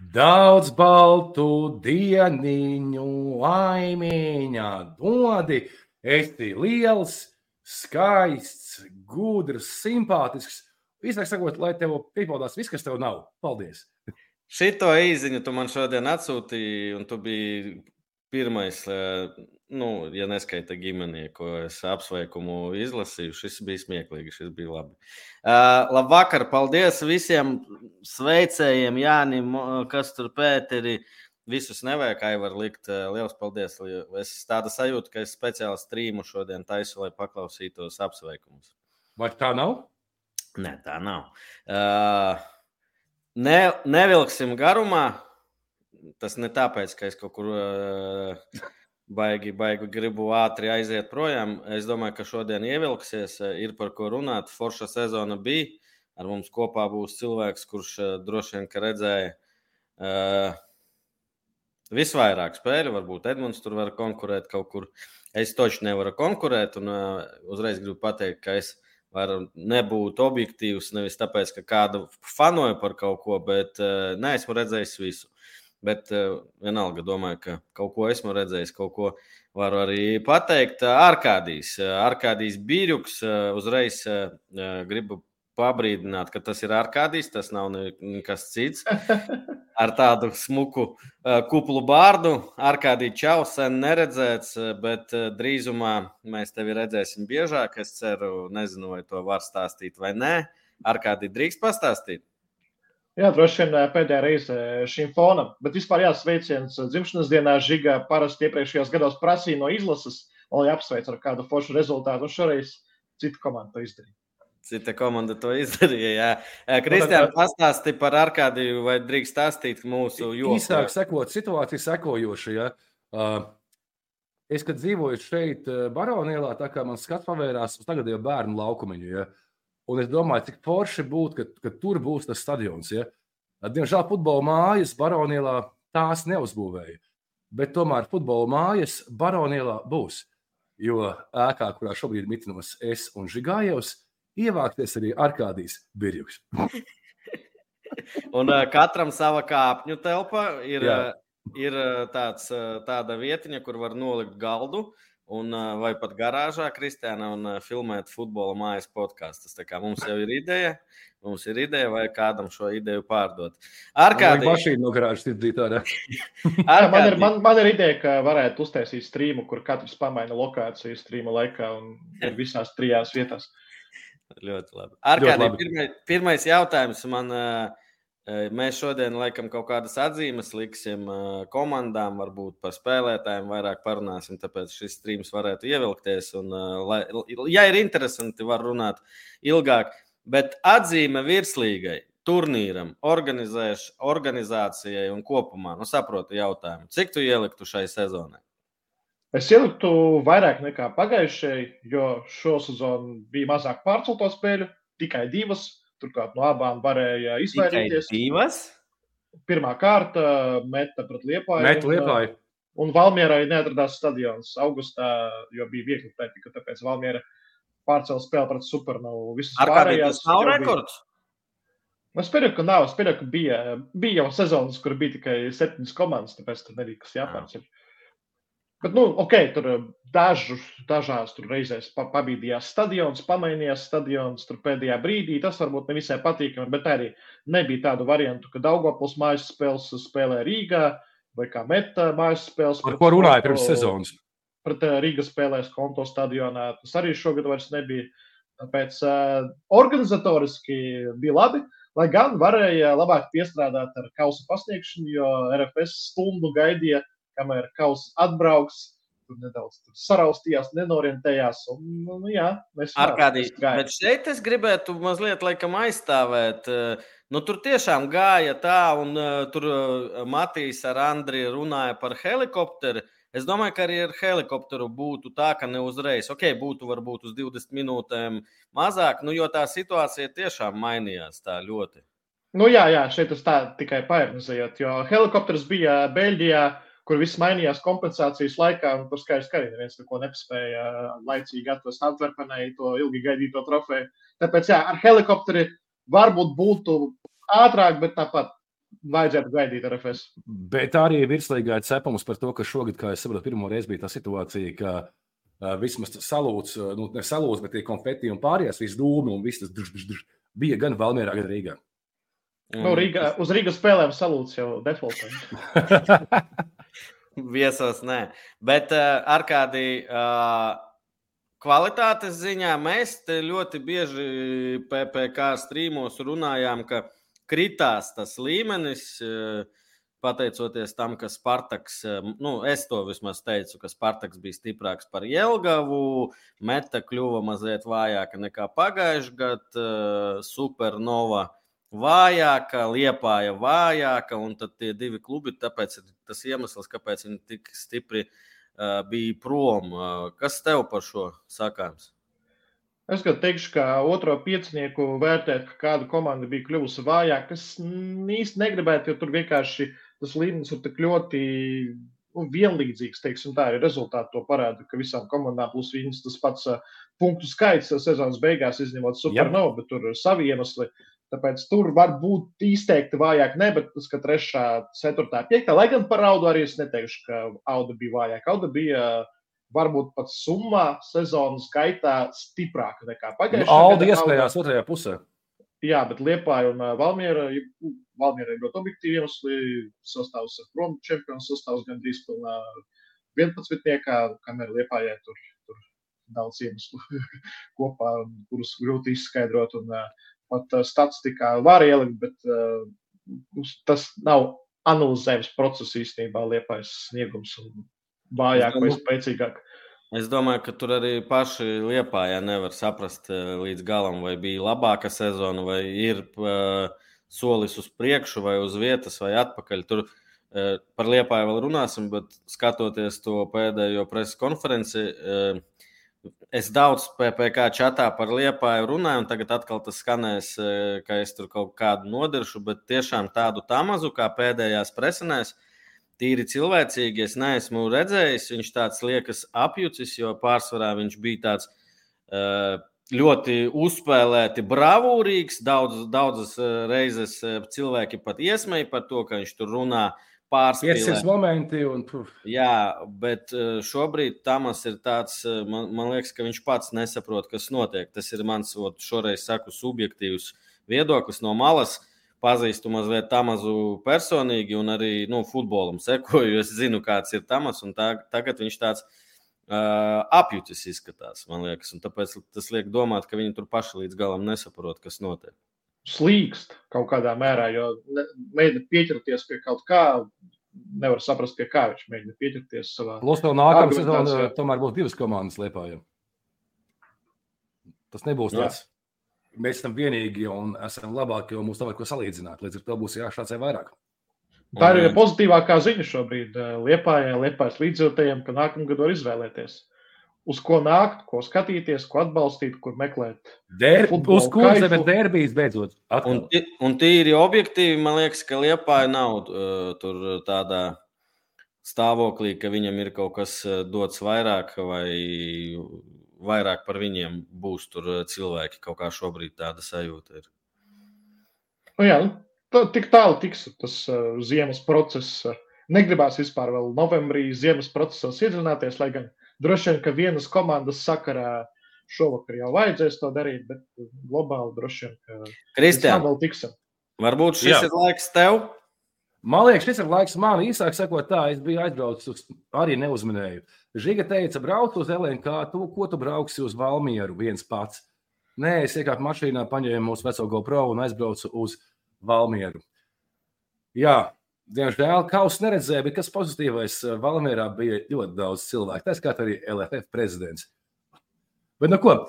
Daudz baltu dieniņu, laimīņā, dodi, esi liels, skaists, gudrs, simpātisks. Īsāk sakot, lai tev piepildās viss, kas tev nav. Paldies! Šito īziņu tu man šodien atsūtīji, un tu biji pirmais, nu, ja neskaita ģimenē, ko es apsveikumu izlasīju. Šis bija smieklīgi, šis bija labi. Uh, labvakar, paldies visiem sveicējiem, Jānim, kas tur Pēteri. Visus nevajag, kā jau var likt. Lielas paldies. Es tādu sajūtu, ka es speciāli strīmu šodien taisu, lai paklausītos apsveikumus. Vai tā nav? Nē, tā nav. Uh, ne, nevilksim garumā. Tas ne tāpēc, ka es kaut kur uh, baigi, baigi gribu ātri aiziet projām. Es domāju, ka šodien ievilksies, ir par ko runāt. Forša sezona bija. Ar mums kopā būs cilvēks, kurš uh, droši vien redzēja uh, visvairāk spēļu. Varbūt Edmunds tur var konkurēt kaut kur. Es toču nevaru konkurēt, un uh, uzreiz gribu pateikt, ka es varu nebūt objektīvs. Nevis tāpēc, ka kādu fanoju par kaut ko, bet uh, neesmu redzējis visu. Bet uh, vienalga domāju, ka kaut ko esmu redzējis, kaut ko varu arī pateikt. Arkādijs, Arkādijs Bīrjuks, uzreiz gribu pabrīdināt, ka tas ir Arkādijs, tas nav nekas cits. Ar tādu smuku kuplu bārdu. Arkādijs Čau sen neredzēts, bet drīzumā mēs tevi redzēsim biežāk. Es ceru, nezinu, vai to var stāstīt vai nē. Arkādijs drīkst pastāstīt. Jā, droši vien pēdējā reize šim fonam. Bet vispār jāsveiciens dzimšanas dienā Žiga parasti iepriekšējos gados prasīja no izlases, lai apsveic ar kādu foršu rezultātu. Un šoreiz cita komanda to izdarīja. Cita komanda to izdarīja. Jā, Kristiāna, pastāsti par Arkādiju, vai drīkst stāstīt mūsu joku? Īsāk sakot, situācija sekojoša. Ja? Uh, es, kad dzīvoju šeit, Baronielā, tā kā man skats pavērās uz tagadējo bērnu laukumiņu. Ja? Un es domāju, cik forši būtu, ka, ka tur būs tas stadions. Ja? Diemžēl futbola mājas Baronielā tās neuzbūvēja. Bet tomēr futbola mājas Baronielā būs. Jo ēkā, kurā šobrīd mitinos es un Žigājevs, ievākties arī Arkādijas birjuks. un uh, katram sava kāpņu telpa ir, Jā. ir tāds, tāda vietiņa, kur var nolikt galdu. Uh, un, vai pat garāžā, Kristiāna, un filmēt futbola mājas podkāstus. Tā kā mums jau ir ideja, mums ir ideja, vai kādam šo ideju pārdot. Ar kādu mašīnu no garāžas ir dzīvotā? man, ir, man, man ir ideja, ka varētu uztaisīt streamu, kur katrs pamaina lokāciju streamu laikā un visās trijās vietās. Ļoti labi. Ar kādiem pirmais, pirmais jautājums man. Uh, Mēs šodien laikam kaut kādas atzīmes liksim komandām, varbūt par spēlētājiem vairāk parunāsim, tāpēc šis streams varētu ievilkties. Un, lai, ja ir interesanti, var runāt ilgāk. Bet atzīme virslīgai, turnīram, organizācijai un kopumā, nu saprotu jautājumu, cik tu ieliktu šai sezonai? Es ieliktu vairāk nekā pagājušajai, jo šo sezonu bija mazāk pārcelto spēļu, tikai divas Turklāt no abām varēja izvairīties. Divas? Pirmā kārta meta pret Liepāju. Meta Liepāju. Un, un Valmierai neatradās stadions augustā, jo bija viegli pētīt, tāpēc Valmiera pārcēla spēli pret Supernovu. Ar kādiem tas nav rekords? Es pieņemu, ka nav. Es pieņemu, ka bija, bija jau sezonas, kur bija tikai septiņas komandas, tāpēc tur nebija kas jāpārceļ. Jā. Bet, nu, ok, tur eh, dažus, dažās tur reizēs pabīdījās stadions, pamainījās stadions tur pēdējā brīdī. Tas varbūt ne visai patīkami, bet arī nebija tādu variantu, ka Daugopils mājas spēles spēlē Rīgā vai kā Meta mājas spēles. Par ko runāja pirms sezonas? Pret eh, Rīgas spēlēs konto stadionā. Tas arī šogad vairs nebija. Tāpēc uh, organizatoriski bija labi, lai gan varēja labāk piestrādāt ar kausa pasniegšanu, jo RFS stundu gaidīja kamēr kauss atbrauks. Tur nedaudz tur saraustījās, nenorientējās. Un, nu, nu jā, Arkādī, bet šeit es gribētu mazliet laikam aizstāvēt. Eh, nu, tur tiešām gāja tā, un uh, tur uh, Matīs ar Andriju runāja par helikopteru. Es domāju, ka arī ar helikopteru būtu tā, ka ne uzreiz, ok, būtu varbūt uz 20 minūtēm mazāk, nu, jo tā situācija tiešām mainījās tā ļoti. Nu, jā, jā, šeit tas tā tikai paernizējot, jo helikopters bija Beļģijā, kur viss mainījās kompensācijas laikā. Tur skaidrs, ka arī neviens neko nespēja laicīgi atrast Antverpenai to ilgi gaidīto trofeju. Tāpēc jā, ar helikopteri varbūt būtu ātrāk, bet tāpat vajadzētu gaidīt ar FS. Bet arī virslīgā ir cepums par to, ka šogad, kā es saprotu, pirmo reizi bija tā situācija, ka uh, vismaz salūts, nu, ne salūts, bet tie konfeti un pārējās, viss dūmi un viss tas drž, drž, drž, bija gan Valmierā, gan Rīgā. Nu, Rīgā, uz Rīgas spēlēm salūts jau defaultā. Viesos nē. Bet uh, ar kādi uh, kvalitātes ziņā mēs te ļoti bieži PPC strīmos runājām, ka kritās tas līmenis. Uh, pateicoties tam, ka Spartaks, nu, es to vismaz teicu, ka Spartaks bija stiprāks par Jelgavu, Meta kļuva mazliet vājāka nekā pagājušajā gadā, Supernova vājāka, Liepāja vājāka, un tad tie divi klubi, tāpēc ir tas iemesls, kāpēc viņi tik stipri uh, bija prom. Uh, kas tev par šo sakāms? Es teikšu, ka otro piecinieku vērtēt, ka kāda komanda bija kļuvusi vājāka. Es īsti negribētu, jo tur vienkārši tas līmenis ir tik ļoti nu, vienlīdzīgs. Teiksim, tā ir rezultāti to parāda, ka visām komandām plus viņas tas pats punktu skaits sezonas beigās, izņemot supernovu, bet tur ir savi iemesli. Uh, Tāpēc tur var būt izteikti vājāk, ne, bet tas, ka trešā, ceturtā, piektā, lai gan par audu arī es neteikšu, ka auda bija vājāka. Auda bija varbūt pat summā sezonas gaitā stiprāka nekā pagājušajā gadā. Auda iespējās otrajā pusē. Jā, bet Liepāja un Valmiera, Valmiera ir ļoti objektīvi iemesli. Sastāvs ar prom čempionu sastāvs gandrīz pilnā 11. kamēr Liepājai tur, tur daudz iemeslu kopā, kurus grūti izskaidrot. Un, uh, pat uh, statistikā var ielikt, bet uh, tas nav analizējums process īstenībā, liepais sniegums un vājāk vai spēcīgāk. Es domāju, ka tur arī paši liepājā nevar saprast uh, līdz galam, vai bija labāka sezona, vai ir uh, solis uz priekšu, vai uz vietas, vai atpakaļ. Tur uh, par liepāju vēl runāsim, bet skatoties to pēdējo preses konferenci, uh, Es daudz PPC čatā par liepāju runāju, un tagad atkal tas skanēs, e, ka es tur kaut kādu nodiršu, bet tiešām tādu tamazu kā pēdējās presenēs. Tīri cilvēcīgi es neesmu redzējis. Viņš tāds liekas apjucis, jo pārsvarā viņš bija tāds e, ļoti uzspēlēti, bravūrīgs. Daudz, daudzas e, reizes cilvēki pat iesmēja par to, ka viņš tur runā pārspīlēt. momenti. Un, puf. Jā, bet eh, šobrīd Tamas ir tāds, eh, man, man liekas, ka viņš pats nesaprot, kas notiek. Tas ir mans, ot, šoreiz saku, subjektīvs viedoklis no malas. Pazīstu mazliet Tamazu personīgi un arī nu, futbolam sekoju. Es zinu, kāds ir Tamas, un tā, tagad viņš tāds uh, apjutis izskatās, man liekas. Tāpēc tas liek domāt, ka viņi tur paši līdz galam nesaprot, kas notiek slīkst kaut kādā mērā, jo mēģina pieķerties pie kaut kā. Nevar saprast, pie kā viņš mēģina pieķerties savā. Plus, vēl nākamā sezonā tomēr būs divas komandas liepājā. Tas nebūs Jā. tāds. Mēs esam vienīgi un esam labāki, jo mums nav ko salīdzināt. Līdz ar to būs jāšācē vairāk. Tā ir pozitīvākā ziņa šobrīd Lietpājai, Lietpājas līdzjūtējiem, ka nākamā gada var izvēlēties uz ko nākt, ko skatīties, ko atbalstīt, kur meklēt. Der, uz kuras ir derbijas beidzot? Atkal. Un, un tīri objektīvi, man liekas, ka Liepāja nav uh, tur tādā stāvoklī, ka viņam ir kaut kas uh, dots vairāk vai vairāk par viņiem būs tur uh, cilvēki. Kaut kā šobrīd tāda sajūta ir. Nu jā, nu, tā, tik tālu tiks tas uh, ziemas process. Negribās vispār vēl novembrī ziemas procesos iedzināties, lai gan uh, Droši vien, ka vienas komandas sakarā šovakar jau vajadzēs to darīt, bet globāli droši vien, ka Kristiāna vēl tiksim. Varbūt šis Jā. ir laiks tev. Man liekas, šis ir laiks man īsāk sakot, tā es biju aizbraucis uz, arī neuzminēju. Žiga teica, brauc uz LNK, tu, ko tu brauksi uz Valmieru viens pats. Nē, es iekāpu mašīnā, paņēmu mūsu veco GoPro un aizbraucu uz Valmieru. Jā, Diemžēl kausa neredzēja, bet kas pozitīvais eh, Valmērā bija ļoti daudz cilvēku. Tā skaitā arī LFF prezidents. Bet nu ko?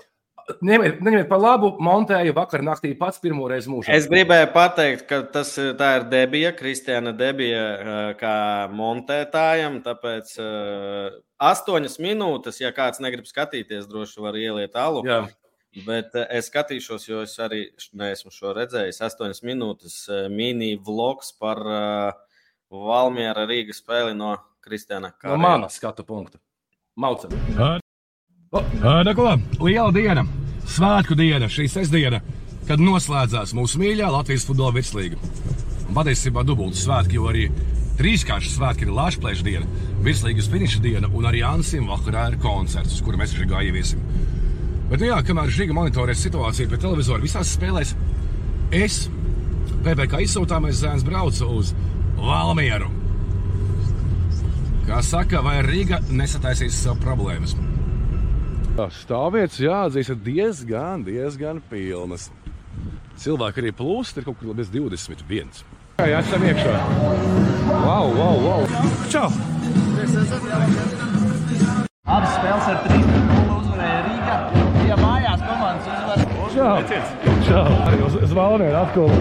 Ņemiet, ņemiet par labu, montēju vakar naktī pats pirmo reizi mūžā. Es gribēju pateikt, ka tas tā ir debija, Kristiāna debija eh, kā montētājam, tāpēc astoņas minūtes, ja kāds negrib skatīties, droši var ieliet alu. Jā. Bet es skatīšos, jo es arī neesmu šo redzējis. Astoņas minūtes mini vlogs par uh, Valmiera Rīgas spēli no Kristiāna Kārta. No manas skatu punkta. Maucam. Nu ko, liela diena, svētku diena, šī sestdiena, kad noslēdzās mūsu mīļā Latvijas futbola virslīga. Un patiesībā dubultas svētki, jo arī trīskārši svētki ir Latvijas diena, virslīgas finiša diena un arī Ansim vakarā ir koncerts, uz kuru mēs Žigā ieviesim. Bet, nu jā, kamēr Žiga monitorē situāciju pie televizora visās spēlēs, es, PPC izsūtāmais zēns, braucu uz Valmieru. Kā saka, vai Rīga nesataisīs savu problēmas? Stāvvietas, jāatzīst, ir diezgan, diezgan pilnas. Cilvēki arī plūst, ir kaut kur bez 21. Jā, jā, esam iekšā. Wow, wow, wow. Čau! Abas spēles ar 3-0 Čau! Čau! Arī uz, uz Valmieru atkal.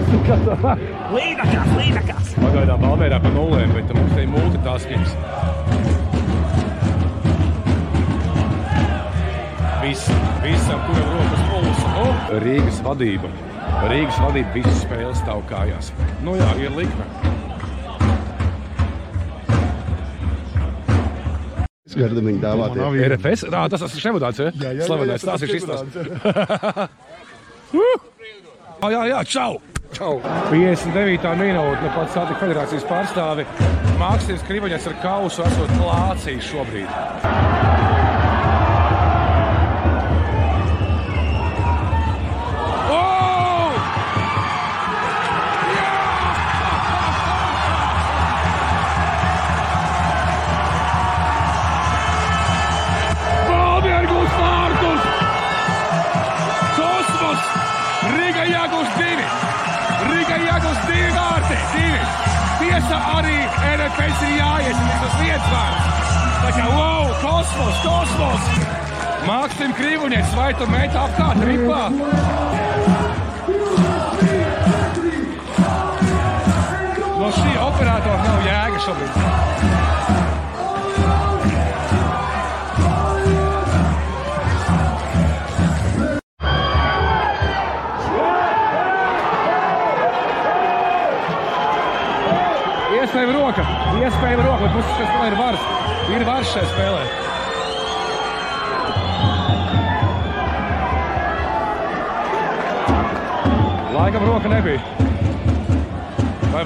Līdakās, līdakās! Pagaidām Valmērā pa nulēm, bet mums te ir multitaskings. Viss, visam, kuram rokas pulsa. Nu, Rīgas vadība. Rīgas vadība visas spēles stāv kājās. Nu jā, ir likme. Gardiņš dāvā tie. RFS? Nā, tas tas ir ševadāts, ja? Jā, jā, Slavenais, tas ir šis tas. Jā, jā, jā, čau! Čau! 59. minūte, nu pats satika federācijas pārstāvi. Mākslinieks Krivaņas ar kausu esot klācījis šobrīd. Krīvuņieks, vai tu met apkārt ripā?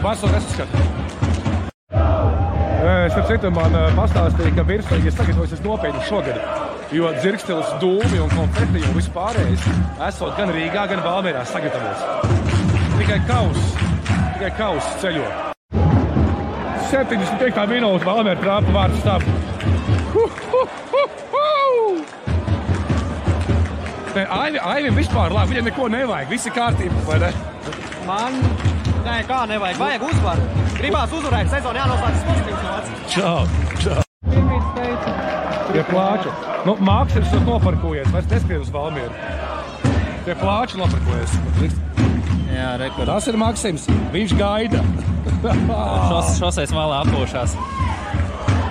Barcelona nesaskata? Es ar citu man pastāstīju, ka virslīgas sagatavojas nopietni šogad. Jo dzirkstelis, dūmi un konfeti un vispārējais esot gan Rīgā, gan Valmērā sagatavots. Tikai kaus, tikai kaus ceļo. 75. minūte Valmēra trāpa vārdu stāv. Nē, Aivi, Aivim vispār labi, viņam neko nevajag, viss ir kārtībā, vai ne? Man, nē, kā nevajag, vajag uzvaru. Gribās uzvarēt, sezonu jānoslēdz acīs. Čau, čau. Tie plāči. Nu, Mākslinieks ir noparkojies, vairs neskrien uz Valmieru. Tie plāči noparkojies. Jā, rekords. Tas ir Maksims, viņš gaida. Šos, šosēs malā aplošās.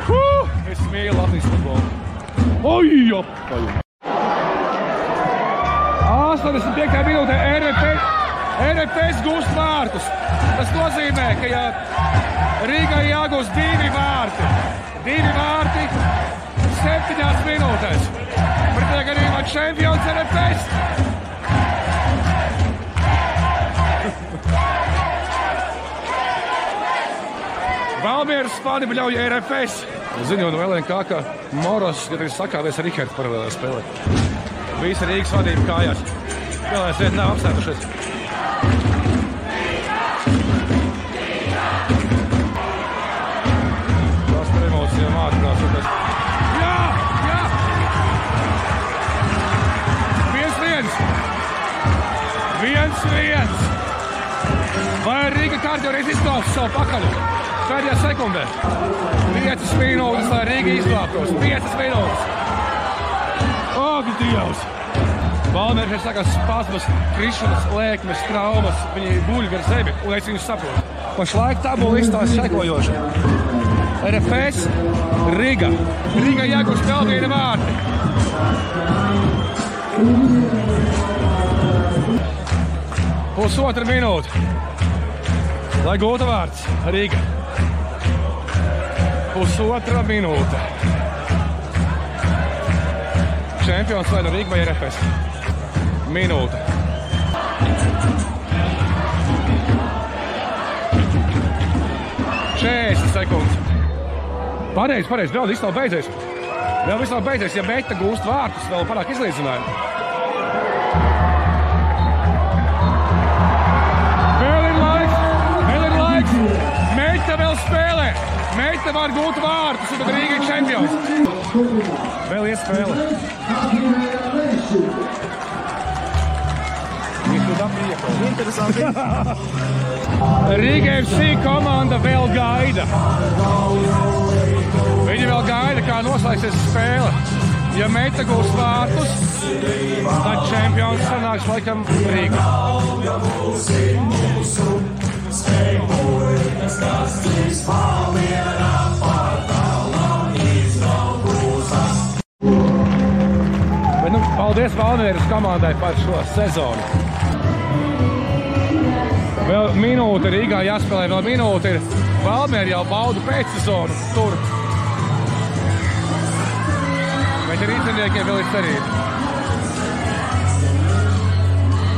Huh! Es mīlu Latvijas futbolu. Oi, jopaļ! 85. minūtē RFS, RFS gūst vārtus. Tas nozīmē, ka ja Rīgai jāgūst divi vārti. Divi vārti septiņās minūtēs. Pretējā gadījumā čempions RFS. Valmieras fani bļauj RFS. Ziņo no LNK, ka Moros, ir sakāvies ar Rihardu paralēlā spēlē. Visa Rīgas vadība kājās. Spēlēs viet nav apstātušies. Viens viens! Vai Rīga kārtībā izglābs savu pakaļ? Pēdējā sekundē. 5 minūtes, lai Rīga izglābtos. 5 minūtes. Ak, Dievs! Valmērs ir sakās spasmas, krišanas, lēkmes, traumas. Viņi guļ gar zemi, un es viņus saprotu. Pašlaik tabula izstāsta sekojoši. RFS, Riga. Riga jāgūst vēl viena vārti. Pusotra minūte. Lai gūtu vārds Rīga. Pusotra minūte. Čempions vai nu Rīga vai RFS. Minūte. 40 sekundes. Pareizi, pareizi, vēl viss nav beidzies. Vēl viss nav beidzies, ja Meita gūst vārtus, vēl panāk izlīdzinājumu. Meita vēl spēlē. Meita var gūt vārtus, un tad Rīga ir čempions. Vēl iespēja. Rīga FC komanda vēl gaida. Viņi vēl gaida, kā noslēgsies spēle. Ja meita gūs vārtus, tad čempions sanāks laikam Rīga. Bet, nu, paldies Valmieras komandai par šo sezonu. Vēl minūte Rīgā jāspēlē, vēl minūte ir. Valmiera jau bauda pēcsezonu tur. Bet ar rīzniekiem vēl ir cerība.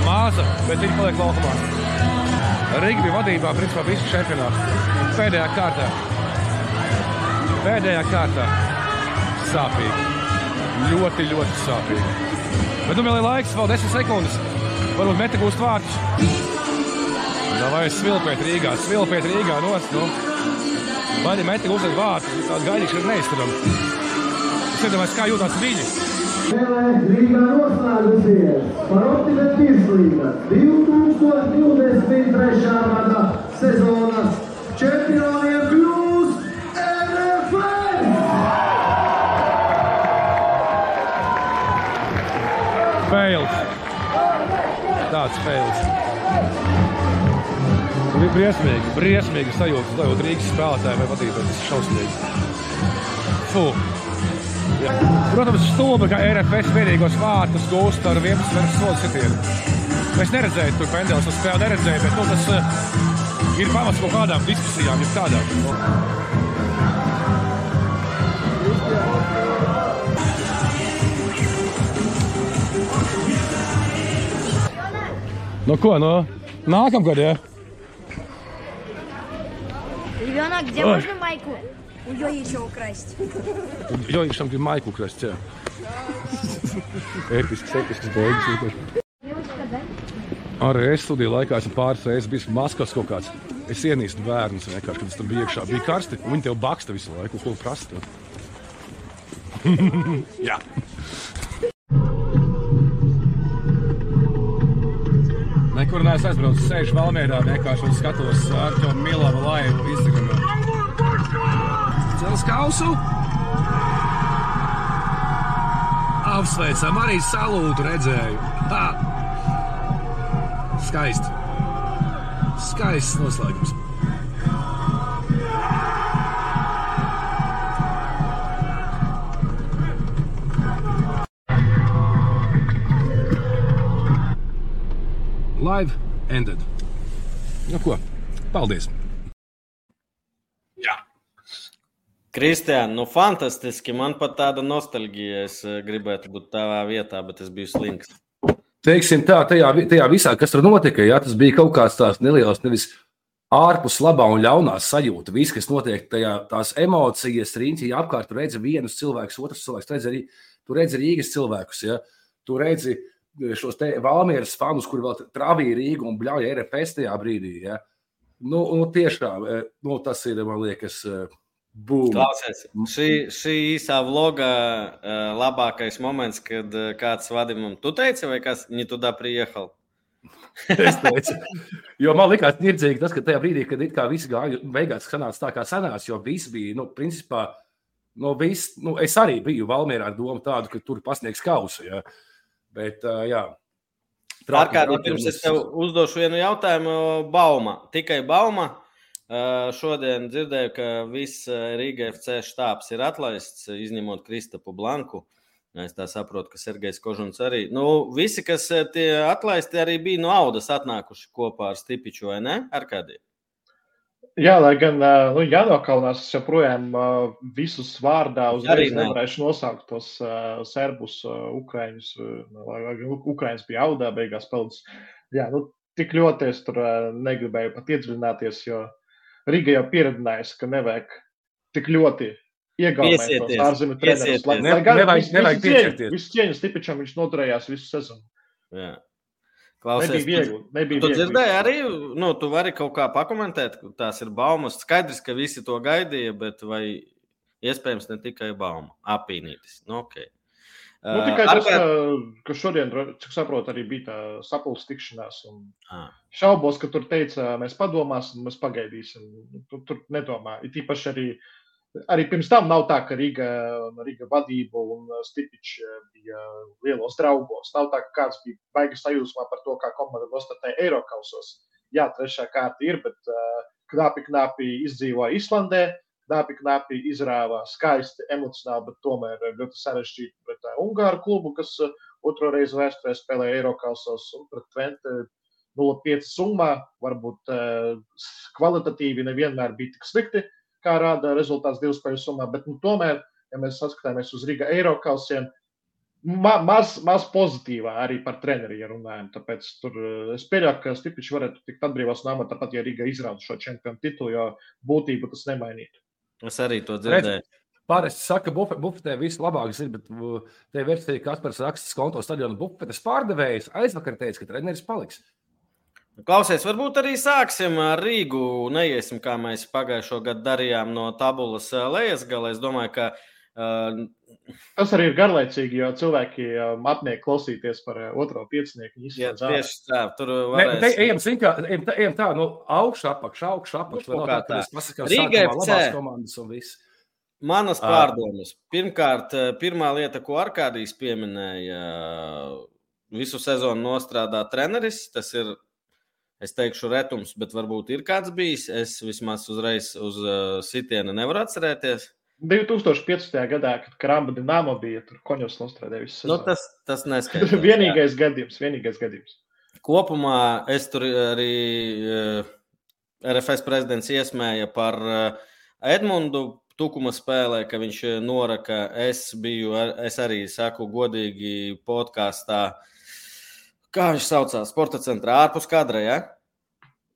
Māza, bet viņi paliek laukumā. Rīga bija vadībā, principā visu čempionātu. Pēdējā kārtā. Pēdējā kārtā. Sāpīgi. Ļoti, ļoti sāpīgi. Bet nu vēl ir laiks, vēl 10 sekundes. Varbūt meta gūst vārtus. Vai svilpiet Rīgā, svilpiet Rīgā nost. Nu. Vai meti uzliek vārtus, tāda gaidīšana neizturama. Es iedomājos, kā jūtas viņi. Rīgā noslēgusies par optimismu izslīga 2023. gada sezonas čempioniem kļūst RFS! Fails. Tāds fails. Bija briesmīgi, briesmīgi sajūta, stāvot Rīgas spēlētāji vai vadītāji. Tas ir šausmīgi. Fu. Jā. Protams, stulbi, ka RFS vienīgos vārtus gūst ar 11 versmas sodu sitienu. Es neredzēju, tur pendels uz spēli neredzēju, bet nu, tas uh, ir pamats kaut kādām diskusijām, jau kādām. Nu. Nu ko, nu? Nākamgad, ja? Ребенок, где Ой. можно майку у Йоича украсть? Jo, viņš tam grib maiku krast, jā. Episks, episks beigas. Девочка, да? Arī es studiju laikā esmu pāris reizes bijis Maskavas kaut kāds. Es ienīstu bērnus vienkārši, kad es tur biju iekšā. Bija karsti, un viņi tev baksta visu laiku, ko prasta. jā. Nekur neesmu aizbraucis, sēžu Valmērā vienkārši un skatos ar to Milava laivu Instagramā. Cels kausu! Apsveicam, arī salūtu redzēju. Ha! Skaisti. Skaists noslēgums. Live ended. Nu ko, paldies! Kristiāna, nu fantastiski. Man pat tāda nostalģija. Es eh, gribētu būt tavā vietā, bet es biju slings. Teiksim tā, tajā, tajā visā, kas tur notika, jā, tas bija kaut kāds tāds neliels, nevis ārpus labā un ļaunā sajūta. Viss, kas notiek, tajā, tās emocijas, riņķī apkārt, tu redzi vienus cilvēkus, otrs cilvēks, redzi arī, tu redzi Rīgas cilvēkus, ja? tu redzi šos te Valmieras fanus, kuri vēl travīja Rīgu un bļauja RFS tajā brīdī. Ja? Nu, nu, tiešām, eh, nu, tas ir, man liekas, eh, būs. Klausies, šī, šī īsā vlogā uh, labākais moments, kad uh, kāds vadījumam, tu teici, vai kas viņi tudā priehal? Es teicu, jo man liekas, nirdzīgi tas, ka tajā brīdī, kad it kā viss gāja, beigās sanāca tā, kā sanāca, jo viss bija, nu, principā, nu, viss, nu, es arī biju Valmierā ar domu tādu, ka tur pasniegs kausu, ja. bet, uh, jā. Ārkārtīgi, pirms es tev uzdošu vienu jautājumu, Bauma. Tikai Bauma. Uh, Šodien dzirdēju, ka viss uh, Rīga FC štābs ir atlaists, izņemot Kristapu Blanku. Es tā saprotu, ka Sergejs Kožuns arī. Nu, visi, kas tie atlaisti, arī bija no Audas atnākuši kopā ar Stipiču, vai ne? Ar kādiem? Jā, lai gan nu, jānokaunās, es joprojām visus vārdā uzreiz ne. nevarēšu nosaukt tos serbus, ukraiņus, uh, lai gan ukraiņus bija audā beigās pelnījis. Jā, nu, tik ļoti es tur negribēju pat iedziļināties, jo Riga jau pieredzinājusi, ka nevajag tik ļoti iegaumēt ārzemju trenerus. Lai. Ne- lai gan nevajag- nevajag piesieties. Visu cieņu Stipičam viņš noturējās visu sezonu. Jā. Nebija Klausies, viegli. Nebija Tu viegli. dzirdēji arī, nu, tu vari kaut kā pakomentēt, ka tās ir baumas. Skaidrs, ka visi to gaidīja, bet vai iespējams ne tikai bauma, apīnītis. Nu, okay. Nu, tikai tas, ka, ka šodien, cik saprotu, arī bija tā sapulces tikšanās. un. Šaubos, ka tur teica, mēs padomāsim, mēs pagaidīsim. Tur, tur nedomā. Ir īpaši arī, arī pirms tam nav tā, ka Riga, Riga vadība un Stipičs bija lielos draugos. Nav tā, ka kāds bija baigas sajūsmā par to, kā komanda nostartēja Eiropausos. Jā, trešā kārta ir, bet uh, knapi, knapi izdzīvoja Islandē. Knapi, knapi izrāvā skaisti, emocionāli, bet tomēr ļoti sarežģīti pret uh, Ungāru klubu, kas uh, otro reizi vēsturē spēlēja Eiropausos un pret Twente 0,5 summā. Varbūt kvalitatīvi nevienmēr bija tik slikti, kā rāda rezultāts divu spēļu summā, bet nu, tomēr, ja mēs skatāmies uz Riga Eiropausiem, ma maz, maz pozitīvā arī par treneri ja runājam. Tāpēc tur eh, es pieļauju, ka Stipičs varētu tikt atbrīvots no amata, pat ja Riga izrauda šo čempionu titulu, jo būtību tas nemainītu. Es arī to dzirdēju. Parasti saka, ka bufetē viss labāk zina, bet uh, te versija, kas par raksts konto stadionu bufetes pārdevējs, aizvakar teica, ka treneris paliks. Klausies, varbūt arī sāksim ar Rīgu. Neiesim, kā mēs pagājušo gadu darījām no tabulas ā, lejas galā. Es domāju, ka uh, Tas arī ir garlaicīgi, jo cilvēki um, apniek klausīties par uh, otro piecinieku. Jā, tieši tā, tur Ne, varēs. te, ejam, kā, ejam, tā, ejam tā, no augšas apakšā, augšas apakšā. Nu, kā tā. Rīga Rīga ir FC. labās komandas un viss. Manas pārdomas. Pirmkārt, eh, pirmā lieta, ko Arkādijs pieminēja, visu sezonu nostrādā treneris. Tas ir, es teikšu, retums, bet varbūt ir kāds bijis. Es vismaz uzreiz uz uh, sitiena nevaru atcerēties. 2015. gadā, kad Kramba Dienāmo bija tur, Koņos nostrādāja visu Nu, tas tas neskaidrs. vienīgais gadījums, vienīgais gadījums. Kopumā es tur arī uh, RFS prezidents iesmēja par uh, Edmundu Tukuma spēlē, ka viņš eh, noraka. Es biju, es arī saku godīgi podkāstā, kā viņš saucās, sporta centrā ārpus kadra. Ja?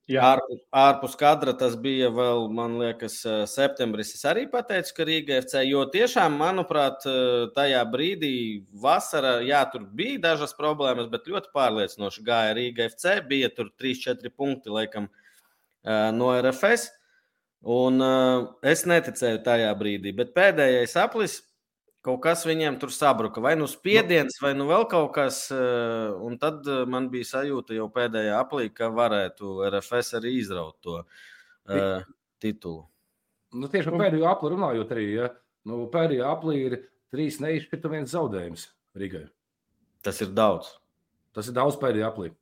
Ārpus, ārpus kadra tas bija vēl, man liekas, eh, septembris. Es arī pateicu, ka Rīga FC, jo tiešām, manuprāt, eh, tajā brīdī, vasarā, jā, tur bija dažas problēmas, bet ļoti pārliecinoši gāja Rīga FC. Bija tur 3-4 punkti, laikam, eh, no RFS. Un es neticēju tajā brīdī, bet pēdējais aplis kaut kas viņiem tur sabruka. Vai nu spiediens, vai nu vēl kaut kas. uh, Un tad uh, man bija sajūta jau pēdējā aplī, ka varētu RFS arī izraut to uh, titulu. Nu, tieši par pēdējo apli runājot, arī ja? nu, pēdējā aplī ir trīs neizšķirta viens zaudējums Rīgai. Tas ir daudz. Tas ir daudz pēdējā aplī.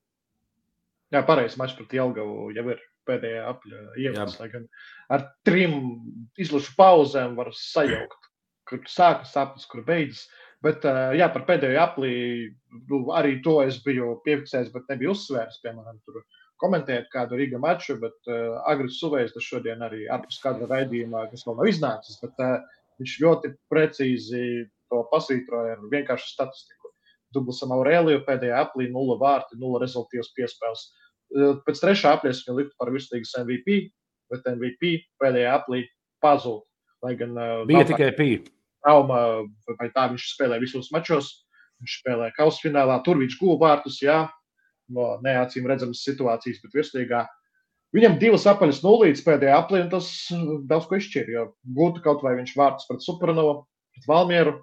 jā pareizi. Mačs pret Jelgavu jau ir pēdējā apļa ievads. lai gan Ar trim izlašu pauzēm var sajaukt, kur sākas sapnis, kur beidzas. Bet jā, par pēdējo aplī nu, arī to es biju piefiksējis, bet nebiju uzsvērs. Piemēram, tur komentēt kādu Rīga maču, bet uh, Agris Suvējs tas šodien arī ārpus kāda raidījumā, kas vēl nav iznācis. Bet, uh, viņš ļoti precīzi to pasvītroja ar vienkāršu statistiku. Dublisam Aurēliju pēdējā aplī nulle vārti, nulle rezultātus piespēles. Uh, Pēc trešā aplies viņa likta par virsīgas MVP, bet MVP pēdējā aplī pazūd. Lai gan uh, Bija tikai pīpa. Trauma, vai tā viņš spēlē visos mačos. Viņš spēlē kausfinālā, tur viņš guva vārtus, jā, no neacīm redzamas situācijas, bet virslīgā. Viņam divas apaļas nulītes pēdējā aplī, un tas uh, daudz ko izšķir. Jo būtu kaut vai viņš vārtus pret Supernovu, pret Valmieru,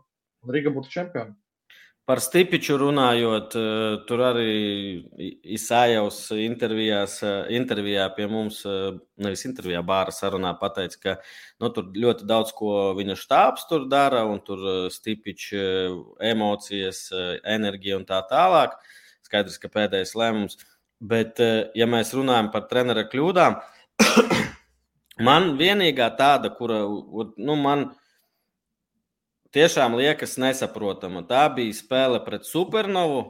un Riga būtu čempioni. Par Stipiču runājot, eh, tur arī intervijās, eh, intervijā pie mums, eh, nevis intervijā, bāra sarunā pateica, ka nu, tur ļoti daudz ko viņa štābs tur dara, un tur Stipičs emocijas, enerģija un tā tālāk. Skaidrs, ka pēdējais lēmums. Bet, ja mēs runājam par trenera kļūdām, man vienīgā tāda, kura nu, man tiešām liekas nesaprotama. Tā bija spēle pret Supernovu.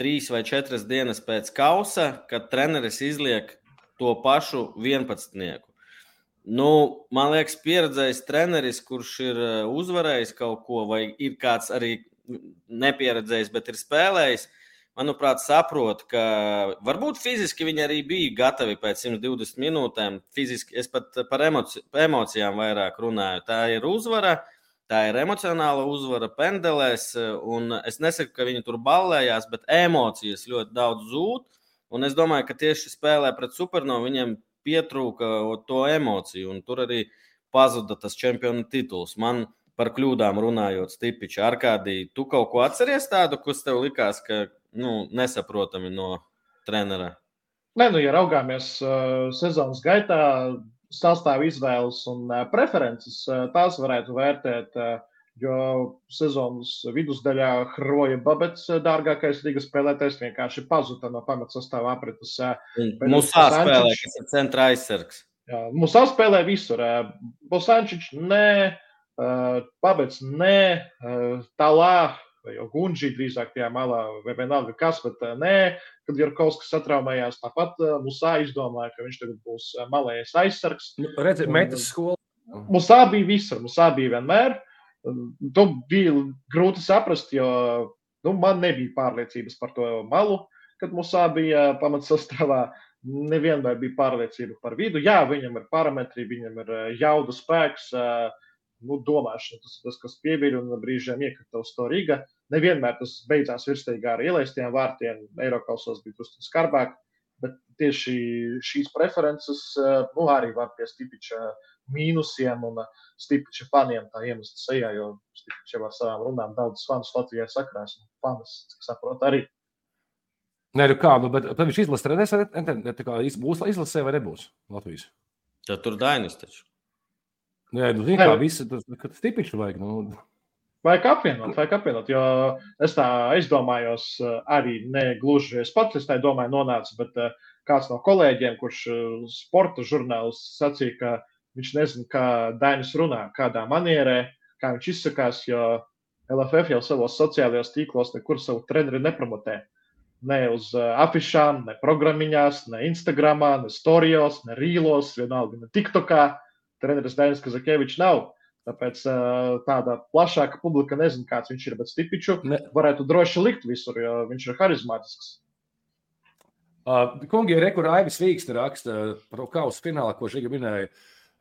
Trīs vai četras dienas pēc kausa, kad treneris izliek to pašu 11. Nu, man liekas, pieredzējis treneris, kurš ir eh, uzvarējis kaut ko, vai ir kāds arī nepieredzējis, bet ir spēlējis. manuprāt, saprot, ka varbūt fiziski viņi arī bija gatavi pēc 120 minūtēm. Fiziski es pat par emoci emocijām vairāk runāju. Tā ir uzvara, tā ir emocionāla uzvara pendelēs. Un es nesaku, ka viņi tur ballējās, bet emocijas ļoti daudz zūd. Un es domāju, ka tieši spēlē pret Supernovu viņiem pietrūka to emociju, un tur arī pazuda tas čempionu tituls. Man par kļūdām runājot, Stipičs, Arkādī, tu kaut ko atceries tādu, kas tev likās, ka nu, nesaprotami no trenera? Nē, nu, ja raugāmies uh, sezonas gaitā, sastāvā izvēles un preferences, tās varētu vērtēt. Jo sezonas vidusdaļā Hroja Babets, dārgākais līgas spēlētājs, vienkārši pazuda no pamatsastāvā aprites. Mums jāspēlē, kas ir centra aizsargs. Jā, mums jāspēlē visur. Bosančiņš, nē, Babets, nē, Talā, vai Gunģī drīzāk tajā malā, vai vienalga kas, bet nē, kad Jurkovskis satraumējās, tāpat Musā izdomāja, ka viņš tagad būs malējais aizsargs. Nu, Redziet, metas skola. Musā bija visur, Musā bija vienmēr. To bija grūti saprast, jo nu, man nebija pārliecības par to malu, kad Musā bija pamatsastāvā. Nevienmēr bija pārliecība par vidu. Jā, viņam ir parametri, viņam ir jauda spēks, nu, domāšana, tas ir tas, kas pieviļ un brīžiem iekrita uz to Rīga. Nevienmēr tas beidzās virsīgi ar ielaistiem vārtiem. Eiropausos bija drusku skarbāk, bet tieši šīs preferences nu, arī var pie Stipiča mīnusiem un Stipiča faniem tā iemest sejā, jo Stipiča jau ar savām runām daudz fanus Latvijā sakrās un fanas, cik saprot, arī. Nē, nu kā, nu, bet viņš izlasīs trenēs, kā būs izlasē vai nebūs Latvijas? Tad tur Dainis taču. Nē, nu, zini, kā visi, kad Stipiču vajag, nu, Vajag apvienot, vajag apvienot, jo es tā aizdomājos, arī ne gluži es pats, es tā domāju, nonācu, bet kāds no kolēģiem, kurš sporta žurnālists sacīja, ka viņš nezina, kā Dainis runā, kādā manierē, kā viņš izsakās, jo LFF jau savos sociālajos tīklos nekur savu treneri nepromotē. Ne uz afišām, ne programmiņās, ne Instagramā, ne storijos, ne rīlos, vienalga ne TikTokā. Treneris Dainis Kazakevičs nav. Tāpēc tāda plašāka publika nezina, kāds viņš ir. Bet Stipiču ne. varētu droši likt visur, jo viņš ir harizmātisks. Uh, kungi, ir rekur Aivis Vīksta raksta par kausa finālā, ko Žiga minēja.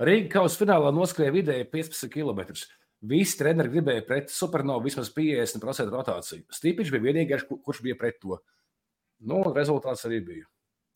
Rīga kausa finālā noskrēja vidēji 15 km. Visi treneri gribēja pret supernovu vismaz 50% rotāciju. Stipičs bija vienīgais, kurš bija pret to. Nu, rezultāts arī bija.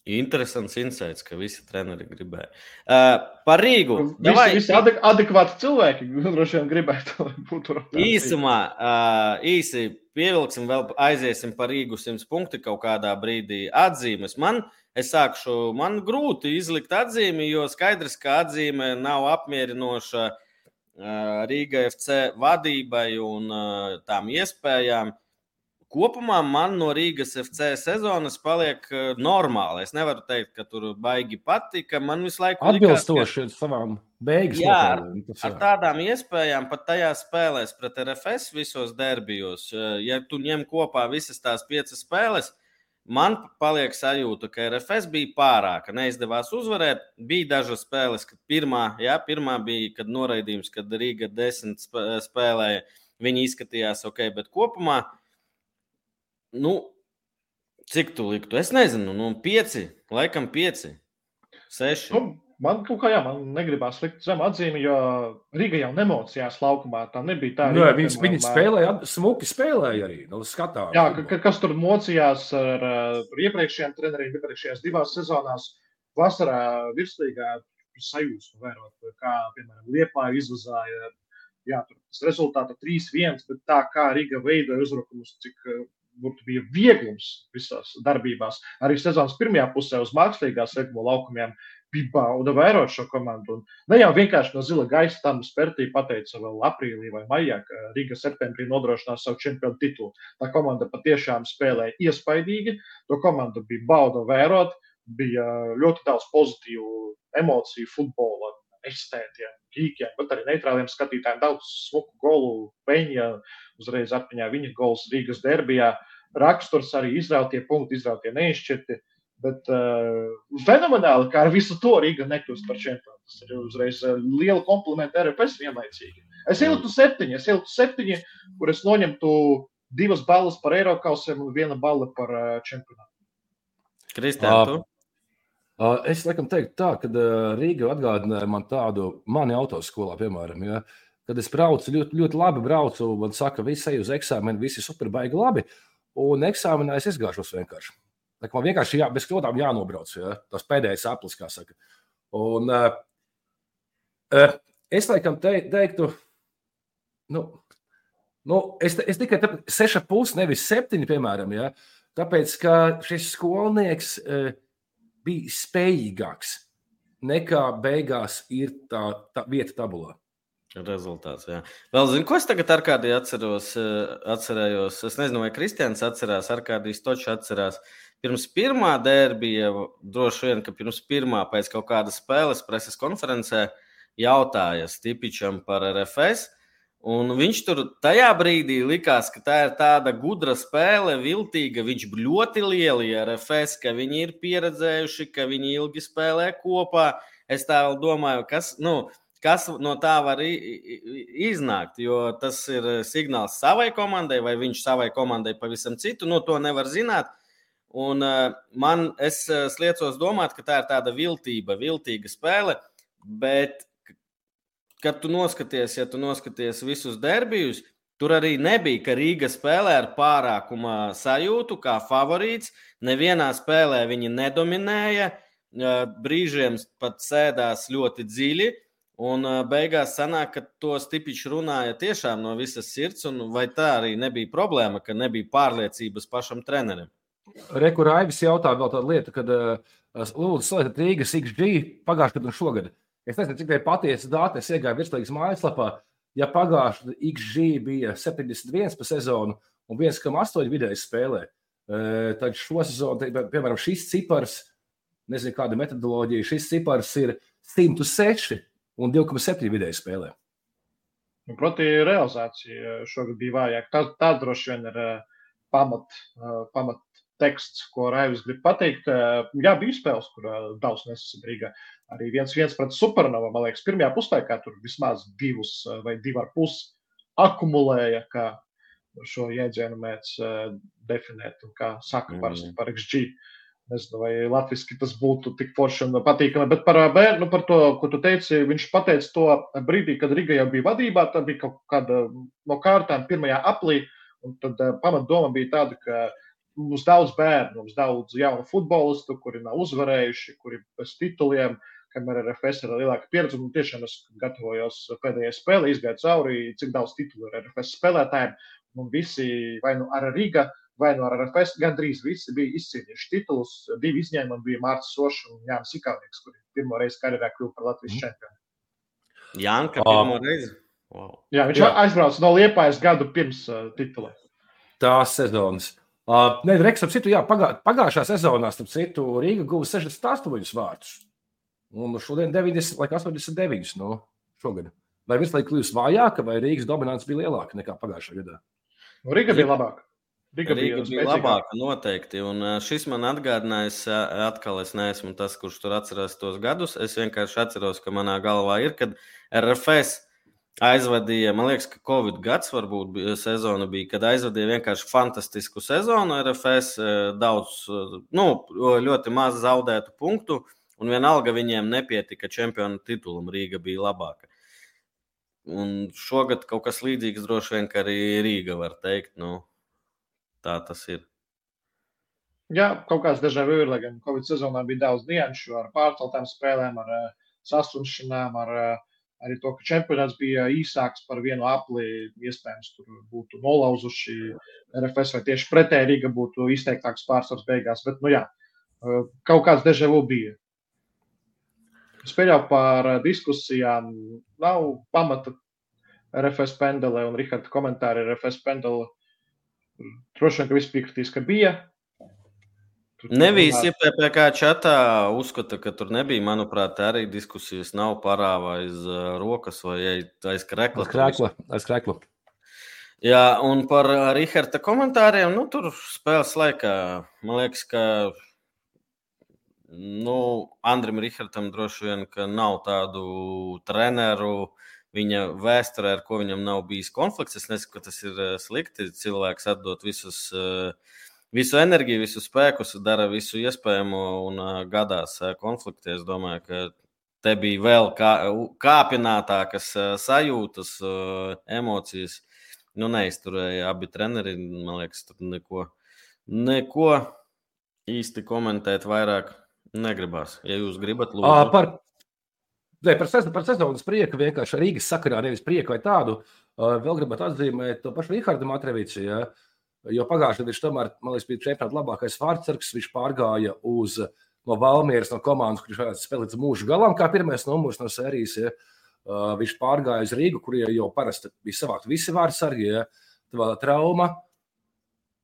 Interesants insights, ka visi treneri gribēja. Uh, par Rīgu. Visi, davai... visi adek adekvāti cilvēki droši vien gribētu, lai būtu rotācija. Īsumā, uh, īsi pievilksim, vēl aiziesim par Rīgu 100 punktu kaut kādā brīdī atzīmes. Man, es sākšu, man grūti izlikt atzīmi, jo skaidrs, ka atzīme nav apmierinoša uh, Rīga FC vadībai un uh, tām iespējām. Kopumā man no Rīgas FC sezonas paliek normāli. Es nevaru teikt, ka tur baigi patika. Man visu laiku atbilstoši ka... savām beigas. Jā, ar, ar tādām iespējām pat tajās spēlēs pret RFS visos derbijos. Ja tu ņem kopā visas tās piecas spēles, man paliek sajūta, ka RFS bija pārāka. Neizdevās uzvarēt. Bija dažas spēles, kad pirmā, jā, pirmā bija, kad noraidījums, kad Rīga desmit spēlēja. Viņi izskatījās ok, bet kopumā Nu, cik tu liktu? Es nezinu, nu, pieci, laikam pieci, seši. Nu, man kaut kā, jā, man negribās likt zem atzīmi, jo Riga jau nemocījās laukumā. Tā nebija tā. Nu, jā, viņas, viņas spēlēja, smuki spēlēja arī. Nu, skatā, jā, ka, kas tur mocījās ar uh, iepriekšējiem treneriem, iepriekšējās divās sezonās, vasarā virslīgā sajūsmu vērot, kā, piemēram, Liepāja izvazāja. Jā, tur tas rezultāts 3-1, bet tā kā Riga veidoja uzbrukumus, cik burti bija vieglums visās darbībās. Arī sezonas pirmajā pusē uz mākslīgās ritmu laukumiem bija vērot šo komandu. Un ne jau vienkārši no zila gaisa tam spērtī pateica vēl aprīlī vai maijā, ka Riga septembrī nodrošinās savu čempionu titulu. Tā komanda patiešām spēlēja iespaidīgi, to komandu bija bauda vērot, bija ļoti daudz pozitīvu emociju futbola estētiem, gīkiem, bet arī neitrāliem skatītājiem. Daudz smuku golu, peņa, uzreiz atmiņā viņa gols Rīgas derbijā. Raksturs arī izrautie punkti, izrautie neizšķirti. Bet uh, fenomenāli, kā ar visu to Rīga nekļūst par čempionu. Tas ir uzreiz uh, liela komplimenta RFS vienlaicīgi. Es ieliktu septiņi, es ieliktu septiņi, kur es noņemtu divas balvas par Eiropausiem un viena balva par uh, čempionātu. Uh, Es laikam teiktu, tā, ka Rīga atgādināja man tādu mani autoskolā, piemēram, ja, kad es braucu ļoti, ļoti labi, braucu, man saka, visi ej uz eksāmenu, visi super baigi labi, un eksāmenā es izgāšos vienkārši. Tā Man vienkārši jā, bez kļūdām jānobrauc, ja, tas pēdējais aplis, kā saka. Un, uh, es laikam te, teiktu, nu, nu, es, es tikai tāpēc, seša pusi, nevis septiņi, piemēram, ja, tāpēc, ka šis skolnieks uh, bija spējīgāks nekā beigās ir tā, tā vieta tabulā. Rezultāts. Jā. Vēl zinu, ko es tagad ar kādu atceros. eh, Atcerējos. Es nezinu, vai Kristians atcerās, ar kādu iztoču atcerās. Pirms pirmā derbija, droši vien, ka pirms pirmā pēc kaut kādas spēles preses konferencē jautāja Stipičam par RFS. Un viņš tur tajā brīdī likās, ka tā ir tāda gudra spēle, viltīga. Viņš ļoti lieli RFS, ka viņi ir pieredzējuši, ka viņi ilgi spēlē kopā. Es tā vēl domāju, kas, nu, kas no tā var iznākt. Jo tas ir signāls savai komandai, vai viņš savai komandai pavisam citu. Nu, to nevar zināt. Un uh, man es uh, sliecos domāt, ka tā ir tāda viltība, viltīga spēle. Bet, kad tu noskaties, ja tu noskaties visus derbijus, tur arī nebija, ka Rīga spēlē ar pārākuma sajūtu, kā favorīts. Nevienā spēlē viņi nedominēja, uh, brīžiem pat sēdās ļoti dziļi. Un uh, beigās sanāk, ka to stipiņš runāja tiešām no visas sirds, un vai tā arī nebija problēma, ka nebija pārliecības pašam trenerim? Reku Raivis jautāja vēl tādu lietu, kad uh, lūdzu salīdzināt Rīgas XG pagājušajā gadā un šogad. Es nezinu, cik tā ir patiesa data. Es iegāju virslīgas mājaslapā. Ja pagājušajā XG bija 71 pa sezonu un 1,8 vidēji spēlē, eh, tad šo sezonu, piemēram, šis cipars, nezinu, kāda metodoloģija, šis cipars ir 106 un 2,7 vidēji spēlē. Nu, Proti, realizācija šogad bija vājāka. Tā, tā droši vien ir eh, pamat, eh, pamat teksts, ko Raivis grib pateikt. Jā, bija spēles, kur daudz nesasprāta Rīgā. Arī viens, viens pret Supernovu, man liekas, pirmajā puslaikā tur vismaz divus eh, vai divi ar pus akumulēja, kā šo jēdzienu mēdz eh, definēt un kā saka parasti par XG. Nezinu, vai latviešu tas būtu tik forši un patīkami. Bet par bērnu, par to, ko tu teici, viņš pateica to brīdī, kad Riga jau bija vadībā. Tā bija kaut kāda no kārtām pirmajā aplī. Un tad uh, pamatdoma bija tāda, ka mums daudz bērnu, mums daudz jaunu futbolistu, kuri nav uzvarējuši, kuri bez tituliem, kamēr RFS ir lielāka pieredze. Un tiešām es gatavojos pēdējai spēlei, izgāju cauri, cik daudz titulu ir RFS spēlētājiem. Un visi vai nu ar Riga vai no RFS gandrīz visi bija izcīnījuši titulus. Divi izņēmumi bija Mārcis Sošs un Jānis Ikānieks, kuri pirmo reizi karjerā kļuva par Latvijas mm. čempionu. Janka Ā. pirmo reizi. Wow. Jā, viņš Jā. Aizbrauca no Liepājas gadu pirms uh, titula. Tās sezonas. Uh, Nē, Reks, ap citu, jā, pagā, pagājušā sezonā, starp citu, Rīga guva 68 vārdus. Un šodien 90, vai 89. Nu, šogad. Vai virslīga kļūst vājāka, vai Rīgas dominants bija lielāka nekā pagājušajā gadā? Nu, Riga bija labāka. Riga, Rīga bija spēcīgāka. labāka, noteikti. Un ā, šis man atgādinājis, ā, atkal es neesmu tas, kurš tur atcerās tos gadus. Es vienkārši atceros, ka manā galvā ir, kad RFS aizvadīja, man liekas, ka Covid gads varbūt bija, sezona bija, kad aizvadīja vienkārši fantastisku sezonu. RFS ā, daudz, nu, ļoti maz zaudētu punktu, un vienalga viņiem nepietika čempionu titulam. Rīga bija labāka. Un šogad kaut kas līdzīgs droši vien, arī Rīga var teikt. Nu, tā tas ir. Jā, kaut kāds dežavu ir, lai gan Covid sezonā bija daudz nianšu ar pārceltām spēlēm, ar uh, saslimšanām, ar uh, arī to, ka čempionāts bija īsāks par vienu apli. Iespējams, tur būtu nolauzuši RFS vai tieši pretēji Riga būtu izteiktāks pārsvars beigās. Bet, nu jā, uh, kaut kāds dežavu bija. Es pieļauju par diskusijām. Nav pamata RFS pendele un Riharda komentāri RFS pendele. Droši vien, ka viss piekritīs, ka bija. Tur Ne tiek visi runāts- PPC čatā uzskata, ka tur nebija. Manuprāt, arī diskusijas nav parāvā aiz uh, rokas vai aiz- krekla. Aiz krēkla, aiz krēkla. Jā, un par uh, Riharda komentāriem, nu, tur spēles laikā, man liekas, ka nu, Andrim Rihardam droši vien nav tādu treneru viņa vēsturē, ar ko viņam nav bijis konflikts. Es nesaku, ka tas ir eh, slikti. Cilvēks atdot visus, eh, visu enerģiju, visu spēkus, dara visu iespējamo un eh, gadās konflikti. Es domāju, ka te bija vēl kā, kāpinātākas sajūtas, emocijas. Nu, neizturēja abi treneri. Man liekas, tur neko, neko īsti komentēt vairāk negribas. Ja jūs gribat, lūdzu. À, par, ne, par, sezon, par sezonas prieku vienkārši Rīgas sakarā, nevis prieku vai tādu. Vēl gribētu atzīmēt to pašu Rīgārdu Matreviču. Ja? Jo pagājušajā gadā viņš tomēr, man liekas, bija čempionāta labākais vārdsargs. Viņš pārgāja uz no Valmieras, no komandas, kurš varētu spēlēt līdz mūža galam, kā pirmais numurs no sērijas. Ja? Viņš pārgāja uz Rīgu, kur jau parasti bija savākti visi vārdsargi. Ja? Tā trauma,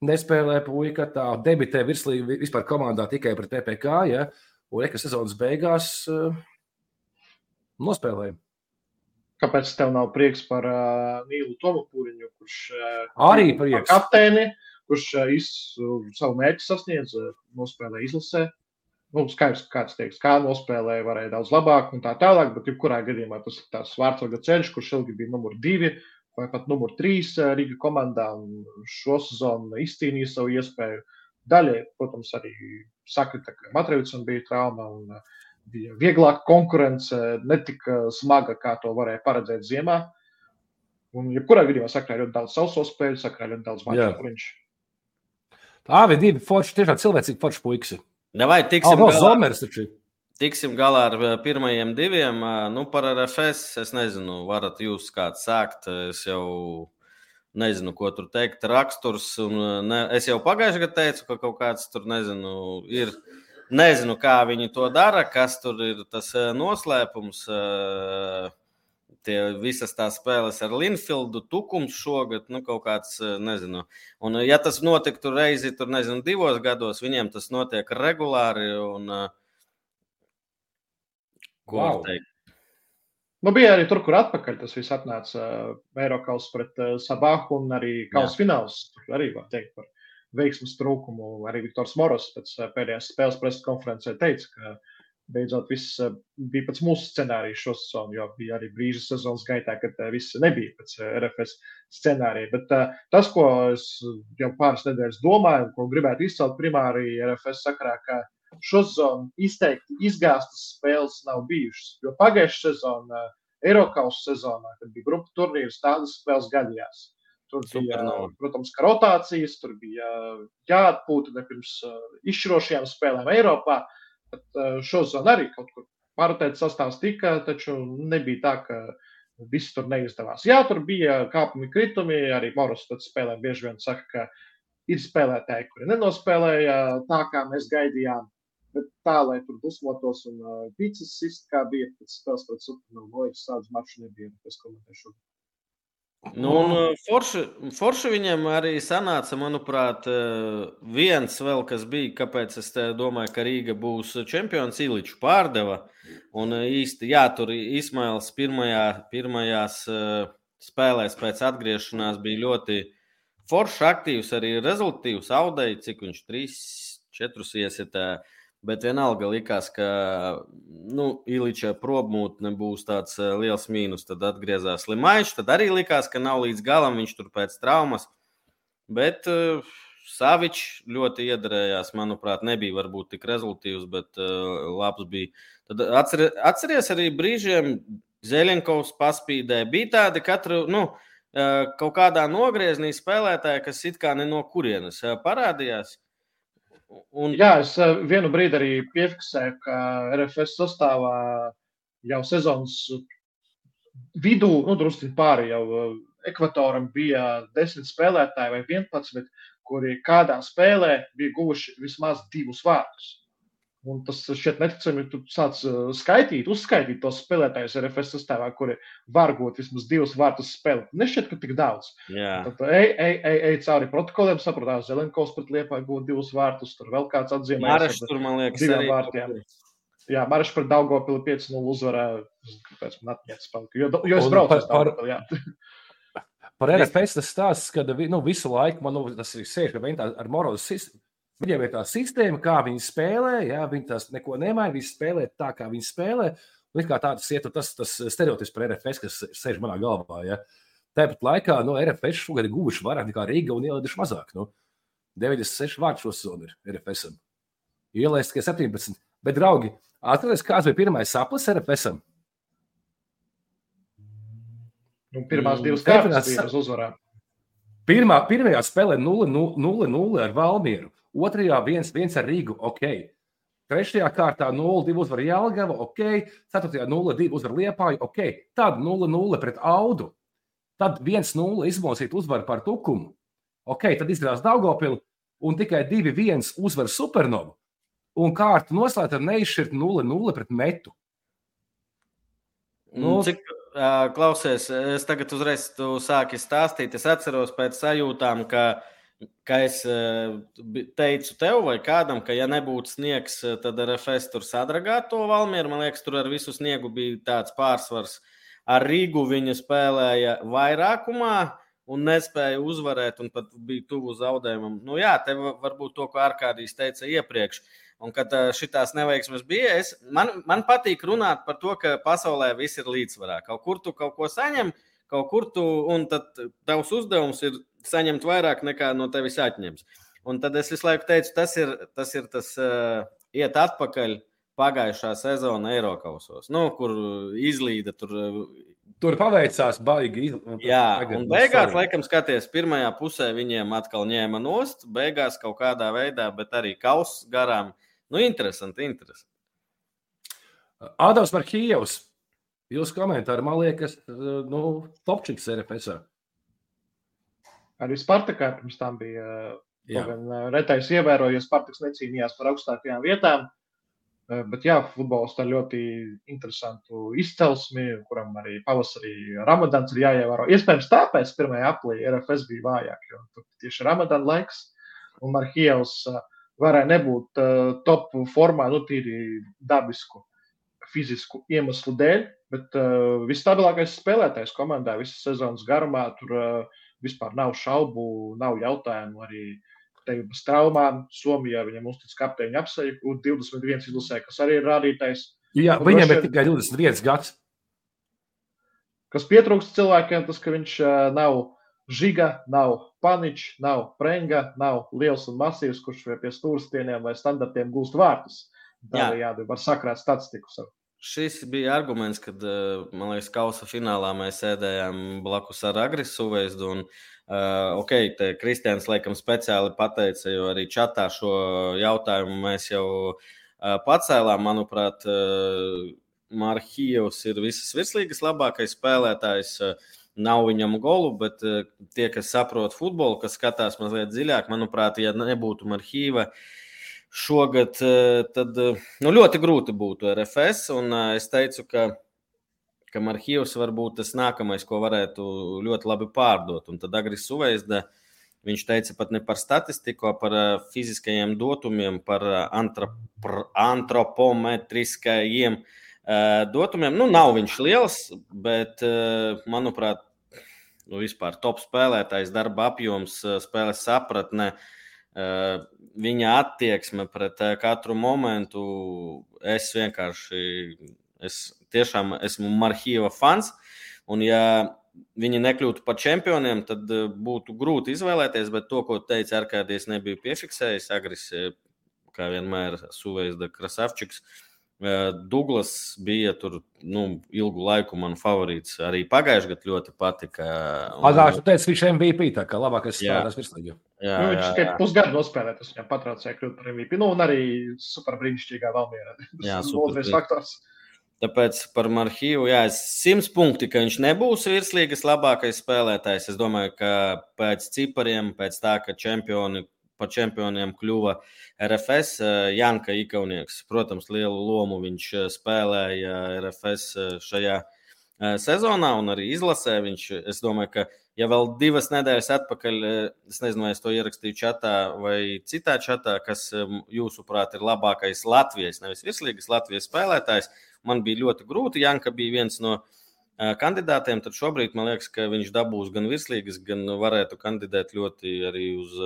nespēlē puika, tā debitē virslīgi vispār komandā tikai pret TPK, ja, un Eka sezonas beigās uh, nospēlēja. Kāpēc tev nav prieks par uh, Nīlu Tomapūriņu, kurš uh, arī prieks. kapteini, kurš uh, iz, uh, savu mērķi sasniedz, uh, nospēlē izlasē? Nu, skaidrs, ka kāds teiks, kā nospēlēja, varēja daudz labāk un tā tālāk, bet jebkurā gadījumā tas ir tās vārdsarga ceļš, kurš ilgi bija numur divi, vai pat numur trīs eh, Riga komandā. Šo sezonu izcīnīja savu iespēju. Daļai, protams, arī sakrita, ka Matrēvicam bija trauma un eh, bija vieglāka konkurence, ne tik eh, smaga, kā to varēja paredzēt ziemā. Un, ja kurā gadījumā sakrāja ļoti daudz sauso spēļu, sakrāja ļoti daudz maču. Tā bija divi forši, tiešām cilvēcīgi forši puiksi. Nevajag tiksim oh, galā. Zomers taču. Tiksim galā ar eh, pirmajiem diviem. Nu, par RFS es nezinu, varat jūs kāds sākt. Es jau nezinu, ko tur teikt. Raksturs, un ne, es jau pagājušajā gadā teicu, ka kaut kāds tur nezinu, ir. Nezinu, kā viņi to dara, kas tur ir tas noslēpums. Tie visas tās spēles ar Linfieldu, Tukums šogad, nu, kaut kāds, nezinu. Un, ja tas notiktu reizi, tur, nezinu, divos gados, viņiem tas notiek regulāri. Un, uh, Ko wow. teikt? Nu, bija arī tur, kur atpakaļ tas viss atnāca Eiropas pret uh, Sabahu un arī Kausa fināls. Tur arī var teikt par veiksmas trūkumu. Arī Viktors Moros pēc uh, pēdējās spēles preses konferencē teica, ka beidzot viss bija pēc mūsu scenārija šo sezonu, jo bija arī brīža sezonas gaitā, kad viss nebija pēc RFS scenārija. Bet uh, tas, ko es jau pāris nedēļas domāju, ko gribētu izcelt primāri RFS sakarā, ka šosezon izteikti izgāztas spēles nav bijušas. Jo pagājušā sezonā, Eiropas sezonā, kad bija grupu turnīrs, tādas spēles gadījās. Tur bija, Super, protams, ka rotācijas, tur bija jāatpūta pirms uh, izšķirošajām spēlēm Eiropā. Šosezon arī kaut kur parotēts sastāvs tika, taču nebija tā, ka viss tur neizdevās. Jā, tur bija kāpumi, kritumi. Arī Moros spēlēm bieži vien saka, ka ir spēlētāji, kuri nenospēlēja tā, kā mēs gaidījām. Bet tā, lai tur dusmotos un uh, pīcis sist, kā bija pēc spēles pret Supernovu, no liekas, tādas maču nebija, es komentēšu. Nu, un forši, forši viņam arī sanāca, manuprāt, viens vēl, kas bija, kāpēc es domāju, ka Rīga būs čempions, Iliču pārdeva. Un īsti, jā, tur Ismails pirmajā, pirmajās spēlēs pēc atgriešanās bija ļoti foršs, aktīvs, arī rezultātīvs, audēja, cik viņš 3, 4 iesitē. Bet vienalga likās, ka nu, Iliča probmūtne būs tāds eh, liels mīnus. Tad atgriezās Limaičs. Tad arī likās, ka nav līdz galam viņš tur pēc traumas. Bet uh, Savičs ļoti iedarējās. Manuprāt, nebija varbūt tik rezultātīvs, bet uh, labs bija. Tad atcer, atceries arī brīžiem, Zelenkovs paspīdēja. Bija tādi katru, nu, uh, kaut kādā nogriezienī spēlētāji, kas it kā ne no kurienes parādījās. Un... Jā, es eh, vienu brīdi arī piefiksēju, ka RFS sastāvā jau sezonas vidū, nu, drusku pāri jau eh, ekvatoram bija desmit spēlētāji vai vienpadsmit, kuri kādā spēlē bija guvuši vismaz divus vārdus. Un tas šķiet neticami, tu sāc skaitīt, uzskaitīt tos spēlētājus RFS sastāvā, kuri var būt vismaz divus vārtus spēlēt. Nešķiet, ka tik daudz. Jā. Tad ej, ej, ej, ej cauri protokoliem, saprotās, Zelenkovs pret Liepāju gūt divus vārtus, tur vēl kāds atzīmēs. Marš tur, man liekas, diviem vārtiem. Jā, Marš pret Daugopili 5-0 uzvarā, kāpēc man atņēts palika, jo, jo es braucu uz Daugopili, jā. Par RFS tas stāsts, ka nu, visu laiku man nu, tas ir sēž, ka ar Morozes Viņiem ir tā sistēma, kā viņi spēlē. Jā, viņi tās neko nemaina. Viņi spēlē tā, kā viņi spēlē. Nu, it kā tāds ir tas, tas stereotips par RFS, kas sēž manā galvā. Ja. Tāpat laikā no RFS šogad ir guvuši vairāk nekā Rīga un ielaiduši mazāk. Nu, 96 vārdu šo sezonu ir RFS. Ielaist tikai 17. Bet, draugi, atcerieties, kāds bija pirmais sapnis RFS? Nu, pirmās Mm, divas kārtas bija uz uzvarām. Pirmā, pirmajā spēlē 0-0 ar Valmieru, otrajā 1-1 ar Rīgu. Okay. Trešajā kārtā 0-2 uzvar Jālgava, ok. Ceturtajā 0-2 uzvar Liepāju, ok. Tad 0-0 pret Audu. Tad 1-0 izmosīt uzvaru par Tukumu. Ok, tad izdarās Daugopili un tikai 2-1 uzvar Supernovu. Un kārtu noslēgt ar neizšķirt 0-0 pret Metu. Nu, Nu, Cik, uh, klausies, es tagad uzreiz tu sāki stāstīt. Es atceros pēc sajūtām, ka, ka es uh, teicu tev vai kādam, ka, ja nebūtu sniegs, eh, tad RFS tur sadragātu to Valmieru. Man liekas, tur ar visu sniegu bija tāds pārsvars. Ar Rīgu viņa spēlēja vairākumā un nespēja uzvarēt, un pat bija tuvu zaudējumam. Nu, jā, te va- varbūt to, ko Arkādijs teica iepriekš. Un kad šīs neveiksmes bija, es, man, man patīk runāt par to, ka pasaulē viss ir līdzsvarā. Kaut kur tu kaut ko saņem, kaut kur tu, un tad tavs uzdevums ir saņemt vairāk nekā no tevis atņems. Un tad es visu laiku teicu, tas ir tas, ir tas uh, iet atpakaļ pagājušā sezona Eiropasos, nu, kur izlīda tur. tur paveicās baigi. un Jā, un beigās, laikam, skaties, pirmajā pusē viņiem atkal ņēma nost, beigās kaut kādā veidā, bet arī kauss garām. Nu, interesanti, interesanti. Ādams Markījevs. Jūsu komentāri, man liekas, nu, topčiks RFS. Arī Spartakā pirms tam bija. Jā. Gan eh, retais ievēroju, ja Spartaks necīnījās par augstākajām vietām. Eh, Bet jā, futbols ir ļoti interesantu izcelsmi, kuram arī pavasarī Ramadans ir jāievēro. Iespējams, tāpēc pirmajā aplī RFS bija vājāk, jo tur tieši Ramadana laiks un Marhijovs eh, varēja nebūt eh, top formā, nu, tīri dabisku, fizisku iemeslu dēļ, bet uh, visstabilākais spēlētājs komandā visas sezonas garumā. Tur uh, vispār nav šaubu, nav jautājumu. Arī te bez traumām Somijā viņam uztic kapteiņa apseju, un 21 izlasē, kas arī ir rādītājs. Jā, Nu, viņam ir tikai 21 gads. Kas pietrūkst cilvēkiem, tas, ka viņš nav žiga, nav paničs, nav prenga, nav liels un masīvs, kurš vai pie stūrstieniem vai standartiem gūst vārtus. Tādējādi var sakrāt statistiku. savu. Šis bija arguments, kad, eh, man liekas, kausa finālā mēs sēdējām blakus ar Agrisu Vēsdu. Un, uh, ok, te Kristians laikam speciāli pateica, jo arī čatā šo jautājumu mēs jau uh, pacēlām. Manuprāt, uh, Marhijovs ir visas virslīgas labākais spēlētājs. Uh, Nav viņam golu, bet uh, tie, kas saprot futbolu, kas skatās mazliet dziļāk, manuprāt, ja nebūtu Marhīva, šogad eh, tad, eh, nu, ļoti grūti būtu RFS. Un eh, es teicu, ka, ka Marhīvs var būt tas nākamais, ko varētu ļoti labi pārdot. Un tad Agris Suveisda, viņš teica pat ne par statistiku, par fiziskajiem dotumiem, par antrop- antropometriskajiem dotumiem. Nu, nav viņš liels, bet, manuprāt, nu, vispār top spēlētājs, darba apjoms, spēles sapratne. Viņa attieksme pret uh, katru momentu. Es vienkārši, es tiešām esmu Marhīva fans. Un, ja viņi nekļūtu par čempioniem, tad uh, būtu grūti izvēlēties. Bet to, ko teica Arkādijas, nebija piefiksējis. Agris, eh, kā vienmēr, Suveisda Krasavčiks. Douglas bija tur nu, ilgu laiku man favorīts. Arī pagājušajā gadā ļoti patika. Un- tu teici, viņš ir MVP, tā kā labākais spēlētājs virslīgā. Jā, Nu, viņš jā, tikai jā. pusgadu nospēlēja, tas viņam patraucēja kļūt par MVP. Nu, un arī super brīnišķīgā Valmiera. Jā, Tas ir super otrais faktors. Tāpēc par Marhīvu, jā, es simts punkti, ka viņš nebūs virslīgas labākais spēlētājs. Es domāju, ka pēc cipariem, pēc tā, ka čempioni, par čempioniem kļuva RFS, eh, Janka Ikaunieks. Protams, lielu lomu viņš eh, spēlēja RFS eh, šajā sezonā un arī izlasē. Viņš, es domāju, ka ja vēl divas nedēļas atpakaļ, eh, es nezinu, vai es to ierakstīju čatā vai citā čatā, kas eh, jūsuprāt ir labākais Latvijas, nevis virslīgas Latvijas spēlētājs, man bija ļoti grūti. Janka bija viens no eh, kandidātiem, tad šobrīd man liekas, ka viņš dabūs gan virslīgas, gan varētu kandidēt ļoti arī uz,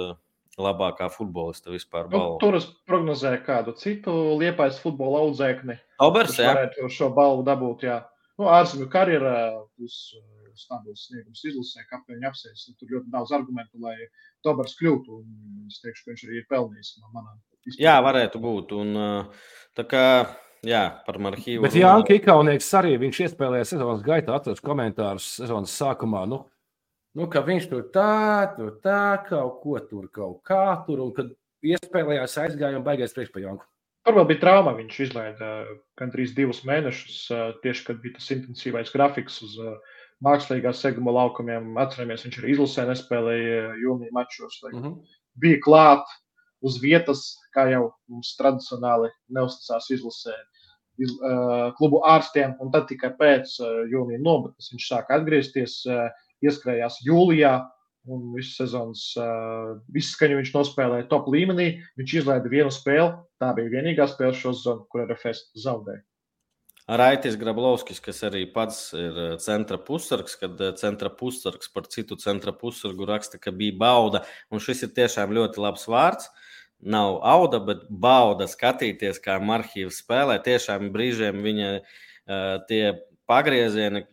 labākā futbolista vispār. Nu, balvu. tur es prognozēju kādu citu liepais futbola audzēkni. Obers, jā. varētu šo balvu dabūt. Jā. Nu, Ārzemju karjerā būs uh, stabils sniegums izlasē, kāpēc viņa apsēs. Tur ļoti daudz argumentu, lai Tobers kļūtu. Un es teikšu, ka viņš arī ir pelnījis no manām. Jā, varētu būt. Un, tā kā, jā, par Marhīvu. Bet Jānis Ikaunieks arī viņš iespēlēja sezonas gaitā, atrast komentārus sezonas sākumā. Nu, nu, ka viņš tur tā, tur tā, kaut ko tur, kaut kā tur, un kad iespējams aizgāja un baigais priekš pa Janku. Tur vēl bija trauma. Viņš izlaida gandrīz divus mēnešus, tieši kad bija tas intensīvais grafiks uz uh, mākslīgā seguma laukumiem. Atceramies, viņš arī izlasē nespēlēja jūnija mačos. Mm -hmm. Bija klāt uz vietas, kā jau mums tradicionāli neusticās izlasē. Iz, uh, klubu ārstiem, un tad tikai pēc uh, jūnija nometnes viņš sāka atgriezties, uh, ieskrējās jūlijā, un visu sezonas, uh, visu skaņu viņš nospēlēja top līmenī. Viņš izlaida vienu spēli, tā bija vienīgā spēle šo sezonu, kur RFS zaudēja. Raitis Grablovskis, kas arī pats ir eh, centra pussargs, kad eh, centra pussargs par citu centra pussargu raksta, ka bija bauda. Un šis ir tiešām ļoti labs vārds. Nav auda, bet bauda skatīties, kā Marhīvs spēlē. Tiešām brīžiem viņa uh, tie pagriezieni,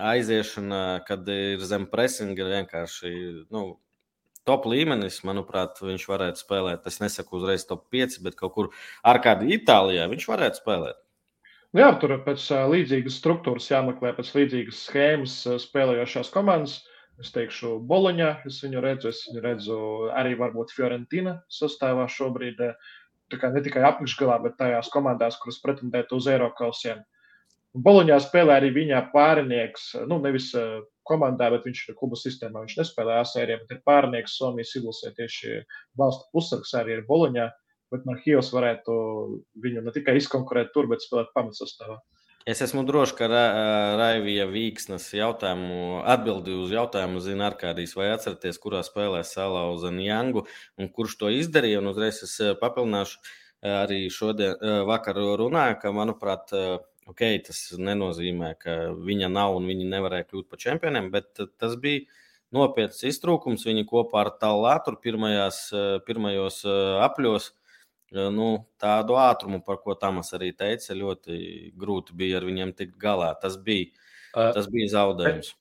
aiziešana, kad ir zem presinga, ir vienkārši nu, top līmenis. Manuprāt, viņš varētu spēlēt. Es nesaku uzreiz top 5, bet kaut kur ar kādu Itālijā viņš varētu spēlēt. Nu Jā, tur pēc uh, līdzīgas struktūras jāmeklē, pēc līdzīgas schēmas uh, spēlējošās komandas. Es teikšu, Boloņā es viņu redzu, es viņu redzu arī varbūt Fiorentina sastāvā šobrīd. Ne tikai apakšgalā, bet tajās komandās, kuras pretendētu uz Eiropausiem. Boloņā spēlē arī viņa pārinieks, nu nevis uh, komandā, bet viņš ir kluba sistēmā. Viņš nespēlē ASV, bet ir pārinieks Somijas izlasē tieši valsts pusargs arī ir Boloņā bet Marhīvs varētu viņu ne tikai izkonkurēt tur, bet spēlēt pamatsastāvā. Es esmu drošs, ka Ra Raivija Vīksnes jautājumu, atbildi uz jautājumu zina Arkādijs, vai atceraties, kurā spēlē salauza Njangu un kurš to izdarīja. Un uzreiz es papildināšu arī šodien, vakar runāju, ka, manuprāt, ok, tas nenozīmē, ka viņa nav un viņa nevarēja kļūt par čempioniem, bet tas bija nopietns iztrūkums. Viņi kopā ar pirmajās, pirmajos apļos nu, tādu ātrumu, par ko Tamas arī teica, ļoti grūti bija ar viņiem tikt galā. Tas bija, tas bija zaudējums.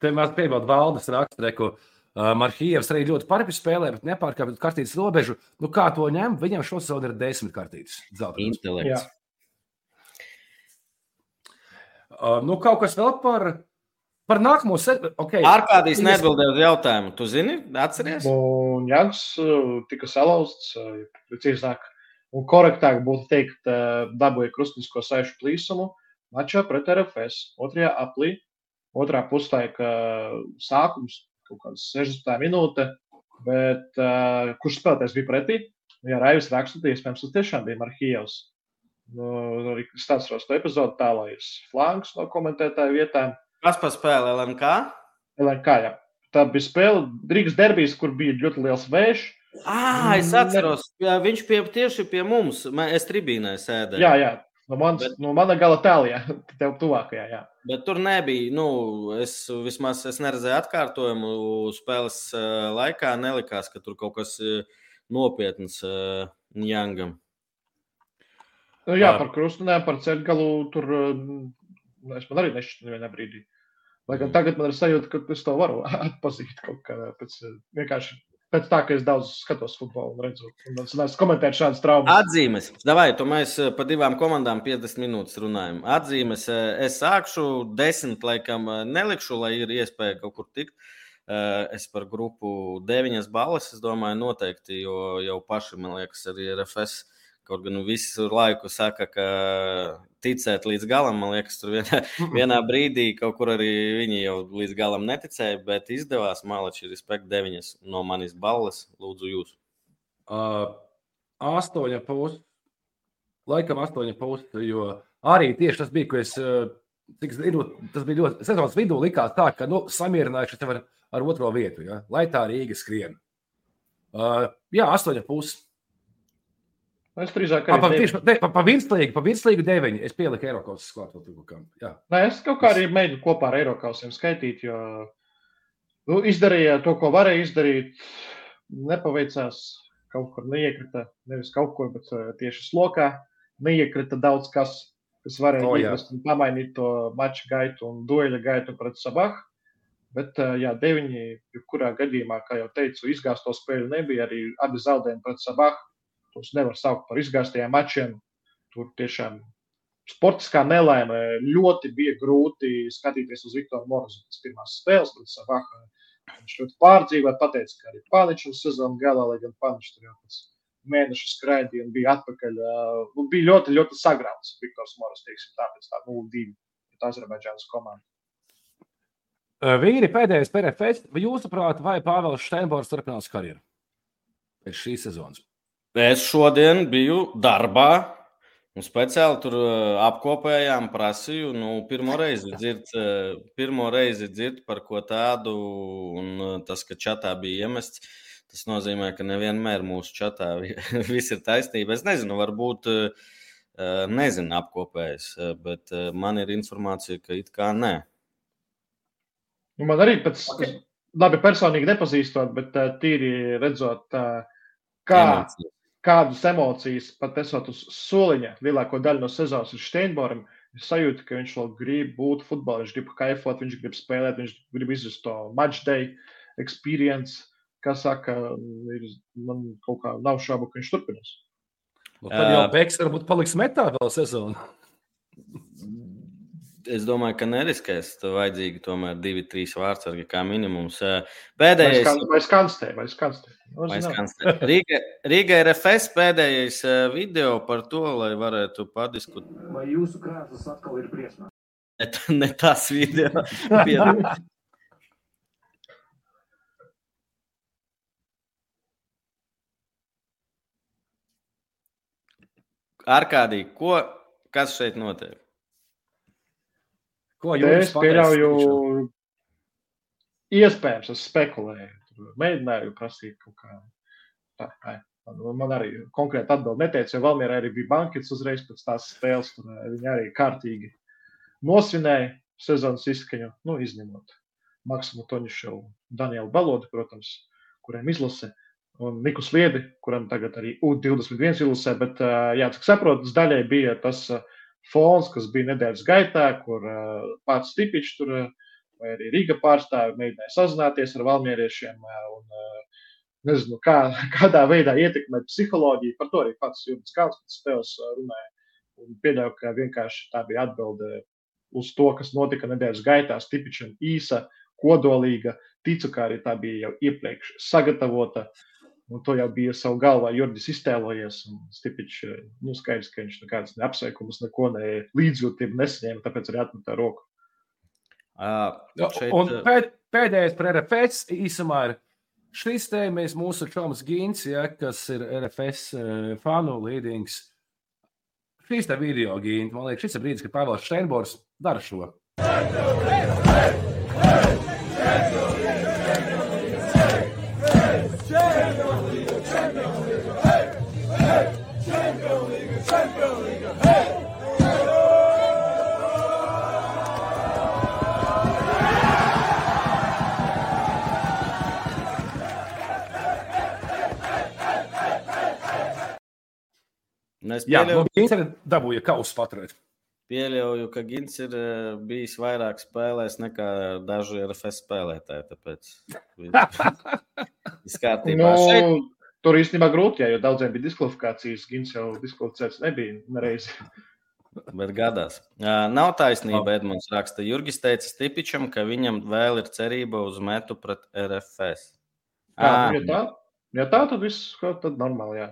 Te mēs piebildu valdes rakstreku. Uh, Marhīvs arī ļoti parādi spēlē, bet nepārkāpj kartītes robežu. Nu, kā to ņem? Viņam šosezon ir desmit kartītes. Intelekts. Uh, nu, kaut kas vēl par, par nākamo sezonu. Okay. Ārkārtīgi neatbildēju uz jautājumu. Tu zini, atceries? Un Jānis tika salauzts, precīzāk, un korektāk būtu teikt, dabūja krustisko sēžu plīsumu mačā pret RFS. Otrajā aplī, otrā puslaika sākums, kaut kāds 60 minūte, bet uh, kurš spēlētājs bija pretī? Ja Raivs raksta, tad iespējams tas tiešām bija Marhijevs. Nu, stāsts ar to epizodu tālājas flanks no komentētāju vietām. Kas par spēli LNK? LNK, jā. Tā bija spēle Rīgas derbijas, kur bija ļoti liels vējš. Ah, es atceros, jā, viņš pie, tieši pie mums, es tribīnē sēdēju. Jā, jā. No, mans, bet, no mana gala tālajā, tev tuvākajā. Jā. Bet tur nebija. Nu, es vismaz es neredzēju atkārtojumu spēles laikā. Nelikās, ka tur kaut kas nopietns Jāngam. Nu, jā, par krustunēm, par ceļgalu tur es man arī nešķiet nevienā brīdī. Lai gan tagad man ir sajūta, ka es to varu atpazīt kaut kā pēc vienkārši pēc tā, ka es daudz skatos futbolu un redzu, un es neesmu komentējis šādas traumas. Atzīmes. Davai, tu mēs par divām komandām 50 minūtes runājam. Atzīmes. Es sākšu desmit, laikam nelikšu, lai ir iespēja kaut kur tikt. Es par grupu deviņas balvas, es domāju, noteikti, jo jau paši, man liekas, arī RFS. Kaut gan visu laiku saka, ka ticēt līdz galam, man liekas, tur vienā, vienā brīdī kaut kur arī viņi jau līdz galam neticēja, bet izdevās. Mālači, respekt, deviņas no manis balvas. Lūdzu, jūs. Uh, astoņa pusi. Laikam astoņa pusi, jo arī tieši tas bija, ko es. Cik zinu, tas bija ļoti. Sezonas vidū likās tā, ka nu, samierinājušies ar, ar otro vietu, ja? lai tā Rīga skrien. Uh, jā, astoņa pusi. Es drīzāk arī tādu tieši pa, pa virslīgu, pa virslīgu deviņu. Es pieliku Eiropas klāt vēl kaut kā. Nē, es kaut kā arī mēģinu kopā ar Eiropasiem skaitīt, jo nu, izdarīja to, ko varēja izdarīt. nepaveicās. Kaut kur neiekrita, nevis kaut kur, bet uh, tieši slokā neiekrita daudz kas, kas varēja oh, ievest un pamainīt to maču gaitu un dueļa gaitu pret Sabahu. Bet, uh, jā, deviņi, jebkurā gadījumā, kā jau teicu, izgāsto spēļu nebija. Arī abi zaudējumi pret Sabahu. Tos nevar saukt par izgāstajiem mačiem. Tur tiešām sportiskā nelaime ļoti bija grūti skatīties uz Viktoru Morzu pēc pirmās spēles pret Sabahu. Viņš ļoti pārdzīvoja, pateica, ka arī Pāniņš uz sezonas galā, lai gan Pāniņš tur jau pēc mēneša skraidīja un bija atpakaļ. uh, Bija ļoti, ļoti sagrauts Viktors Morz, teiksim tā, pēc tā 0-2 pret Azerbaidžānas komandu. Uh, Vīri pēdējais PRFS. Vai jūsuprāt, vai Pāvils Steinbors turpinās karjeru pēc šīs sezonas? Es šodien biju darbā. Un speciāli tur uh, apkopējām, prasīju, nu, pirmo reizi dzird, uh, pirmo reizi dzird par ko tādu, un uh, tas, ka čatā bija iemests, tas nozīmē, ka nevienmēr mūsu čatā vi- viss ir taisnība. Es nezinu, varbūt nezinu apkopējis, bet man ir informācija, ka it kā nē. Nu, man arī pēc, okay. labi, personīgi nepazīstot, bet tīri redzot, kā, Emocijas. Kādas emocijas pat esot uz soliņa lielāko daļu no sezonas ir Steinboram. Es sajūtu, ka viņš vēl grib būt futbolā, viņš grib kaifot, viņš grib spēlēt, viņš grib izjust to match day experience. Kā saka, ir, man kaut kā nav šaubu, ka viņš turpinās. Tad jau. Beks varbūt paliks metā vēl sezonu. Es domāju, ka neriskēs. Tev vajadzīgi tomēr divi, trīs vārdsargi kā minimums. Vai Pēdējais. Vai skanstē, vai skanstē. Nu, Vai skanstē. Rīga, Rīga ir FS pēdējais video par to, lai varētu padiskutēt. Vai jūsu krēsls atkal ir briesmā? Ne, t- ne tas video. Arkādī, ko, kas šeit notiek? Ko jūs Es pieļauju, iespējams, es spekulēju. Mēģināju prasīt kaut kā. Tā, nē. Man, man arī konkrēti atbild neteica, jo Valmierā arī bija bankets uzreiz pēc tās spēles. Tur eh, viņi arī kārtīgi nosvinēja sezonas izskaņu, nu, izņemot Maksimu Toņšu, Danielu Balodu, protams, kuriem izlase. Un Niku Sliedi, kuram tagad arī U21 izlasē, bet, ā, jā, cik saprotu, daļai bija tas ā, fons, kas bija nedēļas gaitā, kur ā, pats Stipičs tur ā, vai arī Rīga pārstāvi mēģināja sazināties ar valmieriešiem ā, un nezinu, kā, kādā veidā ietekmēt psiholoģiju. Par to arī pats Jurgis Kalns pēc spēles runāja. Un pieļauju, ka vienkārši tā bija atbilde uz to, kas notika nedēļas gaitā. Stipičam īsa, kodolīga. Ticu, ka arī tā bija jau iepriekš sagatavota. Un to jau bija savu galvā Jurgis iztēlojies. un Stipičs, nu, skaidrs, ka viņš nekādas neapsveikumus, neko ne līdzjūtību nesaņēma, tāpēc arī atmetā roku. Uh, šeit, Un pēd, pēdējais par RFS īsumā ir šis te mēs mūsu čoms Gīns, ja, kas ir RFS fanu līdings. Šīs te video gīni, man liekas, šis ir brīdis, kad Pāvils Steinbors dara šo. un es Jā, pieļauju, nu, Gīns arī dabūja kausu paturēt. pieļauju, ka Gins ir eh, bijis vairāk spēlēs nekā daži RFS spēlētāji. Tāpēc viss kārtībā. Nu, Šeit, tur īstenībā grūti, jā, jo daudziem bija diskvalifikācijas. Gins jau diskvalificēts nebija nereizi. Bet gadās. Nav taisnība, Edmunds raksta. Jurgis teica Stipičam, ka viņam vēl ir cerība uz metu pret RFS. Jā, Ā, nu, ja tā, ja tā, tad viss tad normāli, jā.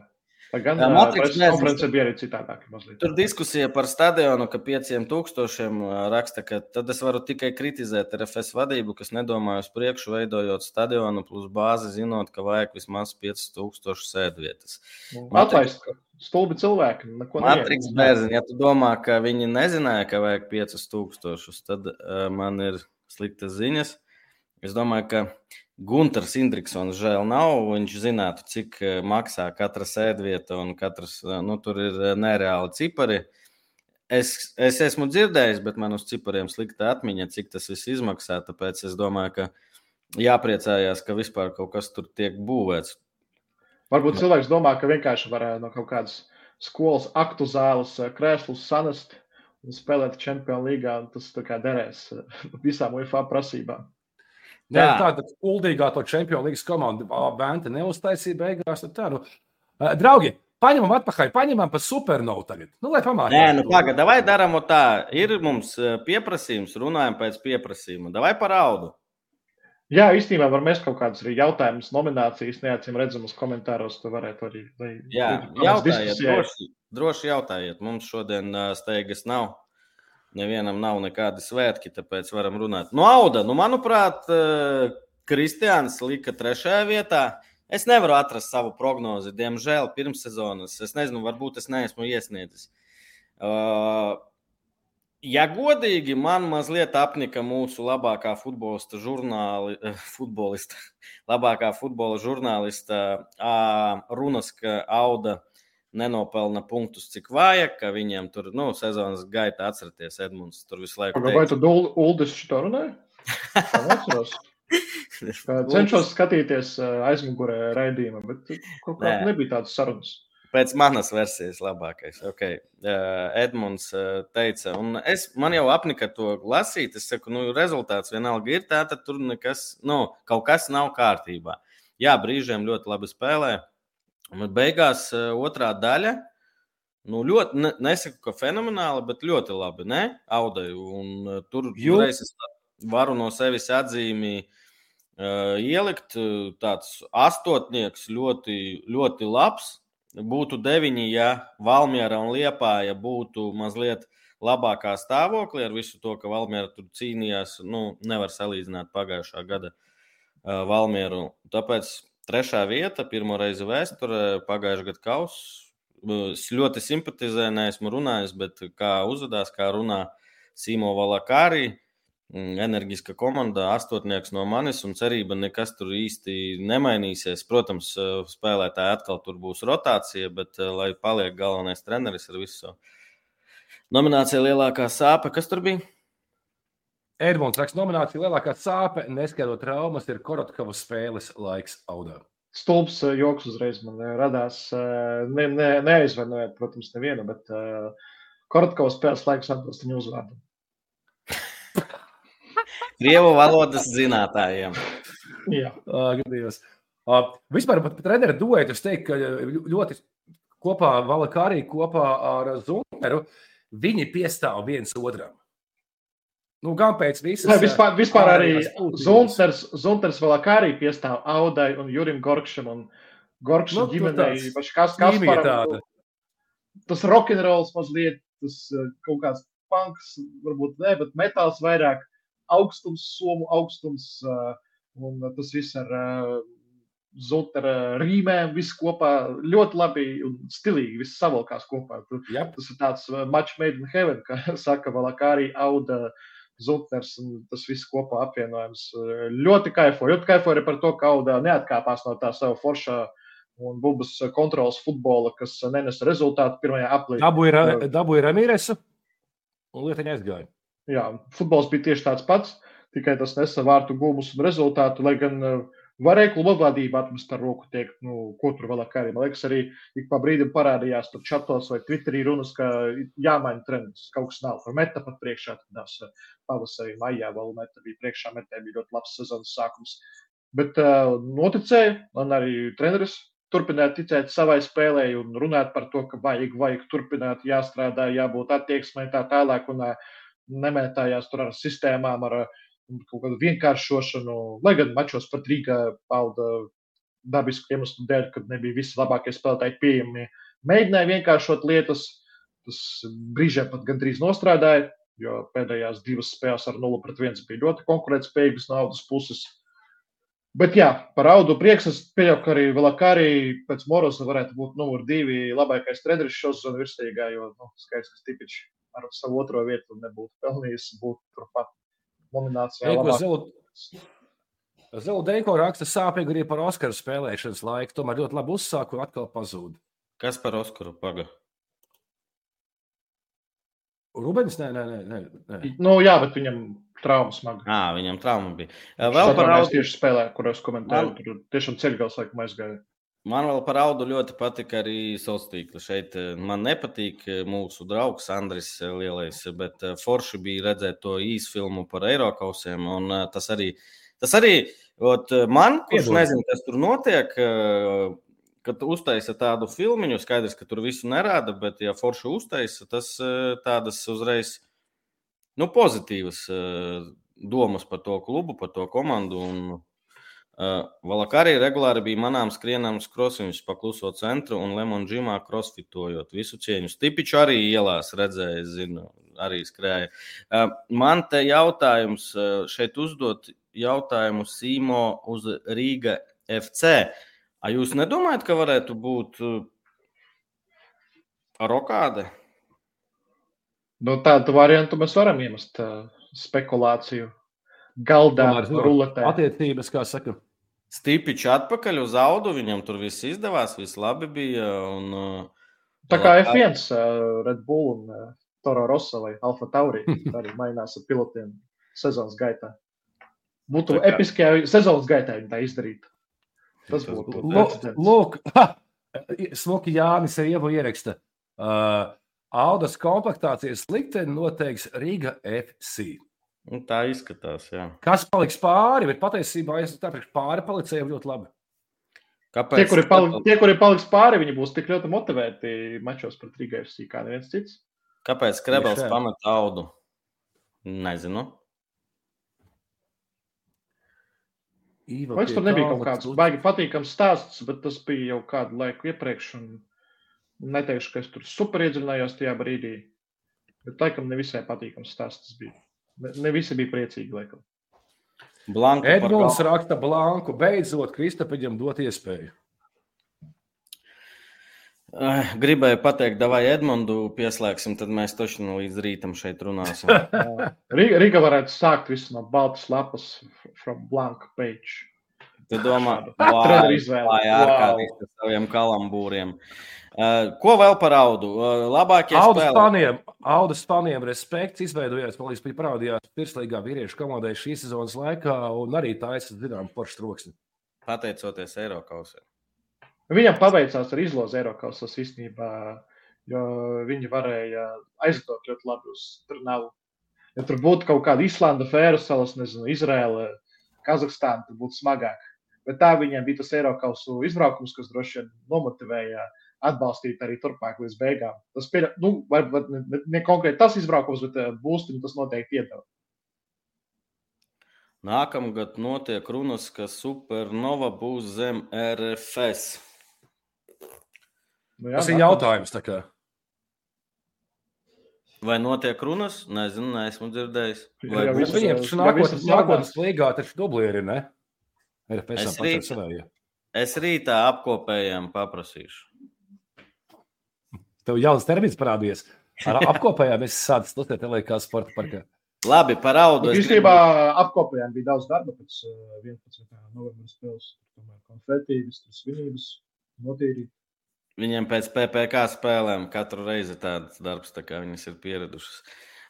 Tā gan konference bija arī citādāk. Mazliet. Tur diskusija par stadionu, ka 5000 raksta, ka tad es varu tikai kritizēt RFS vadību, kas nedomāja uz priekšu, veidojot stadionu plus bāzi, zinot, ka vajag vismaz 5000 sēdvietas. Nu, Atlaist, stulbi cilvēki. Neko Matriks bērns, ja tu domā, ka viņi nezināja, ka vajag 5000, tad uh, man ir sliktas ziņas. Es domāju, ka Gunārs Indriksons žēl nav. Viņš zinātu, cik eh, maksā katra sēdvieta un katrs, eh, nu, tur ir eh, nereāli cipari. Es, es esmu dzirdējis, bet man uz cipariem slikta atmiņa, cik tas viss izmaksā. Tāpēc es domāju, ka jāpriecājās, ka vispār kaut kas tur tiek būvēts. Varbūt cilvēks domā, ka vienkārši var no kaut kādas skolas aktu zāles krēslus sanest un spēlēt līgā. un Tas derēs visām UFA prasībām. Jā. tāda uldīgā to čempionu līgas komanda Bēnta neuztaisīja beigās. Tā, nu, draugi, paņemam atpakaļ, paņemam pa supernovu tagad. Nu, lai pamācām. Nē, nu pagaidi, vai darām tā. Ir mums pieprasījums, runājam pēc pieprasījuma. Vai par audu? Jā, īstenībā var mēs kaut kādus arī jautājumus, nominācijas neacīm redzamus komentāros. Tu varētu arī. Lai, Jā, jautājiet, diskusijai. droši, droši jautājiet. Mums šodien steigas nav. Nevienam nav nekādi svētki, tāpēc varam runāt. No auda, nu, manuprāt, ā, Kristians lika trešajā vietā. Es nevaru atrast savu prognozi, diemžēl, pirmssezonas. Es nezinu, varbūt es neesmu iesniedzis. Uh, Ja godīgi, man mazliet apnika mūsu labākā futbolista žurnāli, eh, futbolista, labākā futbola žurnālista ā, runas, ka Auda nenopelna punktus, cik vajag, ka viņiem tur, nu, sezonas gaitā atcerieties, Edmunds tur visu laiku. Vai tu Uldis šo runāji? Tā Cenšos skatīties ā, aizmugurē raidījumā, bet kaut kā nebija tādas sarunas. Pēc manas versijas labākais. Okay. Uh, Edmunds uh, teica, un es, man jau apnika to lasīt. Es saku, nu, rezultāts vienalga ir tāds, tad tur nekas, nu, kaut kas nav kārtībā. Jā, brīžiem ļoti labi spēlē. Un beigās uh, otrā daļa. Nu, ļoti, ne, nesaku, ka fenomenāli, bet ļoti labi. Ne? Audai. Un, uh, tur Jū- uzreiz es varu no sevis atzīmī uh, ielikt. uh, Tāds astotnieks ļoti, ļoti labs. Būtu deviņi, ja Valmiera un Liepāja būtu mazliet labākā stāvoklī ar visu to, ka Valmiera tur cīnījās. Nu, nevar salīdzināt pagājušā gada uh, Valmieru. Tāpēc trešā vieta, pirmo reizi vēsturē, pagājušā gada kausa. Es ļoti simpatizēju, neesmu runājis, bet kā uzvedās, kā runā Simo Valakārī. Enerģiska komanda, astotnieks no manis, un cerība nekas tur īsti nemainīsies. Protams, eh, spēlētāji atkal tur būs rotācija, bet eh, lai paliek galvenais treneris ar visu savu nomināciju lielākā sāpe, kas tur bija? Edmunds raksta nomināciju lielākā sāpe, neskaidrot traumas, ir Korotkavas spēles laiks audā. Stulbs ā, joks uzreiz man ā, radās. ā, Ne, ne, neaizvainojiet, protams, nevienu, bet uh, Kortkovas spēles laiks atbilst viņa uzvārdam. Krievu valodas zinātājiem. Jā. Gadījos. uh, vispār pat treneru duetu es teiktu, ka ļoti kopā Valakārī kopā ar Zunkeru viņi piestāv viens otram. Nu, gan pēc visas. Nē, vispār, vispār arī. Zunters, Zunters vēl kā arī piestāv Audai un Jurim Gorkšam un Gorkšam Nu, nu, ģimenei. Paši kas, ķīmija kas tāda. Tas rokenrols mazliet, tas uh, kaut kāds punks, varbūt ne, bet metāls vairāk, augstums, somu augstums uh, un tas viss ar uh, Zuntera rīmēm, viss kopā ļoti labi un stilīgi, viss savalkās kopā. Tu- Jep. Tas ir tāds uh, match made in heaven, kā saka vēl kā arī Auda. Zutners un tas viss kopā apvienojums. Uh, Ļoti kaifoju. Ļoti kaifoju arī par to, ka Auda neatkāpās no tā sava foršā un bubas kontrols futbola, kas nenesa rezultātu pirmajā aplī. Dabūja Jā. Ra- dabūja Ramīresu un lietiņa aizgāja. Jā, futbols bija tieši tāds pats, tikai tas nesa vārtu gūmus un rezultātu, lai gan uh, varēja kluba vadība atmest ar roku teikt, nu, ko tur vēl kā arī. Man liekas, arī ik pa brīdim parādījās tur čatos vai Twitterī runas, ka jāmaina trends, kaut kas nav. Meta pat priekšā, tādās pavasarī, maijā vēl meta bija priekšā, metē bija ļoti labs sezonas sākums. Bet uh, noticēja, man arī treneris turpināt ticēt savai spēlē un runāt par to, ka vajag, vajag turpināt, jāstrādā, jābūt attieksmei tā tālāk. Un, uh, nemētājās tur ar sistēmām, ar uh, kaut kādu vienkāršošanu. Lai gan mačos pat Rīgā pauda dabisku iemeslu dēļ, kad nebija visi labākie spēlētāji pieejami. Mēģināja vienkāršot lietas, tas brīžiem pat gandrīz nostrādāja, jo pēdējās divas spēles ar 0 pret 1 bija ļoti konkurētspējīgas no audas puses. Bet jā, par audu prieks. Es pieļauju, ka arī Valakārī pēc Moroza varētu būt numur divi labākais treneris šo sezonu virsīgā, jo nu, skaidrs, ka Stipičs ar savu otro vietu nebūtu pelnījis būt turpat nominācijā. Deiko raksta sāpīgi arī par Oskaru spēlēšanas laiku. Tomēr ļoti labi uzsāka un atkal pazūd. Kas par Oskaru paga? Rubens? Nē, nē, nē. nē. Nu, jā, bet viņam trauma smaga. À, viņam trauma bija. Vēl par audu. tieši spēlē, kuros komentēju. Tur tiešām ceļgals laikam aizgāja. Man vēl par audu ļoti patika arī sociālā tīkla. Šeit eh, man nepatīk eh, mūsu draugs Andris eh, Lielais, bet forši bija redzēt to īsu filmu par Eiropausiem. Tas arī, tas arī ot, man, kurš nezina, kas tur notiek, kad uztaisa tādu filmu, skaidrs, ka tur visu nerāda, bet, ja forši uztaisa, tas tādas uzreiz nu, pozitīvas domas par to klubu, par to komandu. Un, Uh, Valakārī regulāri bija manām skrienams krosiņus pa kluso centru un Lemon Džimā crossfitojot visu cieņu. Stipiču arī ielās redzēju, zinu, arī skrēja. Uh, man te jautājums uh, šeit uzdot jautājumu Sīmo uz Rīga FC. A jūs nedomājat, ka varētu būt rokāde? Nu, tādu variantu mēs varam iemest spekulāciju galdā, ruletē. Attiecības, kā saka. Stīpiņš atpakaļ uz audu, viņam tur viss izdevās, viss labi bija. Un, Tā kā F1, uh, Red Bull un uh, Toro Rosa vai Alfa Tauri arī mainās ar pilotiem sezonas gaitā. Būtu episki, ja sezonas gaitā viņi tā izdarītu. Tas būtu Lūk, smuki Jānis Ievu ieraksta. Uh, Audas komplektācijas likteni noteiks Riga FC. Nu, tā izskatās. Jā. Kas paliks pāri? Bet patiesībā es tam pāri palicējiem ļoti labi. Kāpēc? Tie, kuri, pali, tie, kuri paliks pāri, viņi būs tik ļoti motivēti mačos pret Rīgas kā neviens cits. Kāpēc Krebels pamet audu? Nezinu. Vai tur nebija kaut kāds baigi patīkams stāsts, bet tas bija jau kādu laiku iepriekš. Neteikšu, ka es tur super iedziļinājos tajā brīdī. Bet laikam nevisai patīkams stāsts bija. Ne, ne visi bija priecīgi. Laikam. Blanku Edmunds raksta Blanku. Beidzot, Kristapiņam dot iespēju. Gribēju pateikt, vai Edmundu pieslēgsim, tad mēs taču no līdz rītam šeit runāsim. Riga varētu sākt visu no baltas lapas, from blank page. Tu domā, tā ir izvēle. Ar saviem kalambūriem. Uh, ko vēl par audu? Uh, labākie audas faniem, audas faniem respekts izveidojās, man liekas, bija parādījās pirkslīgā vīriešu komandai šīs sezonas laikā, un arī tā es zinām foršu troksni. Pateicoties Eiropausē. Viņam paveicās ar izlozi Eiropasas īstenībā, jo viņi varēja aizdot ļoti labi uz Trnavu. Ja tur būtu kaut kāda Islanda, Fēru salas, nezinu, Izraela, Kazahstāna, tad būtu smagāk. Bet tā viņiem bija tas Eiropasu izbraukums, kas droši vien nomotivēja atbalstīt arī turpmāk līdz beigām. Tas ir nu, varbūt ne, ne, konkrēti tas izbraukums, bet uh, būstiņu tas noteikti iedeva. Nākamgad notiek runas, ka Supernova būs zem RFS. Nu, jā, tas ir jautājums. Vai notiek runas? Nezinu, neesmu dzirdējis. Vai jā, būs viņiem nākotnes, nākotnes līgā taču dublieri, ne? RFS es, rīt, es rītā apkopējiem paprasīšu. Tev jauns termins parādījies. Ar apkopējām es sāku sludināt LK sporta parkā. Labi, par audu. Īstenībā apkopējām bija daudz darba pēc 11. novembra spēles. Tomēr konfetīvis, svinības, notīrīt. Viņiem pēc PPC spēlēm katru reizi tāds darbs, tā kā viņas ir pieradušas.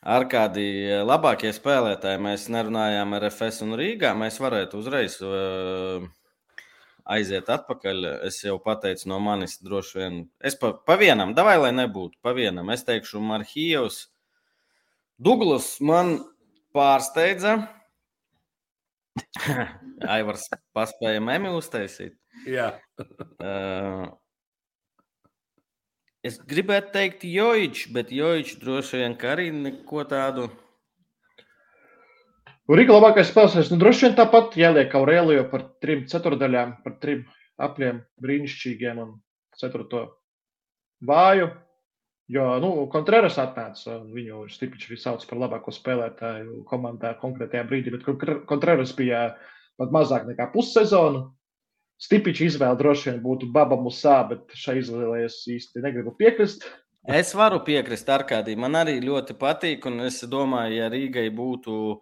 Ar kādi labākie spēlētāji mēs nerunājām ar FS un Rīgā, mēs varētu uzreiz uh, aiziet atpakaļ. Es jau pateicu no manis, droši vien. Es pa, pa vienam, davai, lai nebūtu pa vienam. Es teikšu, Marhijos. Duglas man pārsteidza. Aivars paspēja memi uztaisīt. Jā. uh, es gribētu teikt, Jojičs, bet Jojičs droši vien arī neko tādu Rīga labākais spēlētājs. Nu, droši vien tāpat jāliek Aurēlio par trim ceturdaļām, par trim apliem brīnišķīgiem un ceturto vāju. Jo, nu, Contreras atnāca, viņu Stipičs sauc par labāko spēlētāju komandā konkrētajā brīdī, bet Contreras bija pat mazāk nekā pussezonu. Stipičs izvēle droši vien būtu Baba Musā, bet šai izvēlē es īsti negribu piekrist. Es varu piekrist Arkādī. Man arī ļoti patīk, un es domāju, ja Rīgai būtu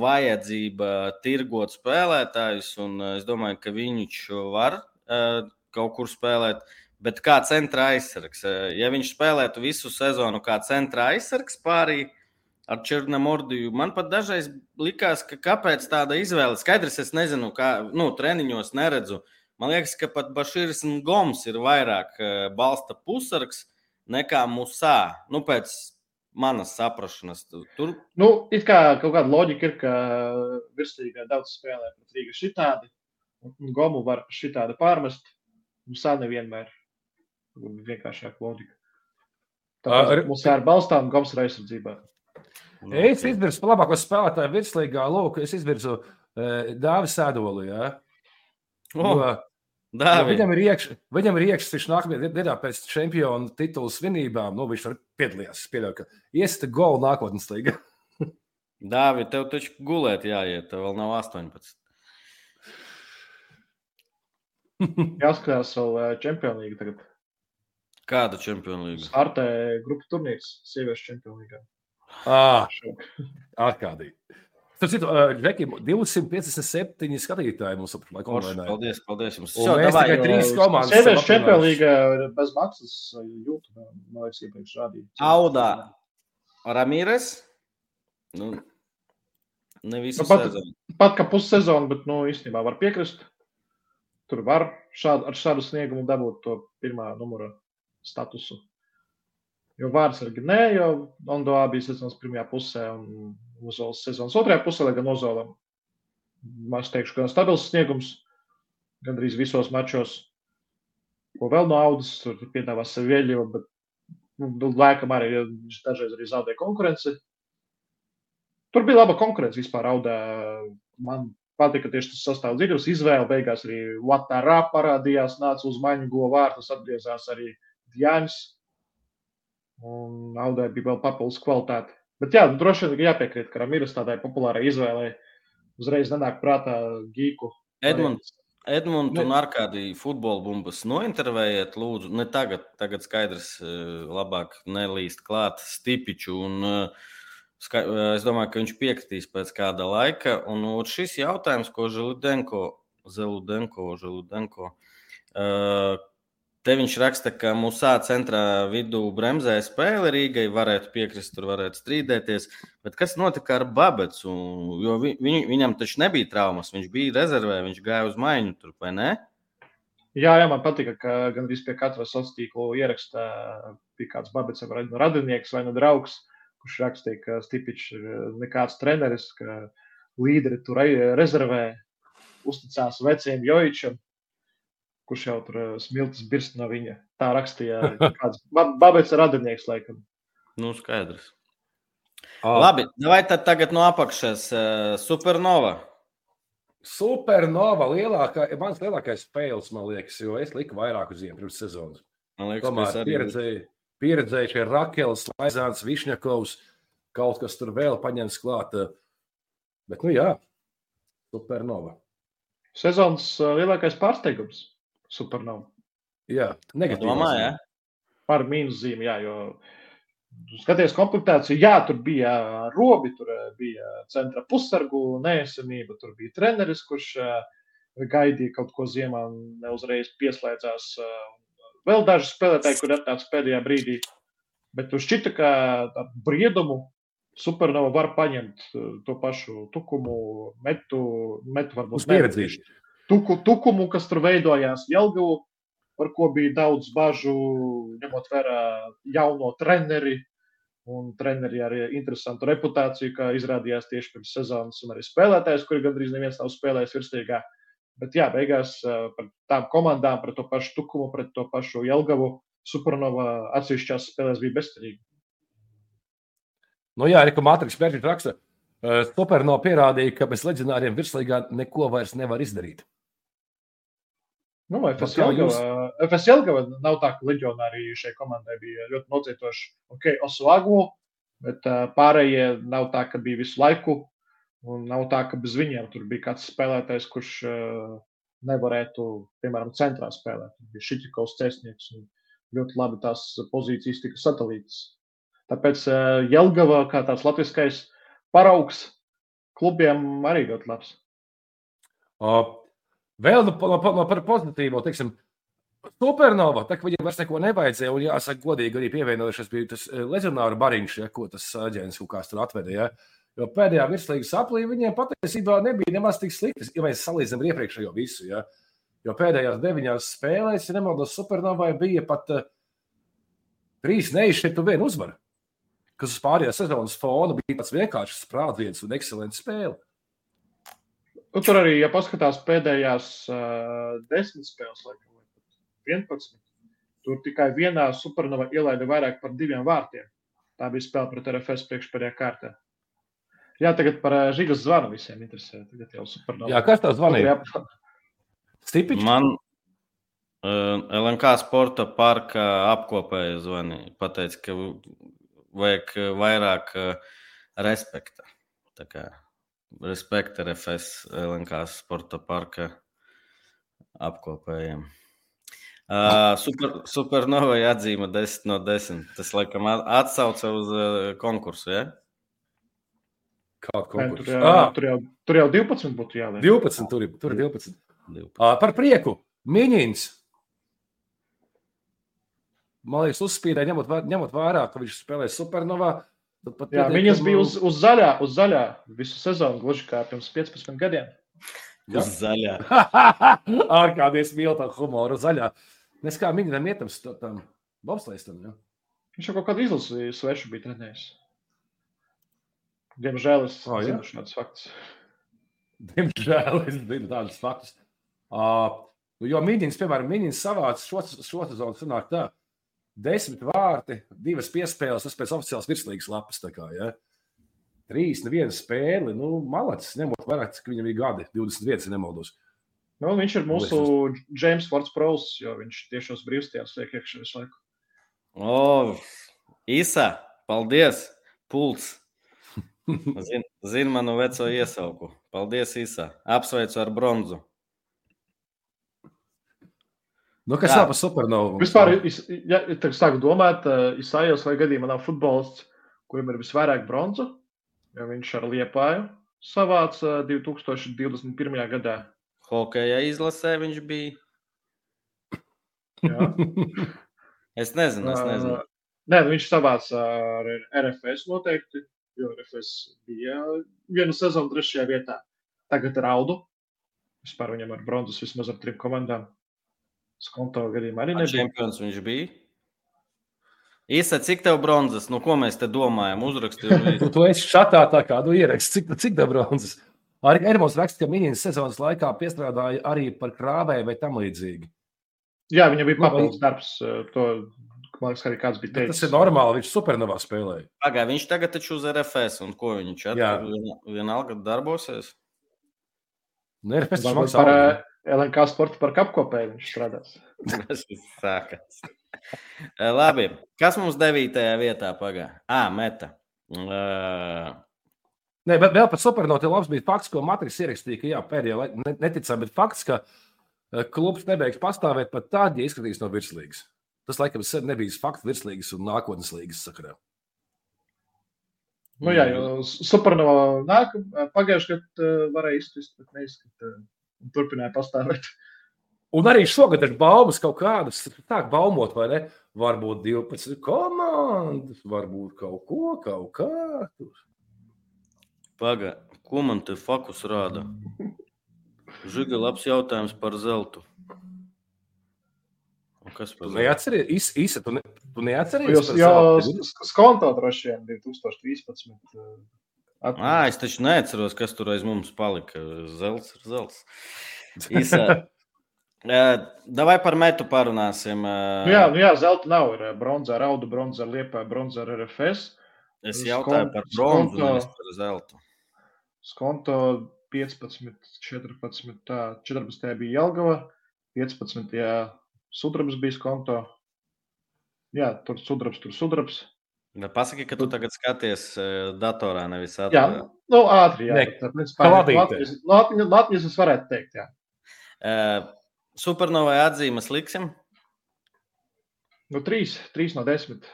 vajadzība tirgot spēlētājus, un es domāju, ka viņš var uh, kaut kur spēlēt. Bet kā centra aizsargs, ja viņš spēlētu visu sezonu kā centra aizsargs pārī ar Černamordiju, man pat dažreiz likās, ka kāpēc tāda izvēle. Skaidrs, es nezinu, kā nu, treniņos neredzu Man liekas, ka pat Bašīrs un Goms ir vairāk eh, balsta pusargs nekā Musā. Nu, pēc manas saprašanas. tu- Tur Nu, it kā kaut kāda loģika ir, ka virslīgā daudz spēlē pret Rīgas šitādi, un Gomu var šitādi pārmest, un sā nevienmēr. Vienkāršāk loģika. Ar- Tāpēc mums ir balstām Goms ir aizsardzībā. Es izvirzu labāko spēlētāju virslīgā. Lūk, es izvirzu uh, Dāvis Sēdoli. Ja? Oh, Jo, Dāvid, jo viņam ir iekšā, viņam ir iekšā, viņš nākamajā gadā pēc čempionu titula svinībām. Nu, viņš tur piedalījās. Es pieļauju, ka iesta golu nākotnes līga. Dāvid, tev taču gulēt jāiet, tev vēl nav 18. Jāskatās vēl Champions League tagad. Kāda čempionu līga? Startē grupu turnīrs sieviešu Champions League. Ah, ārkārtīgi. Starp citu, uh, Džeki, 257 skatītāji mums online. Paldies, paldies Šo, mēs davai, tikai trīs komandas. League ir bez maksas YouTube. Man liekas, iepriekš rādīja. Audā Ramīres. Nu, ne visu Nu, pat- sezonu. Pat kā pussezona, bet nu, īstenībā var piekrist. Tur var šādu, ar šādu sniegumu dabūt to pirmā numura statusu. Jo vārds ir nē, jo Ondoā bija sezonas pirmajā pusē un Ozols sezonas otrajā pusē, lai gan Ozolam, es teikšu, gan stabils sniegums, gandrīz visos mačos. Ko vēl no audas, tur piedāvā sevi vieļo, bet nu, laikam arī viņš dažreiz arī zaudē konkurenci. Tur bija laba konkurence vispār. Audā. Man patika tieši tas sastāvs dzirdes izvēle. Beigās arī Latvijā parādījās, nāca uz maņu govu vārtus, atgriezās arī Jānis. Un Audai bija vēl papildus kvalitāte. Bet jā, nu, droši vien jāpiekrīt, ka Ramiras tādai populārai izvēlei uzreiz nenāk prātā Gīku. Edmunds, Edmunds un Arkādija futbola bumbas nointervējiet, lūdzu. Ne tagad, tagad skaidrs, eh, labāk nelīst klāt Stipiču. Un, eh, eh, es domāju, ka viņš piekritīs pēc kāda laika. Un šis jautājums, ko Zeludenko, Zeludenko, Zeludenko eh, Te viņš raksta, ka Musā centrā vidū bremzēja spēle Rīgai, varētu piekrist, tur varētu strīdēties. Bet kas notika ar Babecu? Jo vi, viņ, viņam taču nebija traumas, viņš bija rezervē, viņš gāja uz maiņu tur, vai ne? Jā, jā, man patika, ka gandrīz pie katra sociālā tīkla ierakstā bija kāds babets vai nu radinieks vai nu draugs, kurš rakstīja, ka Stipičs ir eh, nekāds treneris, ka līderi tur rezervē, uzticās veciem Joičam, kurš jau tur eh, smiltis birst no viņa. Tā rakstīja kāds ba- babets radinieks, laikam. Nu, skaidrs. Ah, Labi, vai tad tagad no apakšas uh, supernova? Supernova lielākā, mans lielākais spēles, man liekas, jo es liku vairāk uz vienu pirms sezonas. Man liekas, Tomēr mēs arī pieredzēju, pieredzēju ka Rakels, Laizāns, Višņakovs kaut kas tur vēl paņems klāt. eh, Bet, nu jā, Supernova. Sezonas eh, lielākais pārsteigums - Supernova. Jā, negatīvi. domā, jā? par mīnuszīmi, jā, jo skaties komplektāciju, jā, tur bija robi, tur bija centra pussargu neesamība, tur bija treneris, kurš gaidīja kaut ko ziemā un neuzreiz pieslēdzās. Vēl daži spēlētāji, kur atnāca pēdējā brīdī, bet tur šķita, ka ar briedumu Supernova var paņemt to pašu tukumu, metu, metu varbūt Uz tuku, tukumu, kas tur veidojās Jelgavu, par ko bija daudz bažu, ņemot vērā jauno treneri. Un treneri ar interesantu reputāciju, kā izrādījās tieši pirms sezonas, un arī spēlētājs, kuri gandrīz neviens nav spēlējis virsīgā. Bet jā, beigās eh, par tām komandām, pret to pašu Tukumu, pret to pašu Jelgavu, Supernova atsevišķās spēlēs bija bezcerīga. Nu jā, Rika Matriks Pērķis raksta, eh, Supernova pierādīja, ka bez leģionāriem virslīgā neko vairs nevar izdarīt. Nu, FS jūs- Jelgava, FS Jelgava nav tā, ka leģionāri šai komandai bija ļoti nocietoši. Ok, Osuagu, bet uh, pārējie nav tā, ka bija visu laiku. Un nav tā, ka bez viņiem tur bija kāds spēlētājs, kurš uh, nevarētu, piemēram, centrā spēlēt. Tur Bija Šiķikovs, Cēsnieks, un ļoti labi tās pozīcijas tika sadalītas. Tāpēc uh, Jelgava kā tāds latviskais paraugs klubiem arī ļoti labs. O, Vēl no, no, no par pozitīvo, teiksim, Supernova, tā kā viņiem vairs neko nevajadzēja, un jāsaka, godīgi arī pievienojušies bija tas eh, leģionāru bariņš, ja, ko tas aģents kaut kāds tur atveda. Ja. Jo pēdējā virslīgas aplī viņiem patiesībā nebija nemaz tik slikti, ja mēs salīdzinām iepriekšējo visu. Ja. Jo pēdējās deviņās spēlēs, ja nemaldos, Supernovai bija pat uh, trīs neizšķirtu vienu uzvaru. Kas uz pārējās sezonas fona bija tāds vienkāršs sprādziens un ekscelents spēle. Nu, tur arī, ja paskatās pēdējās uh, desmit spēles, laikam, vai pat 11, tur tikai vienā supernova ielaida vairāk par diviem vārtiem. Tā bija spēle pret RFS priekšpēdējā kārtā. Jā, tagad par uh, Žigas zvanu visiem interesē. Tagad jau supernova. Jā, kas tā zvanīja? Stipiņš? Man uh, LNK sporta parka apkopēja zvanīja. Pateica, ka vajag vairāk uh, respekta. Tā kā respekta RFS LNK sporta parka apkopējiem. Uh, super, supernovai atzīme 10 no 10. Tas, laikam, atsauca uz uh, konkursu. Ja? Kādu Nē, konkursu? Tur, jau, Ah, tur, jau, tur jau 12 būtu jāliek. 12, tur tur ir 12. 12. Uh, par prieku. Miņins. Man liekas, uzspīdēja, ņemot, ņemot vērā, ka viņš spēlē supernovā. pat Jā, pietiekami- viņas bija uz, uz zaļā, uz zaļā visu sezonu, gluži kā pirms 15 gadiem. Uz zaļā. Ar kādiem smiltām humoru zaļā. Nes kā minam ietam tam bobslēstam. Ja? Viņš jau kaut kādu izlasi svešu bija trenējis. Diemžēl es oh, jā? zinu šādus faktus. Diemžēl es zinu tādus faktus. Uh, nu, jo Mīņķis, piemēram, Mīņķis savāca šo, šo sezonu, sanāk tā, desmit vārti, divas piespēles, tas pēc oficiālas virslīgas lapas. Kā, ja? Trīs, neviena spēle, nu, malacis, ņemot vērā, cik viņam ir gadi, 21, ja nemaldos. Nu, viņš ir mūsu James Fords Pros, jo viņš tiešos brīvstījās liek iekšā visu laiku. O, Isa, paldies! Pults! Zini zin manu veco iesauku. Paldies, Isa. Apsveicu ar bronzu. Nu, kas Jā. tā par supernovu? Vispār, ja ja tagad sāku domāt, Isaias vai gadījumā nav futbolists, kurim ir visvairāk bronzu, jo viņš ar Liepāju savāca 2021. gadā. Hokeja izlasē viņš bija. Jā. Es nezinu, es nezinu. Ā, Nē, nu viņš savāca ar RFS noteikti, jo RFS bija vienu sezonu trešajā vietā. Tagad ir Audu. Vispār viņam ar bronzas vismaz ar trim komandām. Skonto gadījumā arī Ar nebija. Čempions viņš bija. Īsa, cik tev bronzas? Nu, ko mēs te domājam? Uzrakstīju. Tu, tu esi šatā tā kā tu ieraksti, cik, cik daudz bronzas. Arī Ermons raksta, ka Mīņķis sezonas laikā piestrādāja arī par krāvēju vai tam līdzīgi. Jā, viņam bija Nu, papildus darbs. ā, To, man liekas, arī kāds bija Bet teicis. Tas ir normāli, viņš supernovā spēlēja. Pagā, viņš tagad taču uz RFS, un ko viņš Jā. ar vienalga darbosies? Nu, ir pēc tam Varbūt par LNK sporta par kapkopēju viņš strādās. Tas sākās. Eh, Labi, kas mums devītajā vietā pagāja? Ah, meta. Uh, Nē, bet vēl par supernotu labs bija fakts, ko Matrīs ierakstīja, ka jā, pēdējā laikā ne- neticami, bet fakts, ka eh, klubs nebeigs pastāvēt pat tad, ja izskatīs no virslīgas. Tas, laikam, sen nebija fakts virslīgas un nākotnes līgas sakarā. Nu, jā, jo Supernova nāk, pagājušajā gadā varēja izkrist, bet neizkrita. Un Turpināja pastāvēt. Un arī šogad ir baumas kaut kādas, tā baumot, vai ne? Varbūt 12 komandas, varbūt kaut ko, kaut kā. Pagaid, ko man te fokus rāda? Žiga, labs jautājums par zeltu. Un Kas par Tu zeltu? neatceries, Is- Isa, tu, ne, tu neatceries? Jo, par jo zelta? sk- skonto droši vien 2013. Ā, atmiņā. es taču neatceros, kas tur aiz mums palika. Zelts ir zelts. Īsa. Davai par metu parunāsim. Nu, jā, nu, jā, zelta nav. Ir bronzā ar audu, bronzā ar liepā, bronzā ar RFS. Es jautāju par bronzu, skonto- nevis par zeltu. Skonto 15, 14. Tā, 14. bija Jelgava, 15. sudrabs bija skonto. Jā, tur sudrabs, tur sudrabs. Pasaki, ka tu tagad skaties datorā, nevis Jā, atvērā. nu, ātri. Jā, Ne, bet, tā, principā, kladītē. Latvijas, Latvijas, Latvijas es varētu teikt, jā. Ā, Supernovai atzīmes liksim. Nu, trīs, trīs no desmit.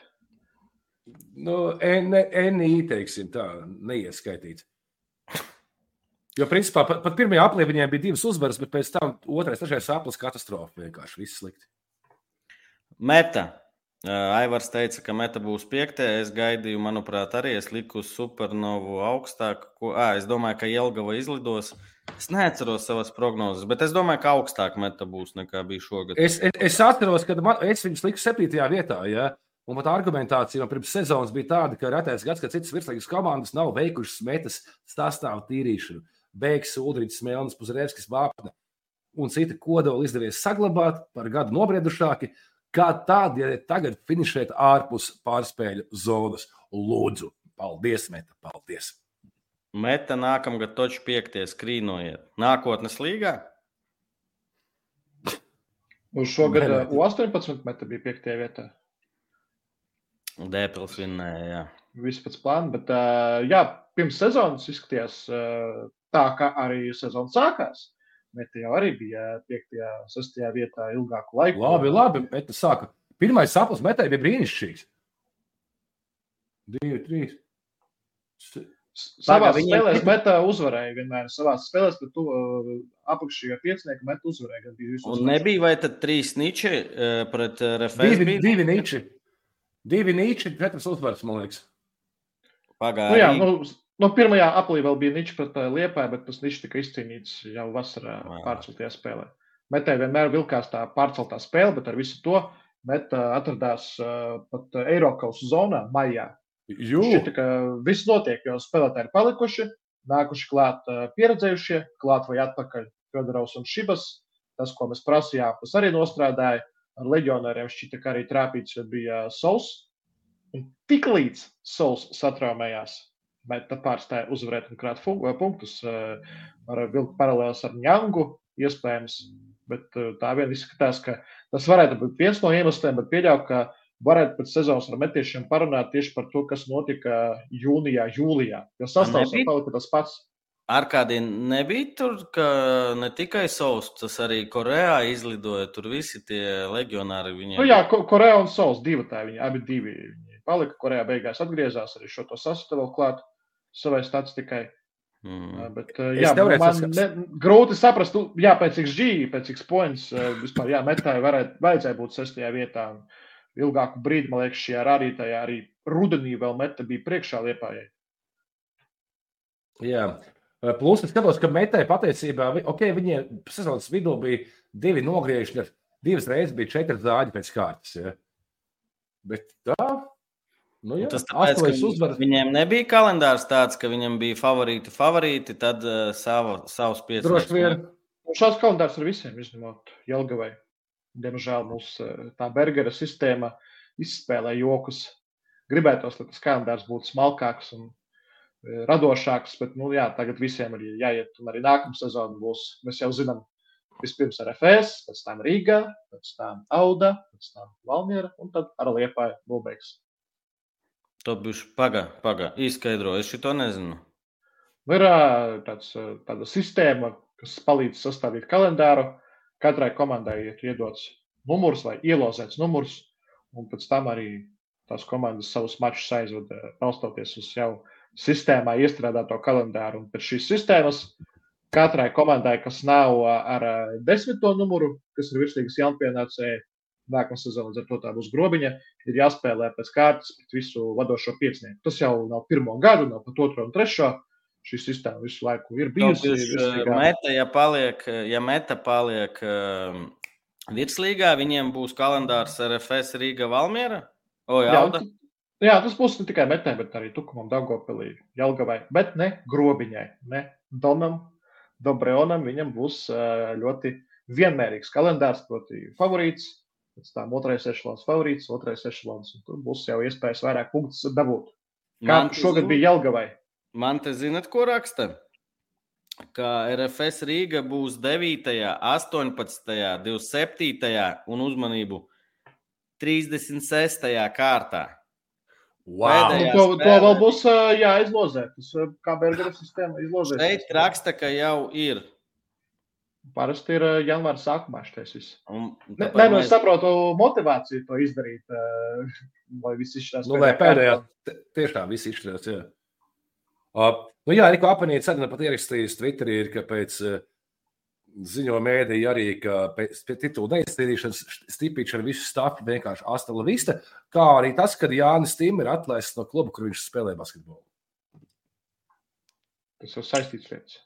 Nu, NI, teiksim, tā, neieskaitīts. Jo, principā, pat, pat pirmajā aplī viņiem bija divas uzvaras, bet pēc tam otrais, trešais aplis katastrofa. Vienkārši viss slikti. Meta. Aivars teica, ka meta būs piektajā. Es gaidīju, manuprāt, arī es liku supernovu augstāk. Ko... À, es domāju, ka Jelgava izlidos. Es neatceros savas prognozes, bet es domāju, ka augstāk meta būs nekā bija šogad. Es, es, es atceros, ka man, es viņus liku septītajā vietā. Ja? Un pat argumentācija man pirms sezonas bija tāda, ka retais gads, kad citas virslīgas komandas nav veikušas metas sastāvu tīrīšanu. Beigas, Udrichs, Melnis, Puzrēvskis, Vāpne un citi kodoli izdevies saglabāt par gadu nobriedušāki. Kā tādi, ja tagad finišēt ārpus pārspēļu zonas, lūdzu, paldies, Meta, paldies! Meta nākamgad toču piekties, krīnojiet. Nākotnes līgā? Uz šogad uh, U18 meta bija 5. vietā. Dēpils vinnēja, jā. Viss pēc plāna, bet uh, jā, pirms sezonas izskatījās uh, tā, ka arī sezona sākās. Meta jau arī bija 5. un 6. vietā ilgāku laiku. Labi, labi. Meta sāka. Pirmais sapnis metai bija brīnišķīgs. Divi, trīs. Savā spēlē metā uzvarēja vienmēr. Savā spēlē pret to uh, apakšējā piecinieku metā uzvarēja. Un nebija vai tad trīs niči uh, pret RFS? Divi, divi niči. Divi niči, četras uzvaras, man liekas. Pagājušajā. Nu, jā, nu, No pirmajā aplī vēl bija niķis pret Liepāju, bet tas niķis tika izcīnīts jau vasarā pārceltajā spēlē. Metē vienmēr vilkās tā pārceltā spēle, bet ar visu to Meta atradās uh, pat Eiropas zonā maijā. Šķita, ka viss notiek, jo spēlētāji ir palikuši, nākuši klāt pieredzējušie, klāt vai atpakaļ Fjodorovs un Šibas. Tas, ko mēs prasījām, tas arī nostrādāja. Ar leģionāriem šķita, ka arī trāpīts bija Sols. Un tik līdz Sols satraumējās, bet tā pārstāja uzvarēt un krāt punktus. Var vilkt paralēlus ar Ņangu, iespējams. Bet tā vien izskatās, ka tas varētu būt viens no iemesliem, bet pieļauju, ka varētu pēc sezonas ar metiešiem parunāt tieši par to, kas notika jūnijā, jūlijā. Jo sastāvs palika tas pats. Ar kādiem nebija tur, ka ne tikai Sauls, tas arī Korejā izlidoja. Tur visi tie legionāri. Viņiem... Nu, jā, Koreja un Sauls divi tā, viņi abi divi viņi palika. Korejā beigās atgriezās arī šo to sastāvu klāt savai statistikai. Mm. Bet, jā, man ne, grūti saprast, jā, pēc XG, pēc X points, vispār, jā, metāji varētu, vajadzēja būt sestajā vietā. Ilgāku brīdi, man liekas, šajā rādītājā arī rudenī vēl meta bija priekšā liepājai. Jā, plus es skatos, ka metai patiesībā, ok, viņiem sezonas vidū bija divi nogriežņi, divas reizes bija četri zāģi pēc kārtas. Ja? Bet tā, Nu, jā, tas tāpēc, uzvar... Viņiem nebija kalendārs tāds, ka viņam bija favorīti, favorīti, tad uh, sava, savus piecus. Droši vien. Šāds kalendārs ar visiem, izņemot Jelgavai. Diemžēl mums tā Bergera sistēma izspēlē jokus. Gribētos, lai tas kalendārs būtu smalkāks un radošāks, bet nu, jā, tagad visiem ir jāiet. Un arī nākamā sezona būs. Mēs jau zinām, vispirms ar FS, pēc tam Rīgā, pēc tam Auda, pēc tam Valmiera un tad ar Liepāju nobeigs. To bijuši pagaidi, pagaidi. Izskaidro, es šo nezinu. Ir tāds, tāda sistēma, kas palīdz sastādīt kalendāru. Katrai komandai ir iedots numurs vai ielozēts numurs, un pēc tam arī tās komandas savus mačus aizvada balstoties uz jau sistēmā iestrādāto kalendāru. Un pēc šīs sistēmas katrai komandai, kas nav ar desmito numuru, kas ir virslīgas jaunpienācēji, nākamā sezona, līdz ar to tā būs grobiņa, ir jāspēlē pēc kārtas pret visu vadošo piecinieku. Tas jau nav pirmo gadu, nav pat otro un trešo. Šī sistēma visu laiku ir bijusi. Meta, ja, paliek, ja meta paliek uh, virslīgā, viņiem būs kalendārs RFS Rīga Valmiera. O, jā, jā, jā, tas būs ne tikai metē, bet arī Tukumam, Dagopilī, Jelgavai, bet ne grobiņai, ne Donam, Dobreonam. Viņam būs ļoti vienmērīgs kalendārs, proti favorīts, pēc tam otrais ešalons favorīts, otrais ešalons. Tur būs jau iespējas vairāk punktus dabūt. Kā man šogad zinu, bija Jelgavai? Man te zinat, ko raksta? Ka RFS Rīga būs 9, 18, 27 un uzmanību 36. kārtā. Wow. Nu, to, to vēl būs jāizlozē. Tas kā Bergera sistēma izlozē. Šeit raksta, ka jau ir Parasti ir eh, janvāra sākumā šis viss. Nē, ne, nu, es saprotu motivāciju to izdarīt, eh, lai viss izšķirās. Nu, lai pēdējā, tiešām viss izšķirās, jā. Uh, nu jā, Riko Apanīts arī pat ierakstījis Twitterī, ir, ka pēc uh, ziņo mēdī arī, ka pēc titula neizcīnīšanas stipīša ar visu stāstu vienkārši astela vista, kā arī tas, ka Jānis Tim ir atlaists no kluba, kur viņš spēlē basketbolu. Tas jau saistīts lietas.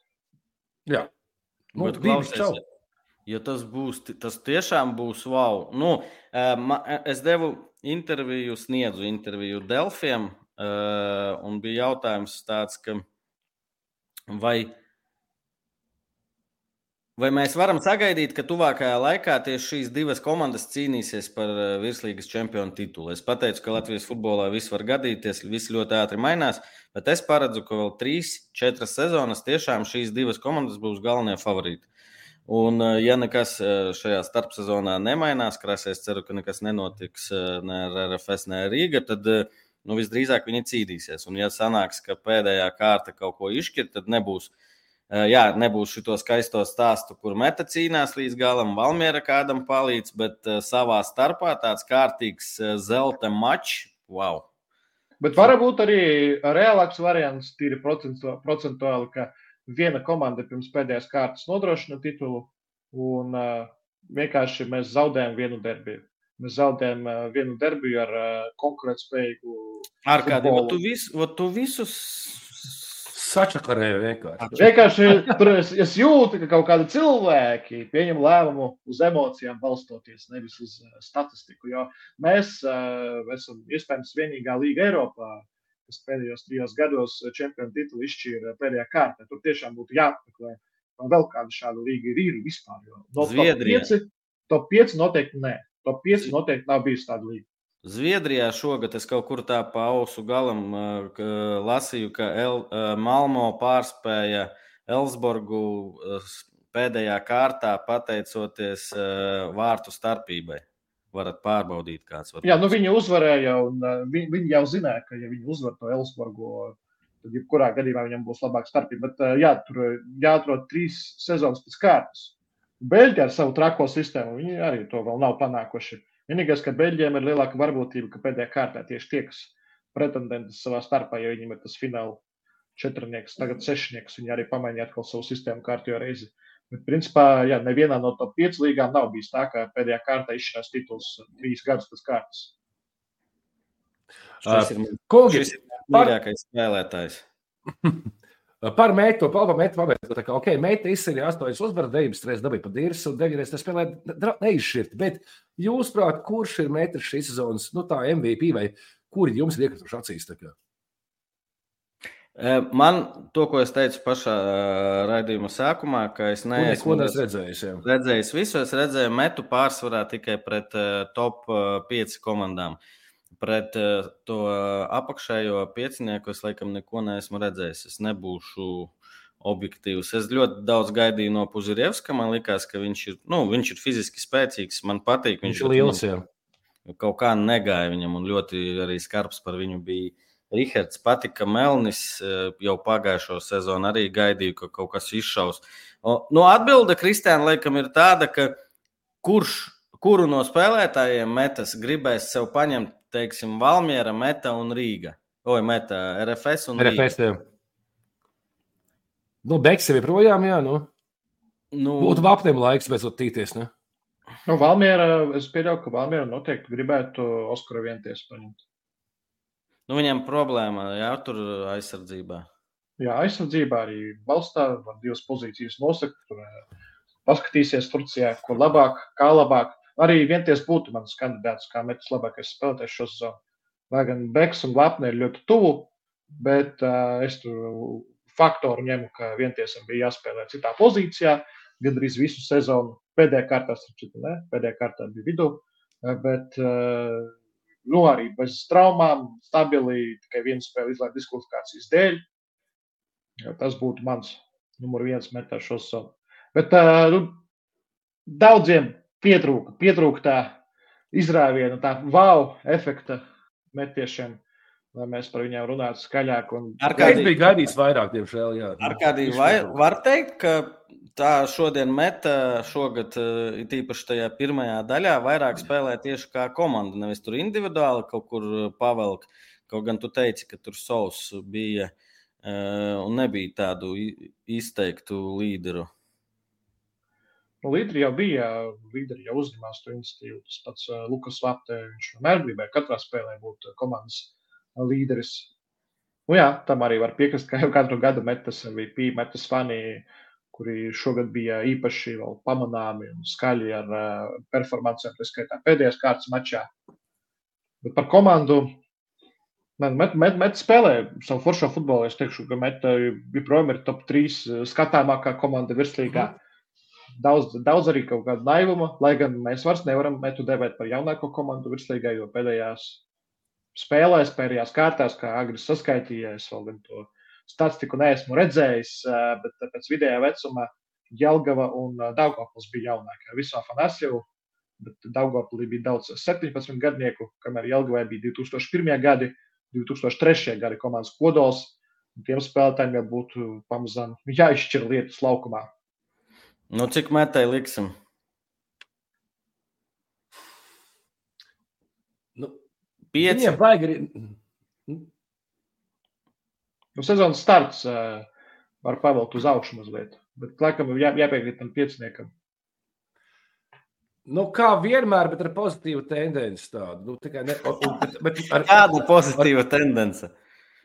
Jā, nu, Bet klausies, čau. Ja tas būs, tas tiešām būs wow. Nu, es devu interviju, sniedzu interviju Delfiem, un bija jautājums tāds, ka vai, vai mēs varam sagaidīt, ka tuvākajā laikā tieši šīs divas komandas cīnīsies par eh, virslīgas čempionu titulu. Es pateicu, ka Latvijas futbolā viss var gadīties, viss ļoti ātri mainās, bet es paredzu, ka vēl trīs, četras sezonas tiešām šīs divas komandas būs galvenie favorīti. Un, eh, ja nekas eh, šajā starpsezonā nemainās, krāsē, es ceru, ka nekas nenotiks ne ar RFS, ne ar Rīgā, tad nu, visdrīzāk viņi cīnīsies. Un, ja sanāks, ka pēdējā kārta kaut ko izšķir, tad nebūs, jā, nebūs šo skaisto stāstu, kur meta cīnās līdz galam, Valmiera kādam palīdz, bet savā starpā tāds kārtīgs zelta mačs. Wow! Bet var būt arī reālāks variants, tīri procentu- procentuāli, ka viena komanda pirms pēdējās kārtas nodrošina titulu, un vienkārši mēs zaudējam vienu derbiju. Mēs zaudējam vienu derbiju ar konkurētspējīgu. Ar futbolu. tu, vis, tu visus Sačakarēju vienkārši. Vienkārši tur es, es jūtu, ka kaut kādi cilvēki pieņem lēmumu uz emocijām balstoties, nevis uz statistiku. Jo mēs uh, esam iespējams vienīgā līga Eiropā, kas pēdējos trijos gados čempionu titulu izšķīra pēdējā kārtā. Tur tiešām būtu jāapmeklē, vai vēl kāda šāda līga ir, ir vispār. Jo no Zviedrija. Top 5, top 5 noteikti nē. Top 5 noteikti nav bijis tāda līga. Zviedrijā šogad es kaut kur tā pa ausu galam uh, ka lasīju, ka El, uh, Malmo pārspēja Elsborgu uh, pēdējā kārtā pateicoties uh, vārtu starpībai. Varat pārbaudīt, kāds var Jā, nu viņi uzvarēja, un uh, viņi, viņi jau zināja, ka, ja viņi uzvar to Elsburgu, tad jebkurā gadījumā viņam būs labāka starpība. Bet uh, jā, tur uh, jāatrod trīs sezonas pēc kārtas. Beļģi ar savu trako sistēmu, viņi arī to vēl nav panākuši. Vienīgais, ka Beļģiem ir lielāka varbūtība, ka pēdējā kārtā tieši tiekas pretendenti savā starpā, jo viņiem ir tas fināla četrnieks, tagad sešnieks. Viņi arī pamainīja atkal savu sistēmu kārtībā reizi. Bet, principā, jā, nevienā no top 5 līgām nav bijis tā, ka pēdējā kārtā izšķirās tituls trīs gadus pēc kārtas. Šis ir, ir mīļākais spēlētājs. Par meitu, palpa meitu pabeigtu. Tā kā, ok, meita izsīrīja astoņas uzvaras, deviņas reizes dabīja pa dīrs un deviņas reizes spēlēja neizšķirt. Bet jūs, prāt, kurš ir meita šīs sezonas, nu tā MVP vai kuri jums ir iekrituši acīs? Eh, Man to, ko es teicu pašā eh, raidījuma sākumā, ka es neesmu neesmu redzējis. jā. redzējis visu. Es redzēju metu pārsvarā tikai pret uh, top uh, 5 komandām. Pret uh, to uh, apakšējo piecinieku es laikam neko neesmu redzējis. Es nebūšu objektīvs. Es ļoti daudz gaidīju no Puzirievska. Man liekas, ka viņš ir, nu, viņš ir fiziski spēcīgs. Man patīk, Viņš viņš ir liels. Jā. kaut kā negāja viņam, un ļoti arī skarbs par viņu bija. Rihards patika Melnis eh, jau pagājušo sezonu arī gaidīju, ka kaut kas izšaus. O, Nu, atbilde Kristiāna laikam ir tāda, ka kurš, kuru no spēlētājiem metas gribēs sev paņemt, teiksim, Valmiera, Meta un Rīga. Oi, Meta, RFS un Rīga. RFS. Jā. Nu, Beksa ir projām, jā. Nu. Nu, Būtu vapniem laiks beidzot tīties. Ne? Nu, Valmiera, es pieļauju, ka Valmiera noteikti gribētu Oskaru vienties paņemt. nu, viņam problēma jā, tur aizsardzībā. Jā, aizsardzībā arī balstā, var divas pozīcijas nosakt. Tur eh, paskatīsies Turcijā, kur labāk, kā labāk. Arī vienties būtu mans kandidāts, kā metas labākais spēlētājs šo sezonu. Lai gan Beks un Lapne ir ļoti tuvu, bet uh, es tur faktoru ņemu, ka vientiesam bija jāspēlē citā pozīcijā, gandrīz visu sezonu. Pēdējā kārtā, citu, ne, pēdējā kārtā bija vidū, bet uh, nu, arī bez traumām, stabili, tikai vienu spēli izlaiž diskvalifikācijas dēļ. Tas būtu mans numur viens metāls šo sezonu. Bet uh, nu, daudziem pietrūka, pietrūka tā izrāviena, tā wow efekta metiešiem, lai mēs par viņiem runātu skaļāk. Un... Ar Kādī- biju gaidījis vairāk, diemžēl. Jā. Ar kādiem vai var teikt, ka tā šodien meta šogad, eh, it īpaši tajā pirmajā daļā, vairāk spēlē tieši kā komanda, nevis tur individuāli kaut kur eh, pavelk. Kaut gan tu teici, ka tur savs bija eh, un nebija tādu izteiktu līderu. Nu, līderi jau bija, līderi jau uzņēmās to iniciatīvu. Tas pats uh, Lukas Lapte, viņš vienmēr gribēja katrā spēlē būt komandas līderis. Nu, jā, tam arī var piekrist, ka jau katru gadu metas MVP, metas fani kuri šogad bija īpaši pamanāmi un skaļi ar uh, performancēm, tā skaitā pēdējās kārtas mačā. Bet par komandu. Man met, met, met spēlē savu foršo futbolu. Es teikšu, ka Meta joprojām ir top 3 skatāmākā komanda virslīgā. Mm. Daudz, daudz arī kaut kāda naivuma, lai gan mēs vairs nevaram metu devēt par jaunāko komandu virslīgā, jo pēdējās spēlēs, pēdējās kārtās, kā agri saskaitīja, es vēl gan to statistiku neesmu redzējis, bet pēc vidējā vecuma Jelgava un Daugavpils bija jaunākie. Visā Fanasiju bet Daugopilī bija daudz 17 gadnieku, kamēr Jelgavai bija 2001. gadi, 2003. gadi komandas kodols. Tiem spēlētājiem jau būtu pamazām jāizšķir lietas laukumā. Nu, cik metai liksim? Nu, Pieci. Viņiem vajag arī. Nu, sezonas starts uh, var pavilkt uz augšu mazliet, bet laikam jā, jāpiekrīt tam pieciniekam. Nu, kā vienmēr, bet ar pozitīvu tendenci tādu. Nu, tikai ne, un, bet, ar, Kāda pozitīva tendence?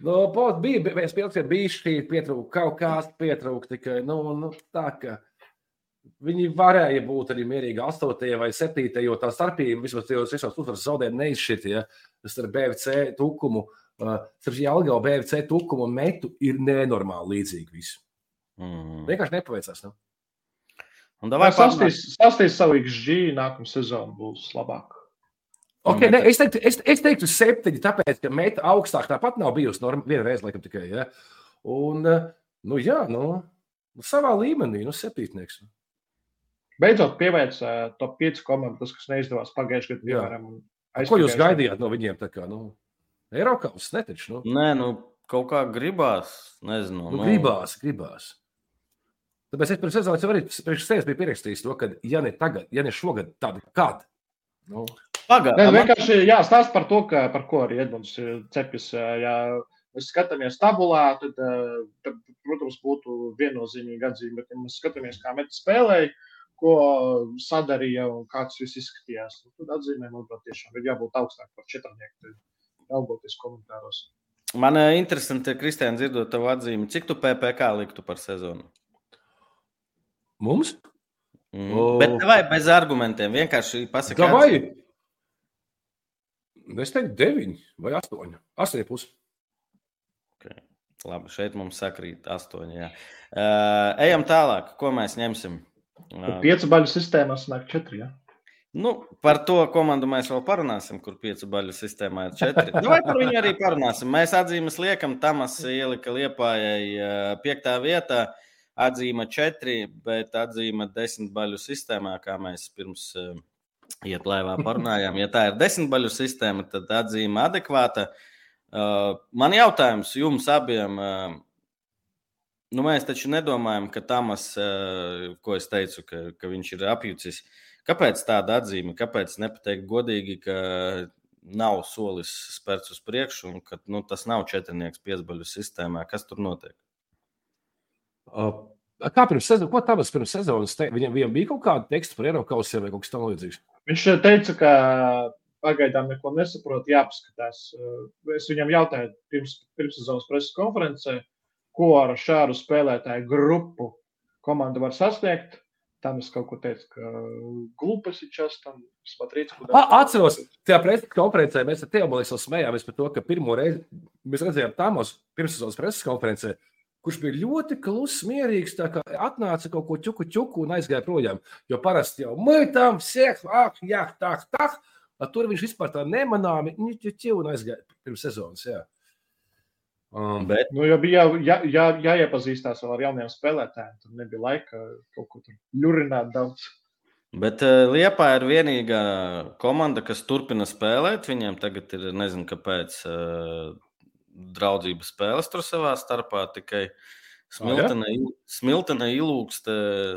Nu, bija, bija kad bija šī pietrūka, kaut kāds pietrūka tikai, nu, nu, tā, ka viņi varēja būt arī mierīgi 8. vai 7. jo tā starpība vismaz tajos visos uzvaras zaudējumos neizšķirt, ja tas ar BFC tukumu, uh, starp Jālgau BFC tukumu un metu ir nenormāli līdzīgi visu. Mm. Vienkārši nepaveicās. Nu. Un Vai davai sastīs, sastīs savu XG nākamā sezona būs labāk? Okay, ne, es, teiktu, es, es teiktu, septiņi, tāpēc, ka meta augstāk tāpat nav bijusi. Norma, vienreiz, laikam, tikai. Ja? Un, uh, nu, jā, nu, savā līmenī, nu, septītnieks. Beidzot, pievērst uh, top 5 komandu, tas, kas neizdevās pagājušajā gadā. Jā. Piemēram, un Ko jūs gaidījāt no viņiem? Tā kā, nu, Eiropas netaču. Nu, Nē, nu, kaut kā gribās. Nezinu. nu, gribās, gribās. Tāpēc es pirms sezonas jau arī priekš sevis biju pierakstījis to, ka, ja ne tagad, ja ne šogad, tad kad? Nu, Nē, Pagaidām, vienkārši jāstāsta par to, ka, par ko arī Edmunds cepjas. Ja mēs skatāmies tabulā, tad, tad protams, būtu viennozīmīgi atzīme. Bet, ja mēs skatāmies, kā Metis spēlēja, ko sadarīja un kā tas viss izskatījās, nu, tad atzīmē, manuprāt, tiešām ir jābūt augstāk par četrnieku, raugoties komentāros. man ir interesanti, Kristēn, dzirdot tavu atzīmi. Cik tu PPC liktu par sezonu? mums? Mm. O. Bet vai bez argumentiem? Vienkārši pasakāt, Vai? Es teiktu, deviņi vai astoņi. Astoņi pusi. Labi, šeit mums sakrīt astoņi. Jā. Uh, ejam tālāk. Ko mēs ņemsim? Uh, Piecu baļu sistēmā sanāk četri. Ja? nu, par to komandu mēs vēl parunāsim, kur piecu baļu sistēmā ir četri. Nu, vai par viņu arī parunāsim? Mēs atzīmes liekam, Tamas ielika liepājai piektā vietā. Atzīme četri, bet atzīme desmit baļu sistēmā, kā mēs pirms iet laivā parunājām. Ja tā ir desmit baļu sistēma, tad atzīme adekvāta. Man jautājums jums abiem. Nu, mēs taču nedomājam, ka Tamas, uh, ko es teicu, ka, ka viņš ir apjucis. Kāpēc tāda atzīme? Kāpēc nepateikt godīgi, ka nav solis spērts uz priekšu un ka nu, tas nav četrnieks piesbaļu sistēmā? Kas tur notiek? Uh, Kā pirms sezonas, ko tādas pirms sezonas te, viņam, viņam bija kaut kāda teksta par Eiropas kausiem vai kaut kas tamlīdzīgs? Viņš teica, ka pagaidām neko nesaprot, jāpaskatās. Es viņam jautāju pirms, pirms sezonas preses konferencē, ko ar šādu spēlētāju grupu komanda var sasniegt. Tam es kaut ko teicu, ka glupas ir čas tam spatrīts. Atceros, tajā preses konferencē mēs ar Teobalī smējāmies par to, ka pirmo reizi mēs redzējām Tamos pirmssezonas preses konferencē, kurš bija ļoti kluss, mierīgs. tā kā Atnāca kaut ko ķuku, ķuku un aizgāja projām. Jo parasti jau mūžām, sēž, ak, jā, tā, tā. Tur viņš vispār tā nemanāmi ķiķi un aizgāja pirms sezonas. Jā. Um, Bet, Nu, jo bija jā, jā, jā, jāiepazīstās vēl ar jauniem spēlētājiem. Tur nebija laika kaut ko tur ļurināt daudz. bet Liepa ir vienīgā komanda, kas turpina spēlēt. Viņiem tagad ir nezinu, kāpēc uh, draudzības spēles tur savā starpā tikai. Smiltene, il- Smiltene ilūkst,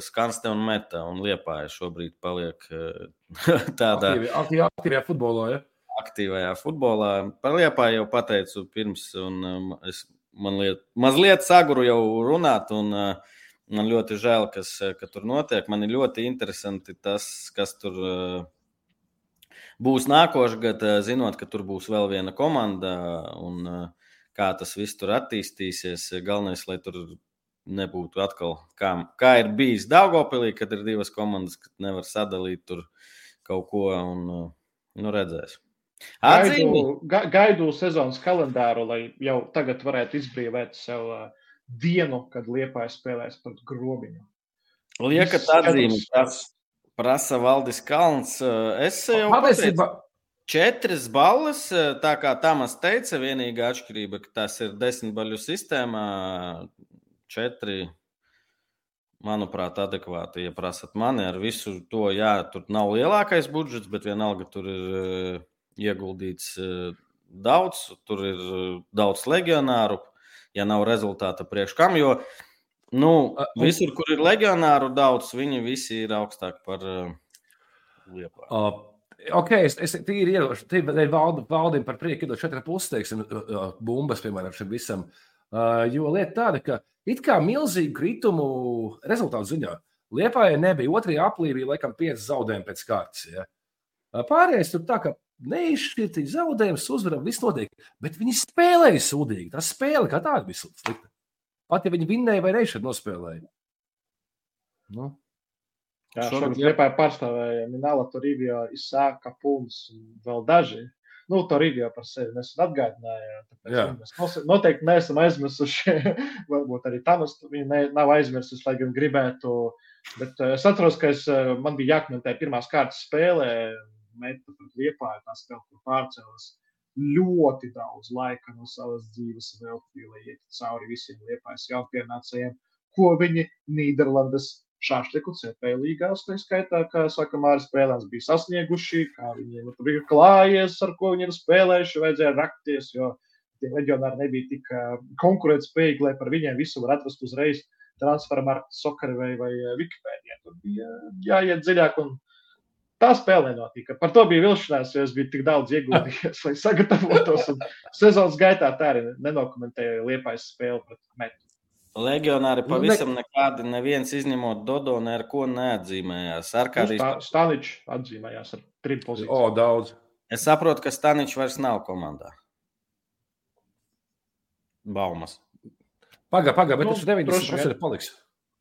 skanste un meta, un liepāja šobrīd paliek eh, tādā aktīvi, aktīvi, aktīvajā futbolā. Ja? Aktīvajā futbolā. Par liepā jau pateicu pirms, un um, es man liet, mazliet saguru jau runāt, un uh, man ļoti žēl, kas uh, ka tur notiek. Man ir ļoti interesanti tas, kas tur uh, būs nākošais gads, zinot, ka tur būs vēl viena komanda un uh, kā tas viss tur attīstīsies. Galvenais, lai tur nebūtu atkal, kā, kā ir bijis Dāngopilī, kad ir divas komandas, kad nevar sadalīt tur kaut ko un nu, redzēs. Gaidu, ga, gaidu sezonas kalendāru, lai jau tagad varētu izbrīvot sev uh, dienu, kad Liepāja spēlēs pret grobiņu. Liekat atzīmi, tas prasa Valdis Kalns. Es jau Patiesībā, četras balles, tā kā Tamas teica, vienīgā atšķirība, ka tas ir desmit baļu sistēmā, četri, manuprāt, adekvāti, ja prasat mani ar visu to, jā, tur nav lielākais budžets, bet vienalga tur ir ieguldīts eh, daudz, tur ir eh, daudz legionāru, ja nav rezultāta priekš kam, jo nu, visur, kur ir legionāru daudz, viņi visi ir augstāk par uh, liepa. uh, ok, es, es tīri iedošu, tīri valdu, valdim par prieku iedot četri pusi, teiksim, bumbas, piemēram, šim visam. Uh, jo lieta tāda, ka it kā milzīgu kritumu rezultātu ziņā Liepājai nebija otrajā aplī, bija laikam pieci zaudējumi pēc kārtas. Ja? Pārējais tur tā, ka neizšķirtīgi zaudējums, uzvaram, viss notiek. Bet viņi spēlēja sūdīgi. Tā spēle kā tāda bija slikta. Pat ja viņi vinnēja vai reiz nospēlēja. Nu. Jā, Šogad šogad Liepāja pārstāvēja Minēla Torīvijā, Isāka Puns un vēl daži. Nu, Torīvijā par sevi nesen atgādināja. Mēs noteikti neesam aizmirsuši. Varbūt arī Tamas viņa nav aizmirsusi, lai gan gribētu. Bet eh, es atceros, ka es, eh, man bija jākomentē pirmās kārtas spēlē, meita pret Liepāju, tā spēle, kur pārcēlās ļoti daudz laika no savas dzīves veltīja, lai iet cauri visiem Liepājas jaunpienācējiem, ko viņi Nīderlandes šāšteku CP līgās, tā skaitā, kā saka Māris Spēlēns, bija sasnieguši, kā viņiem tur ir klājies, ar ko viņi ir spēlējuši, vajadzēja rakties, jo tie leģionāri nebija tik konkurētspējīgi, lai par viņiem visu var atrast uzreiz transfermarkt, sokari vai, vai Wikipēdijā. Tur bija jāiet dziļāk un tā spēle nenotika. Par to bija vilšanās, jo es biju tik daudz ieguldījies, lai sagatavotos. un Sezonas gaitā tā arī nenokomentēju liepais spēli pret metu. Legionāri Nu, pavisam nekādi, neviens izņemot Dodo, ne ar ko neatzīmējās. Ar kādīs... Staničs atzīmējās ar trim pozīcijām. O, daudz. Es saprotu, ka Staničs vairs nav komandā. Baumas. Pagaid, pagaid, bet Nu, nu, tas 90% droši vien. paliks.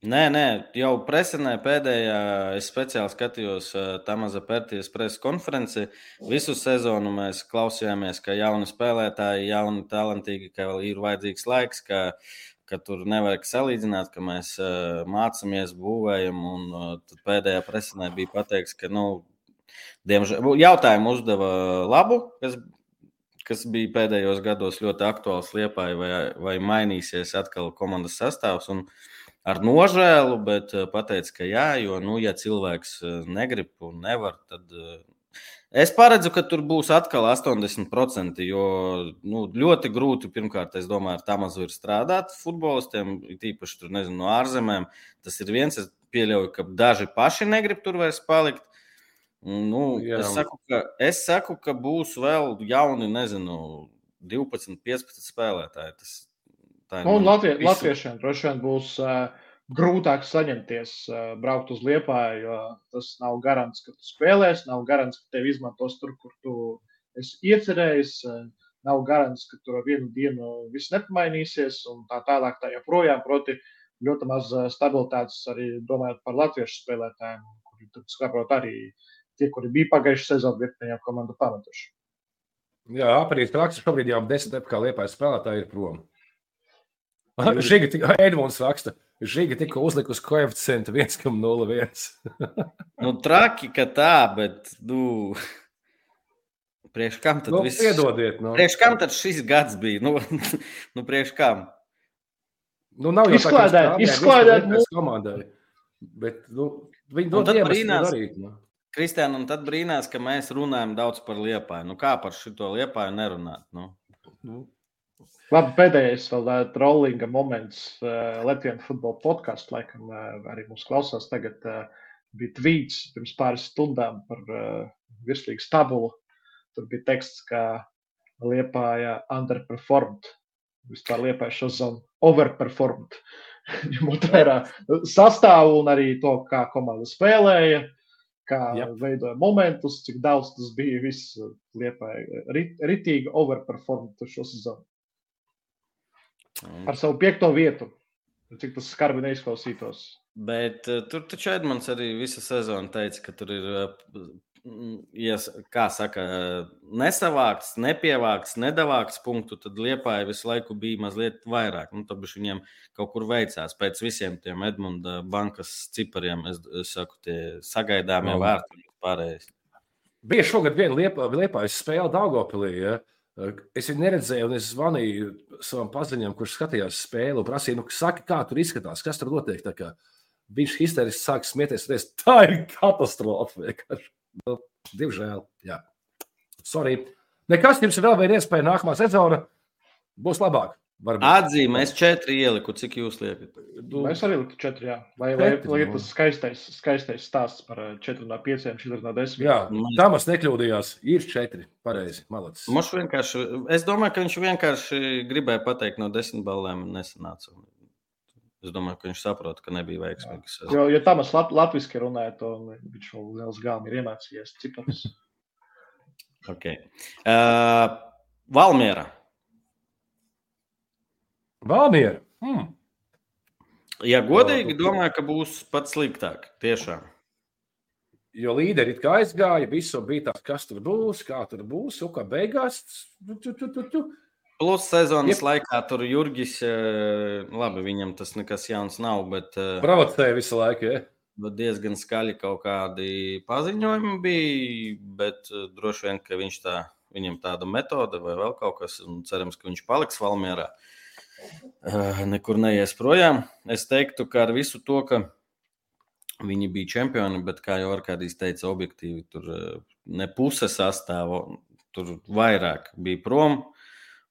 Nē, nē, jau presenē pēdējā, es speciāli skatījos uh, Tamaza Pērtijas preses konferenci. Visu sezonu mēs klausījāmies, ka jauni spēlētāji, jauni talantīgi, ka vēl ir vajadzīgs laiks, ka, ka tur nevajag salīdzināt, ka mēs uh, mācāmies, būvējam. Un uh, tad pēdējā presenē bija pateikts, ka, nu, diemžēl, jautājumu uzdeva labu, kas kas bija pēdējos gados ļoti aktuāls Lietuvai, vai, vai mainīsies atkal komandas sastāvs. Un ar nožēlu, bet eh, pateica, ka jā, jo, nu, ja cilvēks eh, negrib un nevar, tad eh, es paredzu, ka tur būs atkal 80%. Jo nu, ļoti grūti, pirmkārt, es domāju, ar tā mazu ir strādāt futbolistiem, tīpaši tur, nezinu, no ārzemēm. Tas ir viens, es pieļauju, ka daži paši negrib tur vairs palikt. Nu, Jā. es, saku, ka, es saku, ka būs vēl jauni, nezinu, 12, 15 spēlētāji. Tas, tā ir Nu, un Latvie, visu- latviešiem droši vien būs uh, grūtāk saņemties, uh, braukt uz Liepāju, jo tas nav garants, ka tu spēlēsi, nav garants, ka tevi izmantos tur, kur tu esi iecerējis. Uh, nav garants, ka tur vienu dienu viss nepamainīsies un tā tālāk. Tā joprojām, proti, ļoti maz stabilitātes arī domājot par latviešu spēlētājiem, kuri tur saprot arī tie, kuri bija pagājušajā sezonā, virknē jau komandu pametuši. Jā, aprīlis raksta, šobrīd jau desmit kā liepais spēlētāji ir prom. Žiga tik, Edmunds raksta, Žiga tikko uzlikusi koeficientu 1,01. Nu, traki, ka tā, bet, nu, priekš kam tad Nu, viss? piedodiet, nu. Priekš kam tad šis gads bija? Nu, nu priekš kam? Nu, nav jau Izklaidēt- izklaidēt mūsu komandai. Bet, nu, viņi dod tad brīnās. darīt. Nu. Kristiāna, un tad brīnās, ka mēs runājam daudz par liepāju. Nu, kā par šito liepāju nerunāt? Nu? Nu, Labi, pēdējais vēl uh, trollinga moments uh, Latvijas futbola podkāstā. Laikam uh, arī mums klausās. Tagad uh, bija tvīts pirms pāris stundām par uh, virslīgas tabulu. Tur bija teksts, ka Liepāja underperformed. Vispār Liepāja šo zonu overperformed. Ņemot vērā sastāvu un arī to, kā komanda spēlēja, kā Jep. veidoja momentus, cik daudz tas bija. Viss Liepāja rit, ritīgi overperformed šo sezonu. Un Ar savu piekto vietu. Cik tas skarbi neizklausītos. Bet uh, tur taču Edmunds arī visu sezonu teica, ka tur ir, uh, ja, kā saka, nesavākts, nepievākts, nedavākts punktu, tad Liepāja visu laiku bija mazliet vairāk. Nu, tad viņiem kaut kur veicās pēc visiem tiem Edmunda bankas cipariem, es, es saku, tie sagaidāmie vērti un pārējais. Bija šogad viena liepa, liepājas spēle Daugopilī. Ja? Es viņu neredzēju, un es zvanīju savam paziņam, kurš skatījās spēli un prasīju, nu, saki, kā tur izskatās, kas tur notiek. Viņš histēriski sāk smieties, un tā ir katastrofa. Nu, Diemžēl, jā. Sorry. Nekas jums vēl ir iespēja nākamā sezona būs labāk. Varbūt. Atzīmē, es četri ieliku, cik jūs liekat? Nu, es arī liku četri, jā. Vai, vai, vai ir tas skaistais, skaistais stāsts par eh, četru no pieciem, četru no desmit? Jā, Tamas nekļūdījās. Ir četri. Pareizi. Malacis. Mums vienkārši, es domāju, ka viņš vienkārši gribēja pateikt no desmit balēm un nesanāca. Es domāju, ka viņš saprot, ka nebija veiksmīgs. Jo, ja Tamas lat, latviski runāja, to viņš vēl liels gāmi ir iemācījies ciparus. okay. uh, Valmiera. Valmiera. Hmm. Ja godīgi, domāju, ka būs pat sliktāk. Tiešām. Jo līderi it kā aizgāja, visu bija tāds, kas tur būs, kā tur būs, un kā beigās. Tu, tu, tu, tu. Plus sezonas Jep. laikā tur Jurgis, labi, viņam tas nekas jauns nav, bet. Provocēja visu laiku, ja? Bet diezgan skaļi kaut kādi paziņojumi bija, bet droši vien, ka viņš tā, viņam tāda metode vai vēl kaut kas, un cerams, ka viņš paliks Valmierā. Uh, Eh, nekur neies projām. Es teiktu, ka ar visu to, ka viņi bija čempioni, bet, kā jau Arkādijs teica, objektīvi tur eh, ne puse sastāva, tur vairāk bija prom.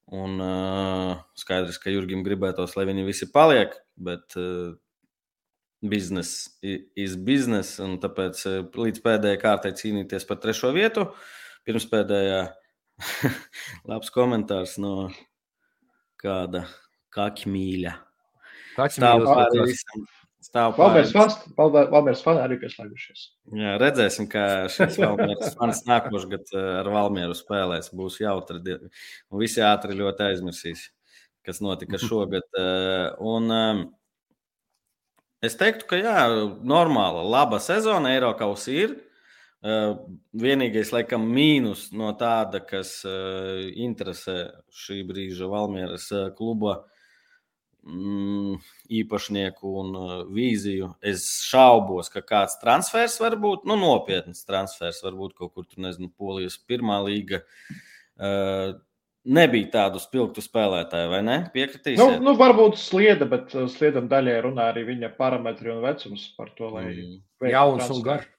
Un uh, skaidrs, ka Jurgim gribētos, lai viņi visi paliek, bet uh, biznesa ir biznesa, un tāpēc uh, līdz pēdējai kārtai cīnīties par trešo vietu. Pirms pēdējā labs komentārs no kāda Kakmīļa. Stāv pāri visam. Stāv pāri visam. Valmērs fani arī pieslēgušies. Jā, redzēsim, kā šis Valmērs fans nākošais gads ar Valmieru spēlēs. Būs jautri. Un visi ātri ļoti aizmirsīs, kas notika šogad. Un, es teiktu, ka jā, normāla, laba sezona Eiropas ir. Vienīgais, laikam, mīnus no tāda, kas interesē šī brīža Valmieras kluba, mm, īpašnieku un uh, vīziju. Es šaubos, ka kāds transfers var būt, nu, nopietns transfers, varbūt kaut kur tur, nezinu, Polijas pirmā līga. Uh, nebija tādu spilgtu spēlētāju, vai ne? Piekritīs. Nu, nu, varbūt slieda, bet uh, sliedam daļai runā arī viņa parametri un vecums par to, lai mm. jauns un garš.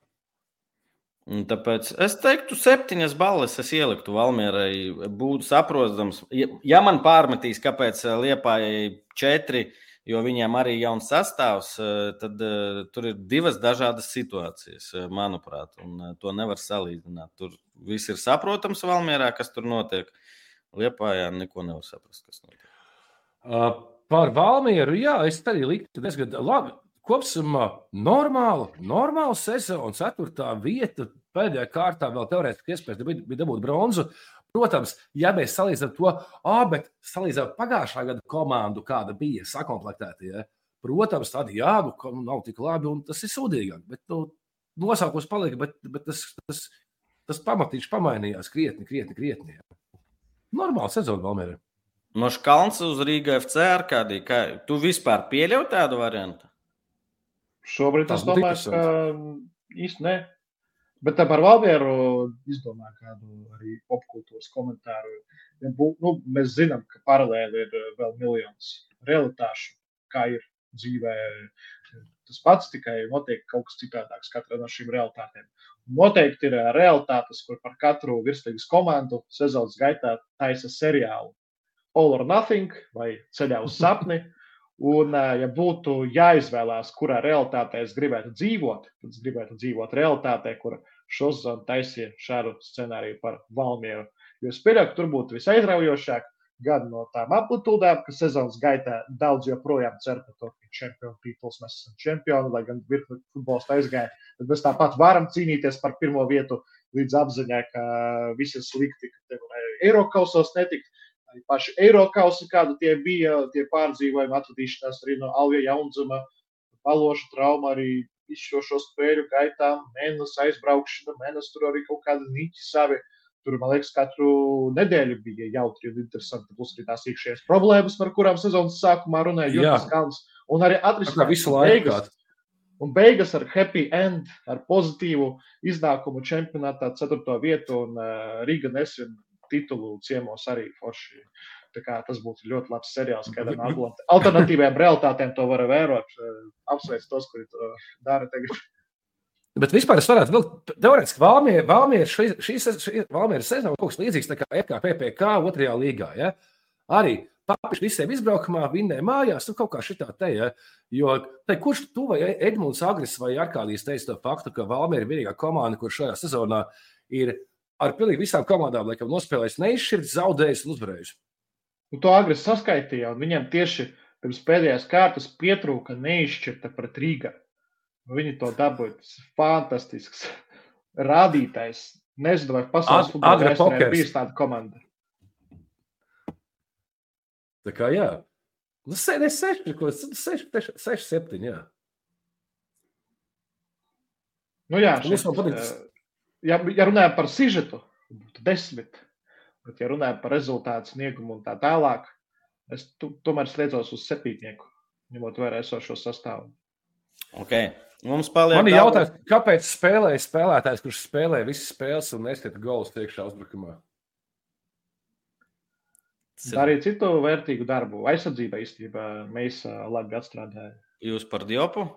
Un tāpēc es teiktu, septiņas balles es ieliktu Valmierai. Būtu saprotams, ja, man pārmetīs, kāpēc eh, Liepājai četri, jo viņiem arī ir jauns sastāvs, eh, tad uh, tur ir divas dažādas situācijas, manuprāt, un to nevar salīdzināt. Tur viss ir saprotams Valmierā, kas tur notiek. Liepājā neko nevar saprast, kas notiek. Uh, par Valmieru, jā, es arī liktu diezgan labi kopumā normāla, normāla sezona, ceturtā vieta. Pēdējā kārtā vēl teorētiski iespējas bija, bija dabūt bronzu. Protams, ja mēs salīdzinām to, ah, bet salīdzinām pagājušā gada komandu, kāda bija sakomplektēta, ja, protams, tad jā, nu, nu, nav tik labi un tas ir sūdīgāk. Bet nu, nosaukums palika, bet, bet tas, tas, tas pamatīgs pamainījās krietni, krietni, krietni. Ja. Normāla sezona Valmērē. No Škalns uz Rīgā FC ar kādī, kā tu vispār pieļauj tādu variantu? Šobrīd es domāju, ka īsti ne. Bet par Valmieru izdomāju kādu arī popkultūras komentāru. Nu, mēs zinām, ka paralēli ir vēl miljons realitāšu, kā ir dzīvē. Tas pats tikai notiek kaut kas citādāks katrā no šīm realitātēm. Noteikti ir realitātes, kur par katru virsligas komandu sezonas gaitā taisa seriālu All or Nothing vai Ceļā uz sapni. Un, ja būtu jāizvēlās, kurā realitātē es gribētu dzīvot, tad es gribētu dzīvot realitātē, kur šodien taisīja šādu scenāriju par Valmieru. Jo es pieļauju, ka tur būtu visaizraujošāk gan no tām amplitūdām, ka sezonas gaitā daudz joprojām cer par to, ka čempionu tituls mēs esam čempioni, lai gan virkni futbols aizgāja. Tad mēs tāpat varam cīnīties par pirmo vietu līdz apziņai, ka viss ir slikti, ka tev Eiropausos netikt Arī paši Eirokausi, kāda tie bija, tie pārdzīvojumi, atvadīšanās arī no Alvija Jaunzuma, paloša trauma arī visu šo, spēļu gaitā, mēnesis aizbraukšana, mēnesis tur arī kaut kādi niķi savi. Tur, man liekas, katru nedēļu bija jautri un interesanti. Plus arī tās iekšējās problēmas, par kurām sezonas sākumā runāja. Jurgis Kalns. Un arī atrisināt visu laiku. beigas. Un beigas ar happy end, ar pozitīvu iznākumu čempionātā, 4. vietu un uh, Riga nesen titulu ciemos arī forši. Tā kā tas būtu ļoti labs seriāls, kādam alternat- alternatīviem realitātēm to var vērot. Uh, Apsveic tos, kuri to dara tagad. Bet vispār es varētu vēl teorētiski Valmiera sezona kaut kas līdzīgs kā FKPPK otrajā līgā. Ja? Arī papiši visiem izbraukumā, vinnē mājās, nu kaut kā šitā te, ja? jo te, kurš tu vai Edmunds Agris vai Arkādijs teica to faktu, ka Valmiera ir vienīgā komanda, kur šajā sezonā ir ar pilnīgi visām komandām, laikam, nospēlējis neizšķirts, zaudējis un uzvarējis. Un to agri saskaitīja, un viņam tieši pirms pēdējās kārtas pietrūka neizšķirta pret Rīgā. Viņi to dabūja. Tas ir fantastisks rādītājs. Nezinu, vai pasaules pokers. ir bijusi tāda komanda. Tā kā jā. Nu, se, ne seši, ko, seši, seši, seši, septiņi, jā. Nu, jā, Mums šeit, vēl patīk- eh, ja, ja runājam par sižetu, tad desmit. Bet, ja runājam par rezultātu sniegumu un tā tālāk, es tu, tomēr sliedzos uz septītnieku, ņemot vērā esošo sastāvu. Okay. Mums paliek Man ir daudz- jautājums, kāpēc spēlēja spēlētājs, kurš spēlē visas spēles un neskata gols iekšā uzbrukumā? Darīja citu vērtīgu darbu. Aizsardzībā īstenībā mēs labi atstrādājām. Jūs par Diopu?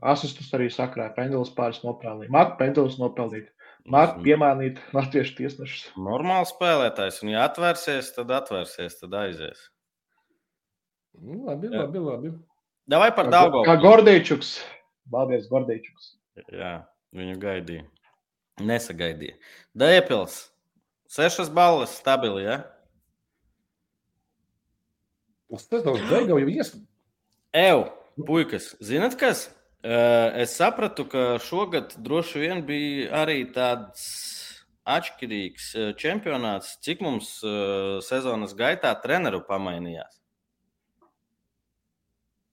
Asistus arī sakrāja. Pendels pāris nopelnīja. Mākslinieks pendels nopelnīt. Mākslinieks piemānīt latviešu tiesnešus. Normāls spēlētājs, un ja atvērsies, tad atvērsies, tad aizies. Nu, labi, Jā. labi, labi. Davai par Kā Dāngu. Gordeičuks. Baldies Gordeičuks. Jā, viņu gaidīja. Nesagaidīja. Dēpils. Sešas balvas stabili, ja? Uz sezonas beigām jau ies. Eju, puikas, zinat kas? Eh, Es sapratu, ka šogad droši vien bija arī tāds atšķirīgs eh, čempionāts, cik mums eh, sezonas gaitā treneru pamainījās.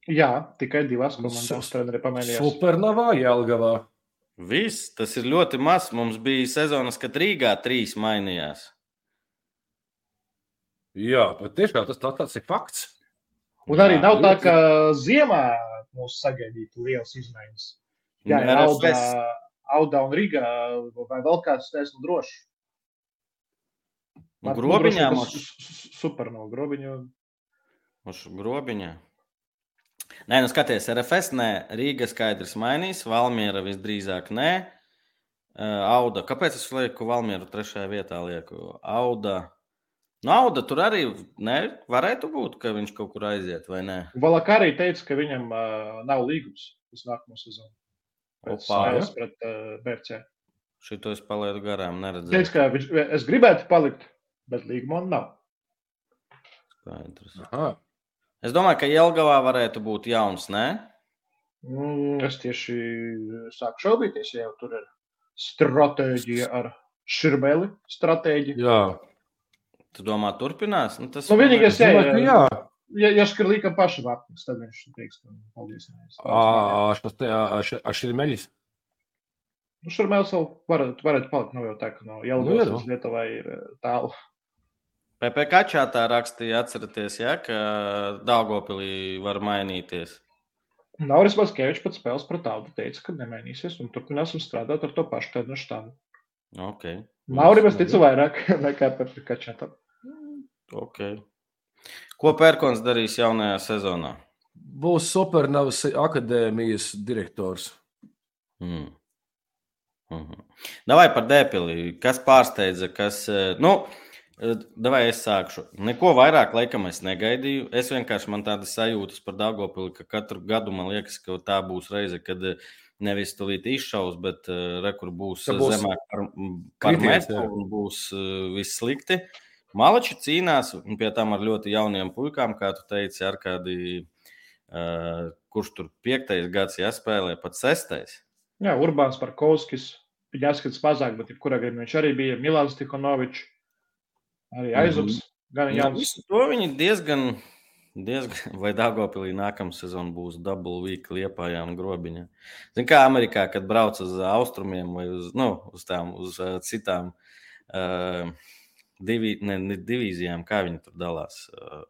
Jā, tikai divas Su- komandas treneri pamainījās. Supernovā, Jelgavā. Viss, tas ir ļoti maz. Mums bija sezonas, kad Rīgā trīs mainījās. Jā, bet tiešām tas tā, tāds ir fakts. Un arī Jā, nav tā, ka ziemā mūs sagaidītu liels izmaiņas. Jā, jā Auda, RFS. Auda un Rīgā vai vēl kāds taisnu droši. Nu, Grobiņā mums super no grobiņu. Uz grobiņā. Nē, nu skaties, RFS nē, Rīga skaidrs mainīs, Valmiera visdrīzāk nē. Auda, kāpēc es lieku Valmieru trešajā vietā? Lieku? Auda. Nu, Auda tur arī ne, varētu būt, ka viņš kaut kur aiziet, vai ne? Valakā arī teica, ka viņam uh, nav līgums uz nākamo sezonu. Pēc spēles pret uh, BRC. Šito es palaidu garām, neredzēju. Teica, ka viņš, es gribētu palikt, bet līguma man nav. Skaidrs. Aha. Es domāju, ka Jelgavā varētu būt jauns, nē? Mm, es tieši sāku šaubīties, ja jau tur ir stratēģija ar širbeli stratēģiju. Jā, Tu domā, turpinās? Nu, tas Nu, vienīgais, jā, jā, jā. ja, ja škrlīkam pašam apniks, tad viņš teiks, ka paldies. nē, es Ā, šis te- ā, ši- ā, šis ir meļis. Nu, Šurmēls vēl varētu, varētu palikt, nu jau tā, ka no Nu, Jelgavas nu. uz Lietuvai ir tālu. PPC čatā rakstīja, atcerieties, ja, ka Dāngopilī var mainīties. Nauris Vaskēvičs pēc spēles pret Audu teica, ka nemainīsies un turpināsim strādāt ar to pašu tādu štābu. Okay. Naurim es ticu vairāk nekā PPC čatam. Okay. Ko Pērkons darīs jaunajā sezonā? Būs Supernovas akadēmijas direktors. Hmm. Mhm. Davai par dēpili. Kas pārsteidza, kas. eh, Nu, eh, davai es sākšu. Neko vairāk, laikam, es negaidīju. Es vienkārši man tādas sajūtas par Dāngopili, ka katru gadu man liekas, ka tā būs reize, kad eh, nevis tulīt izšaus, bet uh, rekur būs, Ka būs zemāk par, par jā. un būs uh, viss slikti. Malači cīnās, un pie tam ar ļoti jauniem puikām, kā tu teici, ar kādi, uh, kurš tur piektais gads jāspēlē, pat sestais. Jā, Urbāns Parkovskis. Viņa jāskatās mazāk, bet jebkurā gadījumā viņš arī bija Milāns Tikonovičs. Arī Mhm. aizums. gan Jā, jauns. visu to viņi diezgan, diezgan vai Dāngopilī nākamā sezona būs double week liepājā un grobiņā. Zin kā Amerikā, kad brauc uz austrumiem vai uz, nu, uz tām, uz uh, citām uh, divi, ne, ne, divīzijām, kā viņi tur dalās. Uh,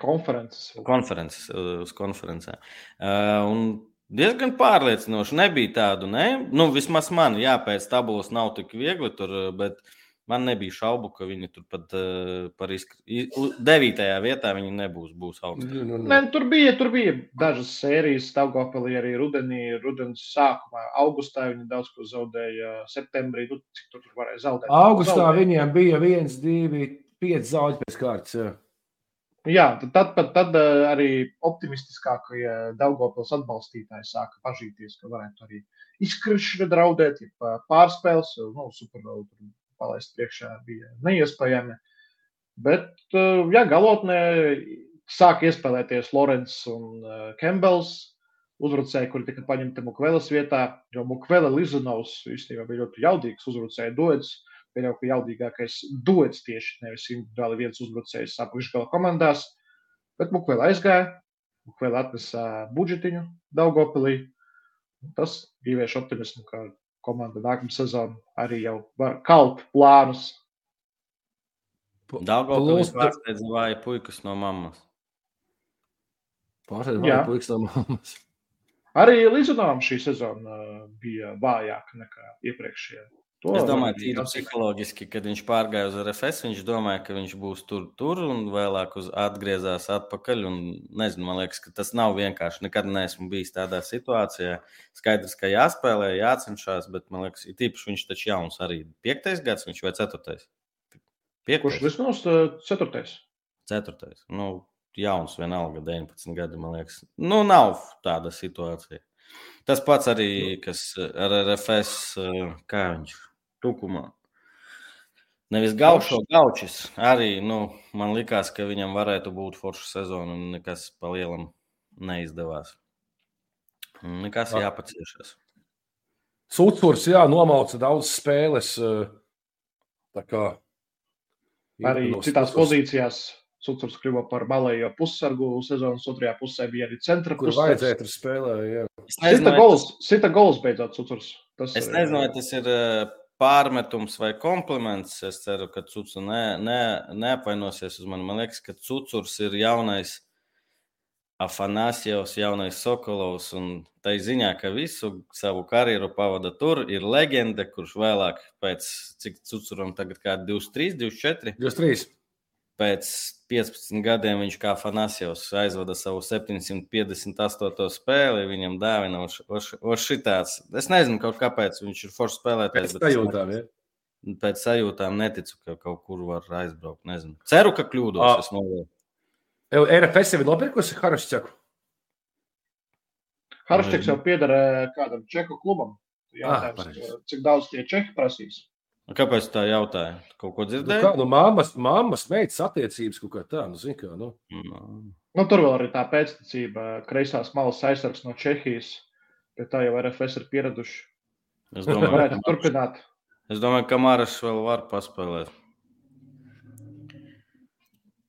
Konferences. konferences, uh, uz konferencēm. Uh, un diezgan pārliecinoši nebija tādu, ne? Nu, vismaz man, jā, pēc tabulas nav tik viegli tur, uh, bet man nebija šaubu, ka viņi tur pat uh, par izkritumu. Devītajā vietā viņi nebūs, būs augstāk. Nu, nu, Nē, tur bija, tur bija dažas sērijas, Daugopilī arī rudenī, rudens sākumā, augustā viņi daudz ko zaudēja, septembrī, nu, cik tur, tur varēja zaudēt. Augustā Zaudēja. viņiem bija viens, divi, pieci zaudējumi pēc kārtas. jā. Jā, tad, tad, tad, eh, arī optimistiskākie Daugopils atbalstītāji sāka pažīties, ka varētu arī izkrišana draudēt, ja pārspēles, nu, supernovu tur palaist priekšā bija neiespējami. Bet, eh, jā, galotnē sāk iespēlēties Lorenz un eh, Kembels, uzbrucēji, kuri tika paņemti Mukvelas vietā, jo Mukvela Lizanovs īstenībā bija ļoti jaudīgs uzbrucēju duets. Pieļauju, ka jaudīgākais duets tieši nevis individuāli viens uzbrucējs apakšgala komandās. Bet Mukvela aizgāja, Mukvela atnesa budžetiņu Daugopilī. Tas ievieš optimismu, ka komanda nākamā sezona arī jau var kalpt plānus. Dāngopilī Plus- pārsteidza vāja puikas no mammas. Pārsteidz, vai puikas no mammas. Arī Lizanovs šī sezona uh, bija vājāka nekā iepriekšējā. To Es domāju, var tīri psiholoģiski, kad viņš pārgāja uz RFS, viņš domāja, ka viņš būs tur, tur un vēlāk uz atgriezās atpakaļ. Un, nezinu, man liekas, ka tas nav vienkārši. Nekad neesmu bijis tādā situācijā. Skaidrs, ka jāspēlē, jācenšas, bet man liekas, ir tīpaši viņš taču jauns arī. Piektais gads viņš vai ceturtais? Kurš Piektais, Lizanovs? uh, Ceturtais. ceturtais. Nu, jauns vienalga, 19 gadi, man liekas. Nu, nav tāda situācija. Tas pats arī, kas ar RFS, kā viņš tukumā. Nevis gaušo gaučis. Arī nu, man likās, ka viņam varētu būt forša sezona, un nekas pa lielam neizdevās. Nekas jāpaciešas. Sūdzurs, jā, nomauca daudz spēles. Tā kā Arī Iepanos citās pozīcijās. Sūdzurs kļuva par malējo pussargu sezonas otrajā pusē, bija arī centra Kur pussargs. vajadzēja tur spēlēt. Sita gols, sita gols beidzot Sūdzurs. Tas Es nezinu, vai tas ir pārmetums vai kompliments. Es ceru, ka Cucurs ne, ne, neapvainosies uz mani. Man liekas, ka Cucurs ir jaunais Afanāsijos, jaunais Sokolovs. Un tā ir ziņā, ka visu savu karjeru pavada tur. Ir leģenda, kurš vēlāk, pēc cik Cucuram tagad kā 23, 24, 23. Pēc 15 gadiem viņš kā Afanāsijos aizvada savu 758. spēli. Viņam dāvina uz šitāds. Es nezinu, kaut kāpēc viņš ir foršs spēlētājs. Pēc sajūtām, ja. Pēc sajūtām neticu, ka kaut kur var aizbraukt. Nezinu. Ceru, ka kļūdos. Ah. Es novēlu. RFS jau ir nopirkusi Harašķaku. Haršķeks jau pieder eh, kādam čeku klubam. Jautājums, pareizi. eh, cik daudz tie čehi prasīs? Nu, Kāpēc tā jautāja? Kaut ko Nu, dzirdēju? kā, nu, mammas, mammas meitas attiecības kaut kā tā, nu, zin kā, nu. Nu, Nu, tur vēl ir tā pēctecība. Kreisās malas aizsargs no Čehijas. Pie tā jau RFS ir pieraduši. Es domāju, Varētu ka, turpināt. es domāju, ka Māras vēl var paspēlēt.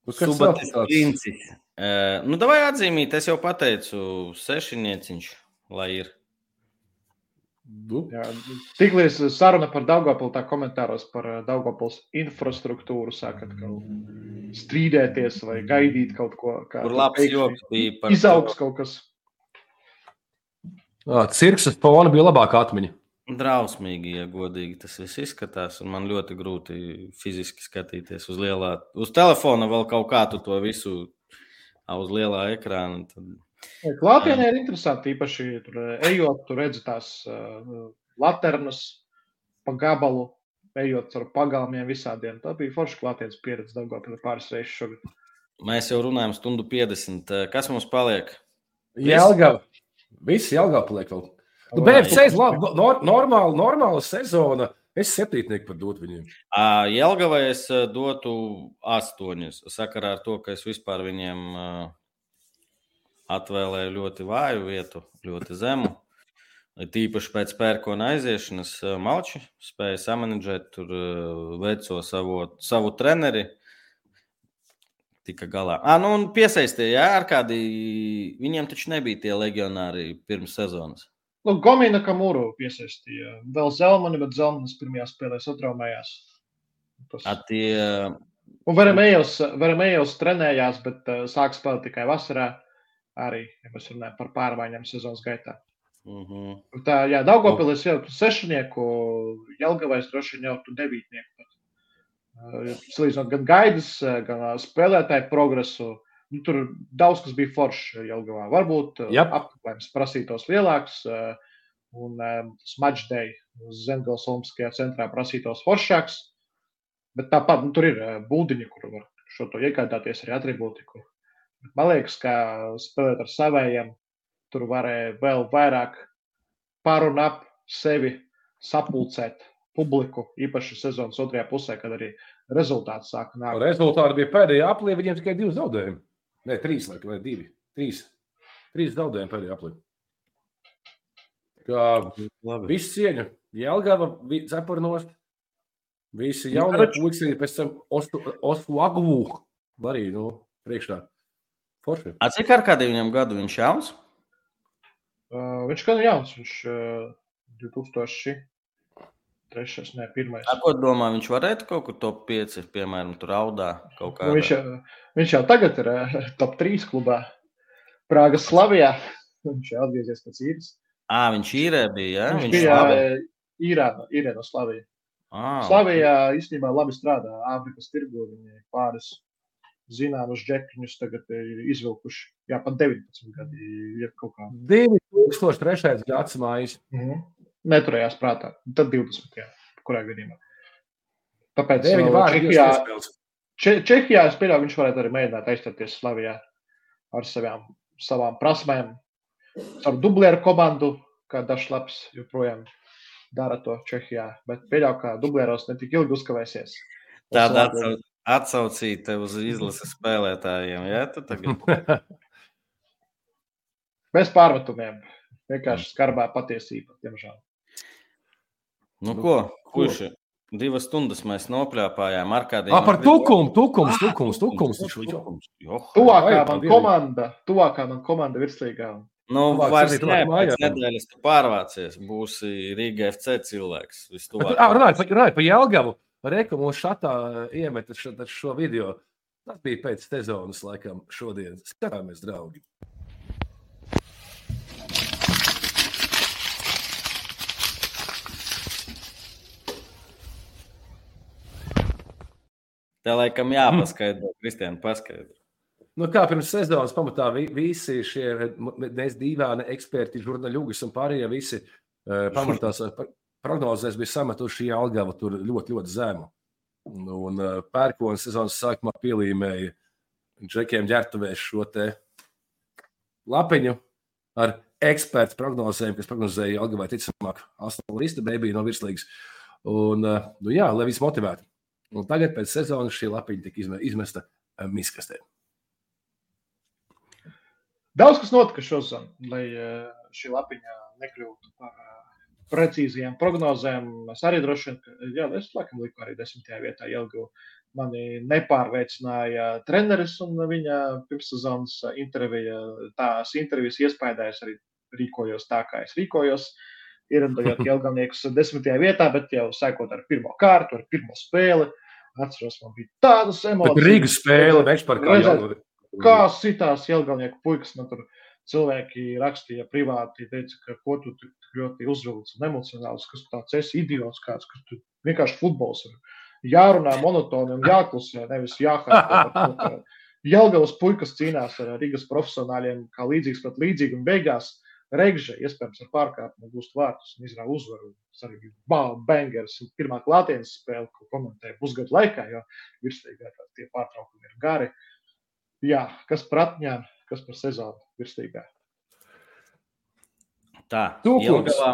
Nu, Subatis? Princis. Eh, Nu, davai atzīmīt, es jau pateicu, sešinieciņš, lai ir. Jā, Tiklīdz saruna par Daugopili, tā komentāros par eh, Daugopils infrastruktūru sākat kaut strīdēties vai gaidīt kaut ko. kā Kur tur labs joks bija par Izaugs kaut kas. ā, cirks uz fona bija labāka atmiņa. Drausmīgi, ja godīgi tas viss izskatās. un Man ļoti grūti fiziski skatīties uz lielā, uz telefona vēl kaut kā tu to visu ā, uz lielā ekrāna. Tad... Klātienē ir interesanti, īpaši tur eh, ejot, tur redz tās uh, laternas pa gabalu, ejot ar pagalmiem visādiem. Tā bija forša klātienes pieredze Daugopili pāris reizes šogad. Mēs jau runājam stundu 50. Kas mums paliek? Jēlgava. Visi Jēlgava paliek vēl. Nu, BFC ir labi, nor, normāla, normāla sezona. Es septītnieku par dot viņiem. Jelgavai es dotu astoņus. Sakarā ar to, ka es vispār viņiem ā, atvēlēju ļoti vāju vietu, ļoti zemu. Tīpaši pēc pērkona aiziešanas ā, Malči spēja samanģēt tur ā, veco savu, savu treneri. tika galā. Ah, nu, un piesaistīja, jā, ar kādi. Viņiem taču nebija tie legionāri pirms sezonas. Nu, Gomina Kamuru piesaistīja. Vēl Zelmani, bet Zelmanis pirmajā spēlē satraumējās. Tas... A, tie, Un Veremējos, trenējās, bet uh, sāk spēlēt tikai vasarā. Arī, ja mēs runājam par pārmaiņām sezonas gaitā. uh -huh. Tā, jā, Daugopilis jau tu sešnieku, Jelgavais droši vien jau tu devītnieku. Uh, Salīdzinot gan gaidas, gan spēlētāju progresu. Nu, tur daudz kas bija foršs Jelgavā. Varbūt Jep. apmeklējums prasītos lielāks. Un Smačdei Zengals Olimpiskajā centrā prasītos foršāks. Bet tāpat nu, tur ir būdiņi, kur var šo to iegādāties arī atribūtiku. Man liekas, ka spēlēt ar saviem, tur varēja vēl vairāk par un ap sevi sapulcēt publiku, īpaši sezonas otrajā pusē, kad arī rezultāts sāka nākt. Rezultāti bija pēdējā aplī, viņiem tikai divi zaudējumi. Nē, trīs, laikam, vai divi. Trīs, trīs zaudējumi pēdējā aplī. Kā Labi. viss cieņa, Jelgava, Cepurnost, visi jaunie puiši, pēc tam Oslu Agvūh, arī, nu, priekšā. Forši. A, cik ar kādiem viņam gadu viņš jauns? Uh, viņš gan jauns, viņš uh, 2003. ne, pirmais. A, ko domā, viņš varētu kaut kur top 5, piemēram, tur raudā kaut kā. Nu, viņš, jau, viņš jau tagad ir uh, top 3 klubā. Prāgas Slavijā. Viņš jau atgriezies pēc īres. Ā, viņš īrē bija, ja? Viņš Viņš bija labi. uh, īrā, īrē no Slavijas. Ā, Slavijā īstenībā labi strādā. Āfrikas tirgu viņi pāris zināmus džekļus tagad ir izvilkuši. Jā, pat 19 gadi ir kaut kā. 2003. gads mājas. Mhm. Neturējās prātā. Tad 20. Jā, kurā gadījumā. Tāpēc uh, Čehijā, divas iespējas. Če, Čehijā es pieļauju, viņš varētu arī mēģināt aizstāties Slavijā ar savām, savām prasmēm. Ar dublieru komandu, kā Dažlaps joprojām dara to Čehijā. Bet pieļauju, ka dublieros ne tik ilgi uzkavēsies. Tāda atsau, atsaucīta uz izlases spēlētājiem, ja? Tagad... Bez pārmetumiem. Vienkārši skarbā patiesība, diemžēl. Nu, ko? Kurš? Divas stundas mēs nopļāpājām ar kādiem. Ah, par tukumu, tukums, tukums, tukums. Viņš jau Tuvākā man komanda, tuvākā man komanda virslīgā. Nu, Tuvāk vairs ne, pēc nedēļas tu pārvācies. Būsi Rīga FC cilvēks. vistuvāk. Ah, runājot par, runājot par Jelgavu, Reku mūsu šatā iemeta šo, šo video. Tas bija pēc sezonas, laikam, šodien. Skatāmies, draugi. Tev laikam jāpaskaidro, Kristiāna, paskaidro. Nu, kā pirms sezonas pamatā vi, visi šie mēs dīvaini eksperti, žurnāļugas un pārējie visi uh, pamatā par- prognozēs bija sametuši Jelgavu tur ļoti, ļoti zemu. Un uh, pērkona sezonas sākumā pielīmēja Džekiem ģērbtuvēs šo te lapiņu ar ekspertu prognozēm, kas prognozēja Jelgavai ticamāk Aston Lista Baby no virslīgas. Un, uh, nu jā, lai viss motivētu. Un tagad pēc sezonas šī lapiņa tika izme- izmesta uh, miskastē. Daudz kas notika šodien, lai eh, šī lapiņa nekļūtu par eh, precīzajām prognozēm. Es arī droši vien, jā, es laikam liku arī desmitajā vietā Jelgu. Mani nepārveicināja treneris un viņa pirmssezonas intervija. Tās intervijas iespējās arī rīkojos tā, kā es rīkojos. Ierindojot Jelgavniekus desmitajā vietā, bet jau sākot ar pirmo kārtu, ar pirmo spēli. Atceros, man bija tādas Bet emocijas. Rīgas spēle, Večparkā. Redzēt, jau- kā sitās Jelgavnieku puikas. Man tur cilvēki rakstīja privāti, teica, ka ko tu ļoti uzvilcis un emocionāls, kas tāds esi idiots kāds, kas tu vienkārši futbols ir. Jārunā monotoni un jāklusē, nevis jāhārta. Jelgavas puikas cīnās ar Rīgas profesionāļiem, kā līdzīgs pat līdzīgi un beigās. Regža, iespējams, ar pārkāpumu gūst vārtus un izrāva uzvaru. Tas arī bija bangers. Pirmā klātienes spēle, ko komentēja pusgadu laikā, jo virslīgā tā- tie pārtraukumi ir gari. Jā, kas par atņēmu, kas par sezonu virslīgā. Tā. Jelgavā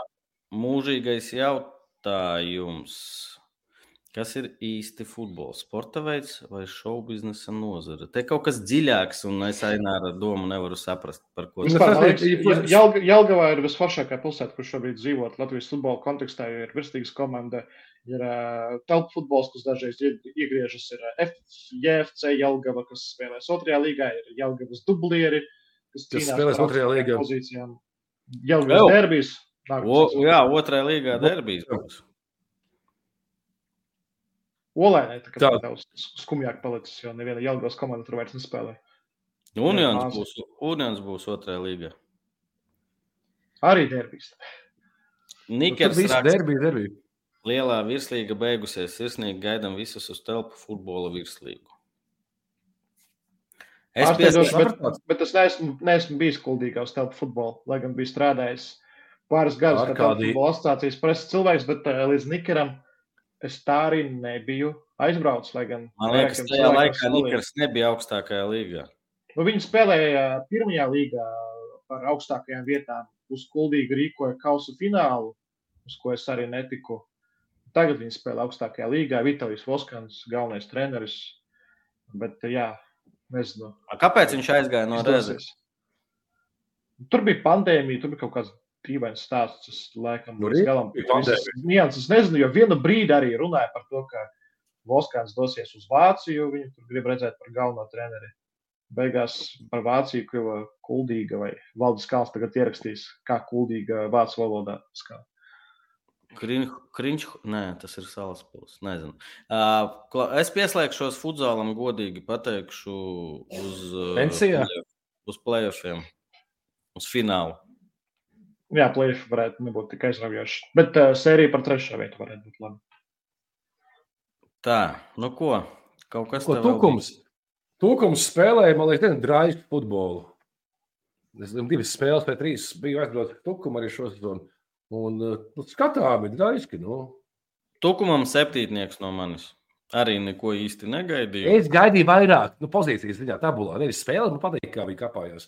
mūžīgais jautājums. Kas ir īsti futbols? Sporta veids vai šovu biznesa nozara? Te kaut kas dziļāks, un es ainā ar domu nevaru saprast, par ko tas ir- Jelgavā ir visforšākā pilsēta, kur šobrīd dzīvot Latvijas futbola kontekstā, jo ir virslīgas komanda, Ir uh, telpu futbols, kas dažreiz ie- iegriežas, ir uh, JFC Jelgava, kas spēlēs otrajā līgā, ir Jelgavas dublieri, kas Kas spēlēs otrajā līgā. pozīcijām. Jau. derbijas. O, jā, otrajā līgā derbijas būs. Olēnē, tā kā Tā. tā skumjāk palicis, jo neviena Jelgavas komanda tur vairs nespēlē. Unions būs, Unions būs otrajā līgā. Arī derbijas. Nikers viss raksta, derbija, derbija. lielā virslīga beigusies. Sirsnīgi gaidām visus uz telpu futbola virslīgu. Es piesaku, bet, bet es neesmu, neesmu bijis kuldīgā uz telpu futbolu, lai gan biju strādājis pāris gadus kā telpu futbola asociācijas preses cilvēks, bet uh, līdz Nikeram es tā arī nebiju aizbraucis, lai gan man liekas, tajā laikā. Nikers nebija augstākajā līgā. Nu, viņi spēlēja pirmajā līgā par augstākajām vietām. Uz kuldīga rīkoja kausa finālu, uz ko es arī netiku. Tagad viņi spēlē augstākajā līgā. Vitālijs Voskans, galvenais treneris. Bet, jā, nezinu. A, Kāpēc viņš aizgāja no izdosies. Tur bija pandēmija, tur bija kaut kāds dīvains stāsts. Es laikam Nu, arī galam nianses nezinu, jo vienu brīdi arī runāja par to, ka Voskans dosies uz Vāciju. Viņu tur grib redzēt par galveno treneri. Beigās par Vāciju kļuva kuldīga vai Valdis Kalns tagad ierakstīs, kā kuldīga vācu valodā. skan. Kriņš, nē, tas ir salaspils. Nezinu. Uh, es pieslēgšos futbolam, godīgi pateikšu, uz, Pensijā? uz playoffiem, uz finālu. Jā, plēsoņi varētu nebūt tik aizraujoši. Bet uh, sērija par trešo vietu varētu būt labi. Tā, nu ko? Kaut kas vēl tukums? Tukums spēlēja, man liekas, drājas futbolu. Es zinu, divas spēles pēc trīs biju aizbraucis tukumu arī šo sezonu. Un uh, nu, skatām, ir drājiski. Nu. Tukumam septītnieks no manis. Arī neko īsti negaidīju. Es gaidīju vairāk, nu, pozīcijas ziņā, tabulā. Nevis spēle, man patīk, kā viņi kāpājās.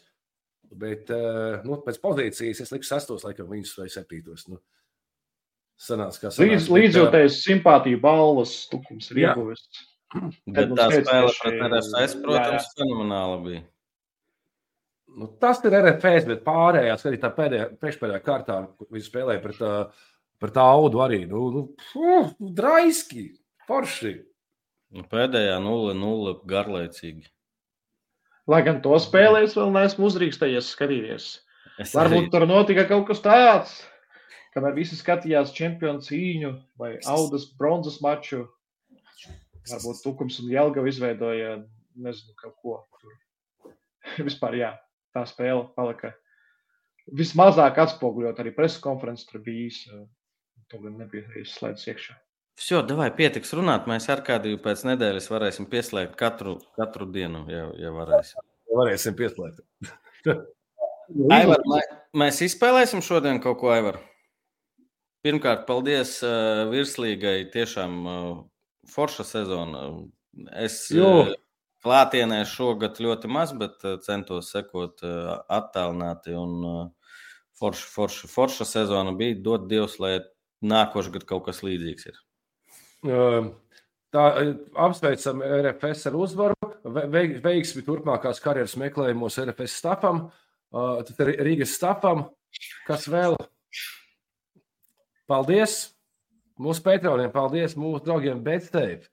Bet uh, nu, pēc pozīcijas es liku sastos, laikam, viņus vai septītos. Nu. Sanāca, kā sanāca. Līdz, līdzjūtējs simpātiju balvas tukums ir ieguvis. Bet tā spēle pret jā, protams, fenomenāla bija. Nu, tas ir RFS, bet pārējās arī tā pēdējā, priekšpēdējā kārtā, kur viņi spēlēja pret, uh, pret audu arī. Nu, nu, pf, draiski, forši. Nu, Pēdējā 0-0 garlaicīgi. Lai gan to spēlēs, vēl neesmu uzrīkstējies skatīties. Es Varbūt tur notika kaut kas tāds, kamēr visi skatījās čempionu cīņu vai audas bronzas maču. Varbūt Tukums un Jelgava izveidoja nezinu, kaut ko tur. Vispār, jā, tā spēle palika vismazāk atspoguļot arī preses konferences, tur bija īsa. To gan nebija izslēgts iekšā. Šo, davai, pietiks runāt. Mēs ar kādu pēc nedēļas varēsim pieslēgt katru, katru dienu, ja, ja varēsim. Varēsim pieslēgt. Aivar, mēs izspēlēsim šodien kaut ko, Aivar. Pirmkārt, paldies uh, virslīgai. Tiešām uh, forša sezona. Es, uh, klātienē šogad ļoti maz, bet uh, centos sekot uh, attālināti. Un, uh, forša, forša, forša sezona bija. Dod Dievs, lai nākošais gads kaut kas līdzīgs ir. Uh, Tā, apsveicam RFS ar uzvaru. Ve- veik- Veiksmi turpmākās karjeras meklējumos RFS stafam, uh, tad Rīgas stafam. Kas vēl? Paldies! Mūsu patroniem, paldies mūsu draugiem Betsteip.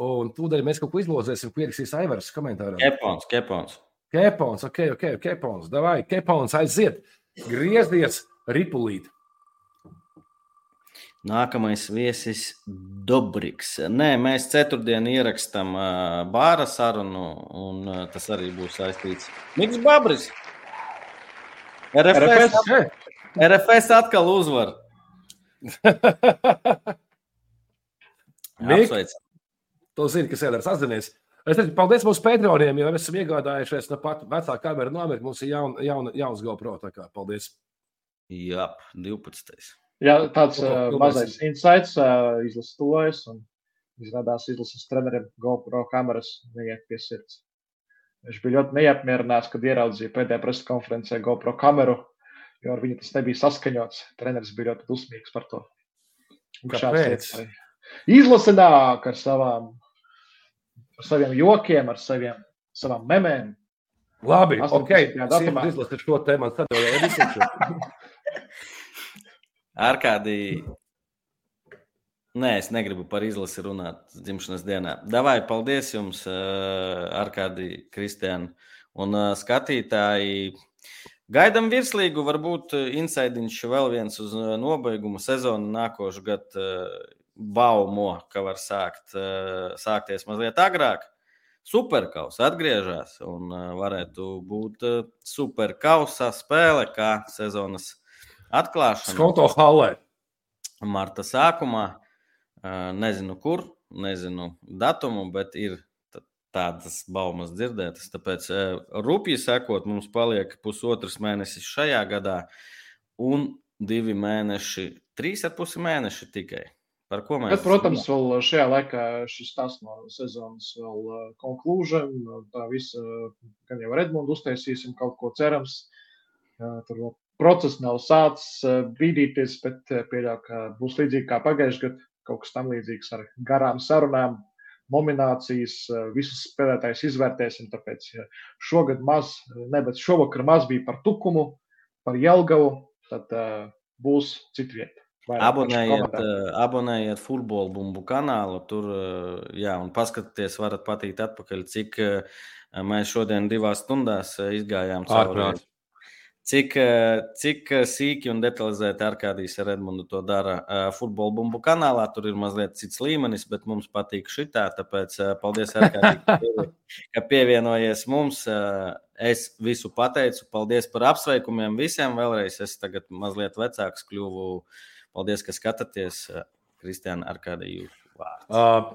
Un tūdaļ mēs kaut ko izlozēsim, ko ierakstīs Aivars komentārā. Kepons, kepons. Kepons, ok, ok, kepons, davai, kepons aiziet, griezties, ripulīt. Nākamais viesis Dobriks. Nē, mēs ceturtdien ierakstām uh, bāra sarunu, un uh, tas arī būs saistīts. Miks Babris. RFS, RFS? RFS atkal uzvar. Mik? To zini, kas jādara sazināties. Es teicu, paldies mūsu patroniem, jo mēs esam iegādājušies no pat vecā kamera no Amerikas. Mums ir jaun, jaun, jauns GoPro. tā kā Paldies! Jā, 12. Jā, tāds uh, mazais insights, uh, izlases tojas un izrādās izlases treneriem GoPro kameras neiet pie sirds. Viņš bija ļoti neapmierināts, kad ieraudzīja pēdējā preses konferencē GoPro kameru, jo ar viņu tas nebija saskaņots. Treneris bija ļoti dusmīgs par to. Kāpēc? lietas arī. Izlase nāk ar savām, ar saviem jokiem, ar saviem, savām memēm. Labi, 18. ok. datumā. Izlasīt šo tēmu, tad jau ir Ar kādi Nē, es negribu par izlasi runāt dzimšanas dienā. Davai, paldies jums, Arkādī, Kristiāna un skatītāji. Gaidām virslīgu, varbūt insaidiņš vēl viens uz nobeigumu sezonu nākošu gadu baumo, ka var sākt, sākties mazliet agrāk. Superkaus atgriežas un varētu būt superkausa spēle, kā sezonas atklāšana. Skoto halē. Marta sākumā. Nezinu, kur, nezinu datumu, bet ir tādas baumas dzirdētas. Tāpēc rupji sekot, mums paliek pusotrs mēnesis šajā gadā un divi mēneši, trīs ar pusi mēneši tikai. Par ko mēs? Bet, protams, vēl šajā laikā šis tas no sezonas vēl konklūžam. Tā visa, gan jau Redmondu uztaisīsim kaut ko cerams. Tur vēl process nav sācis bīdīties, bet pieļauju, ka būs līdzīgi kā pagājušajā gadā, kaut kas tam līdzīgs ar garām sarunām, nominācijas, visus spēlētājus izvērtēsim. Tāpēc šogad maz, ne, bet šovakar maz bija par Tukumu, par Jelgavu, tad uh, būs citvieta. Abonējiet, abonējiet futbola bumbu kanālu, tur, jā, un paskatieties, varat patikt atpakaļ, cik mēs šodien divās stundās izgājām cauri. Cik, cik sīki un detalizēti Arkādijas ar Edmundu to dara futbola bumbu kanālā. Tur ir mazliet cits līmenis, bet mums patīk šitā. Tāpēc paldies, Arkādija, ka pievienojies mums. Es visu pateicu. Paldies par apsveikumiem visiem. Vēlreiz es tagad mazliet vecāks kļuvu. Paldies, ka skatāties. Kristiāna Arkādija jūsu vārds. Uh,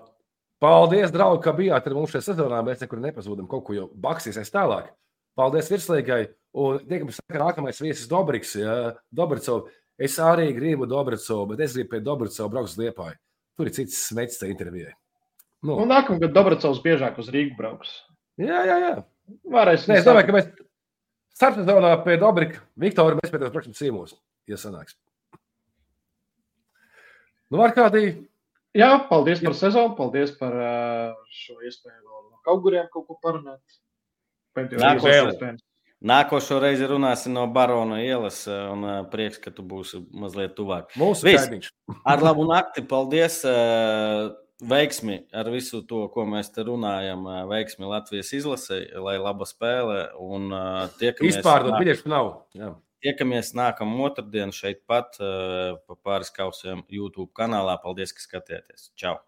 paldies, draugi, ka bijāt ar mums šajā sezonā. Mēs nekur nepazūdam, kaut ko jau baksīsies tālāk. Paldies virslīgai! Un tiekams, ka nākamais viesis Dobriks, ja, Dobricov. Es arī gribu Dobricovu, bet es gribu pie Dobricova braukt uz Liepāju. Tur ir cits smēķis tajā intervijā. Nu. Un nākamgad Dobricovs biežāk uz Rīgu brauks. Jā, jā, jā. Varēs. Nē, es domāju, ka mēs starpsezonā pie Dobrika, Viktora, mēs pēc tam brauksim ciemos, ja sanāks. Nu, var kādī. Jā, paldies par sezonu, paldies par šo iespēju vēl no kaut kuriem kaut ko parunāt. Nākošais. Nākošo reizi runāsim no Barona ielas, un prieks, ka tu būsi mazliet tuvāk. Mūsu kaimiņš. Ar labu nakti, paldies! Veiksmi ar visu to, ko mēs te runājam. Veiksmi Latvijas izlasē, lai laba spēle. Un tiekamies. Izpārdot biļešu nav. Jā. Tiekamies nākamā otrdiena šeit pat pa pāris kausiem YouTube kanālā. Paldies, ka skatījāties! Čau!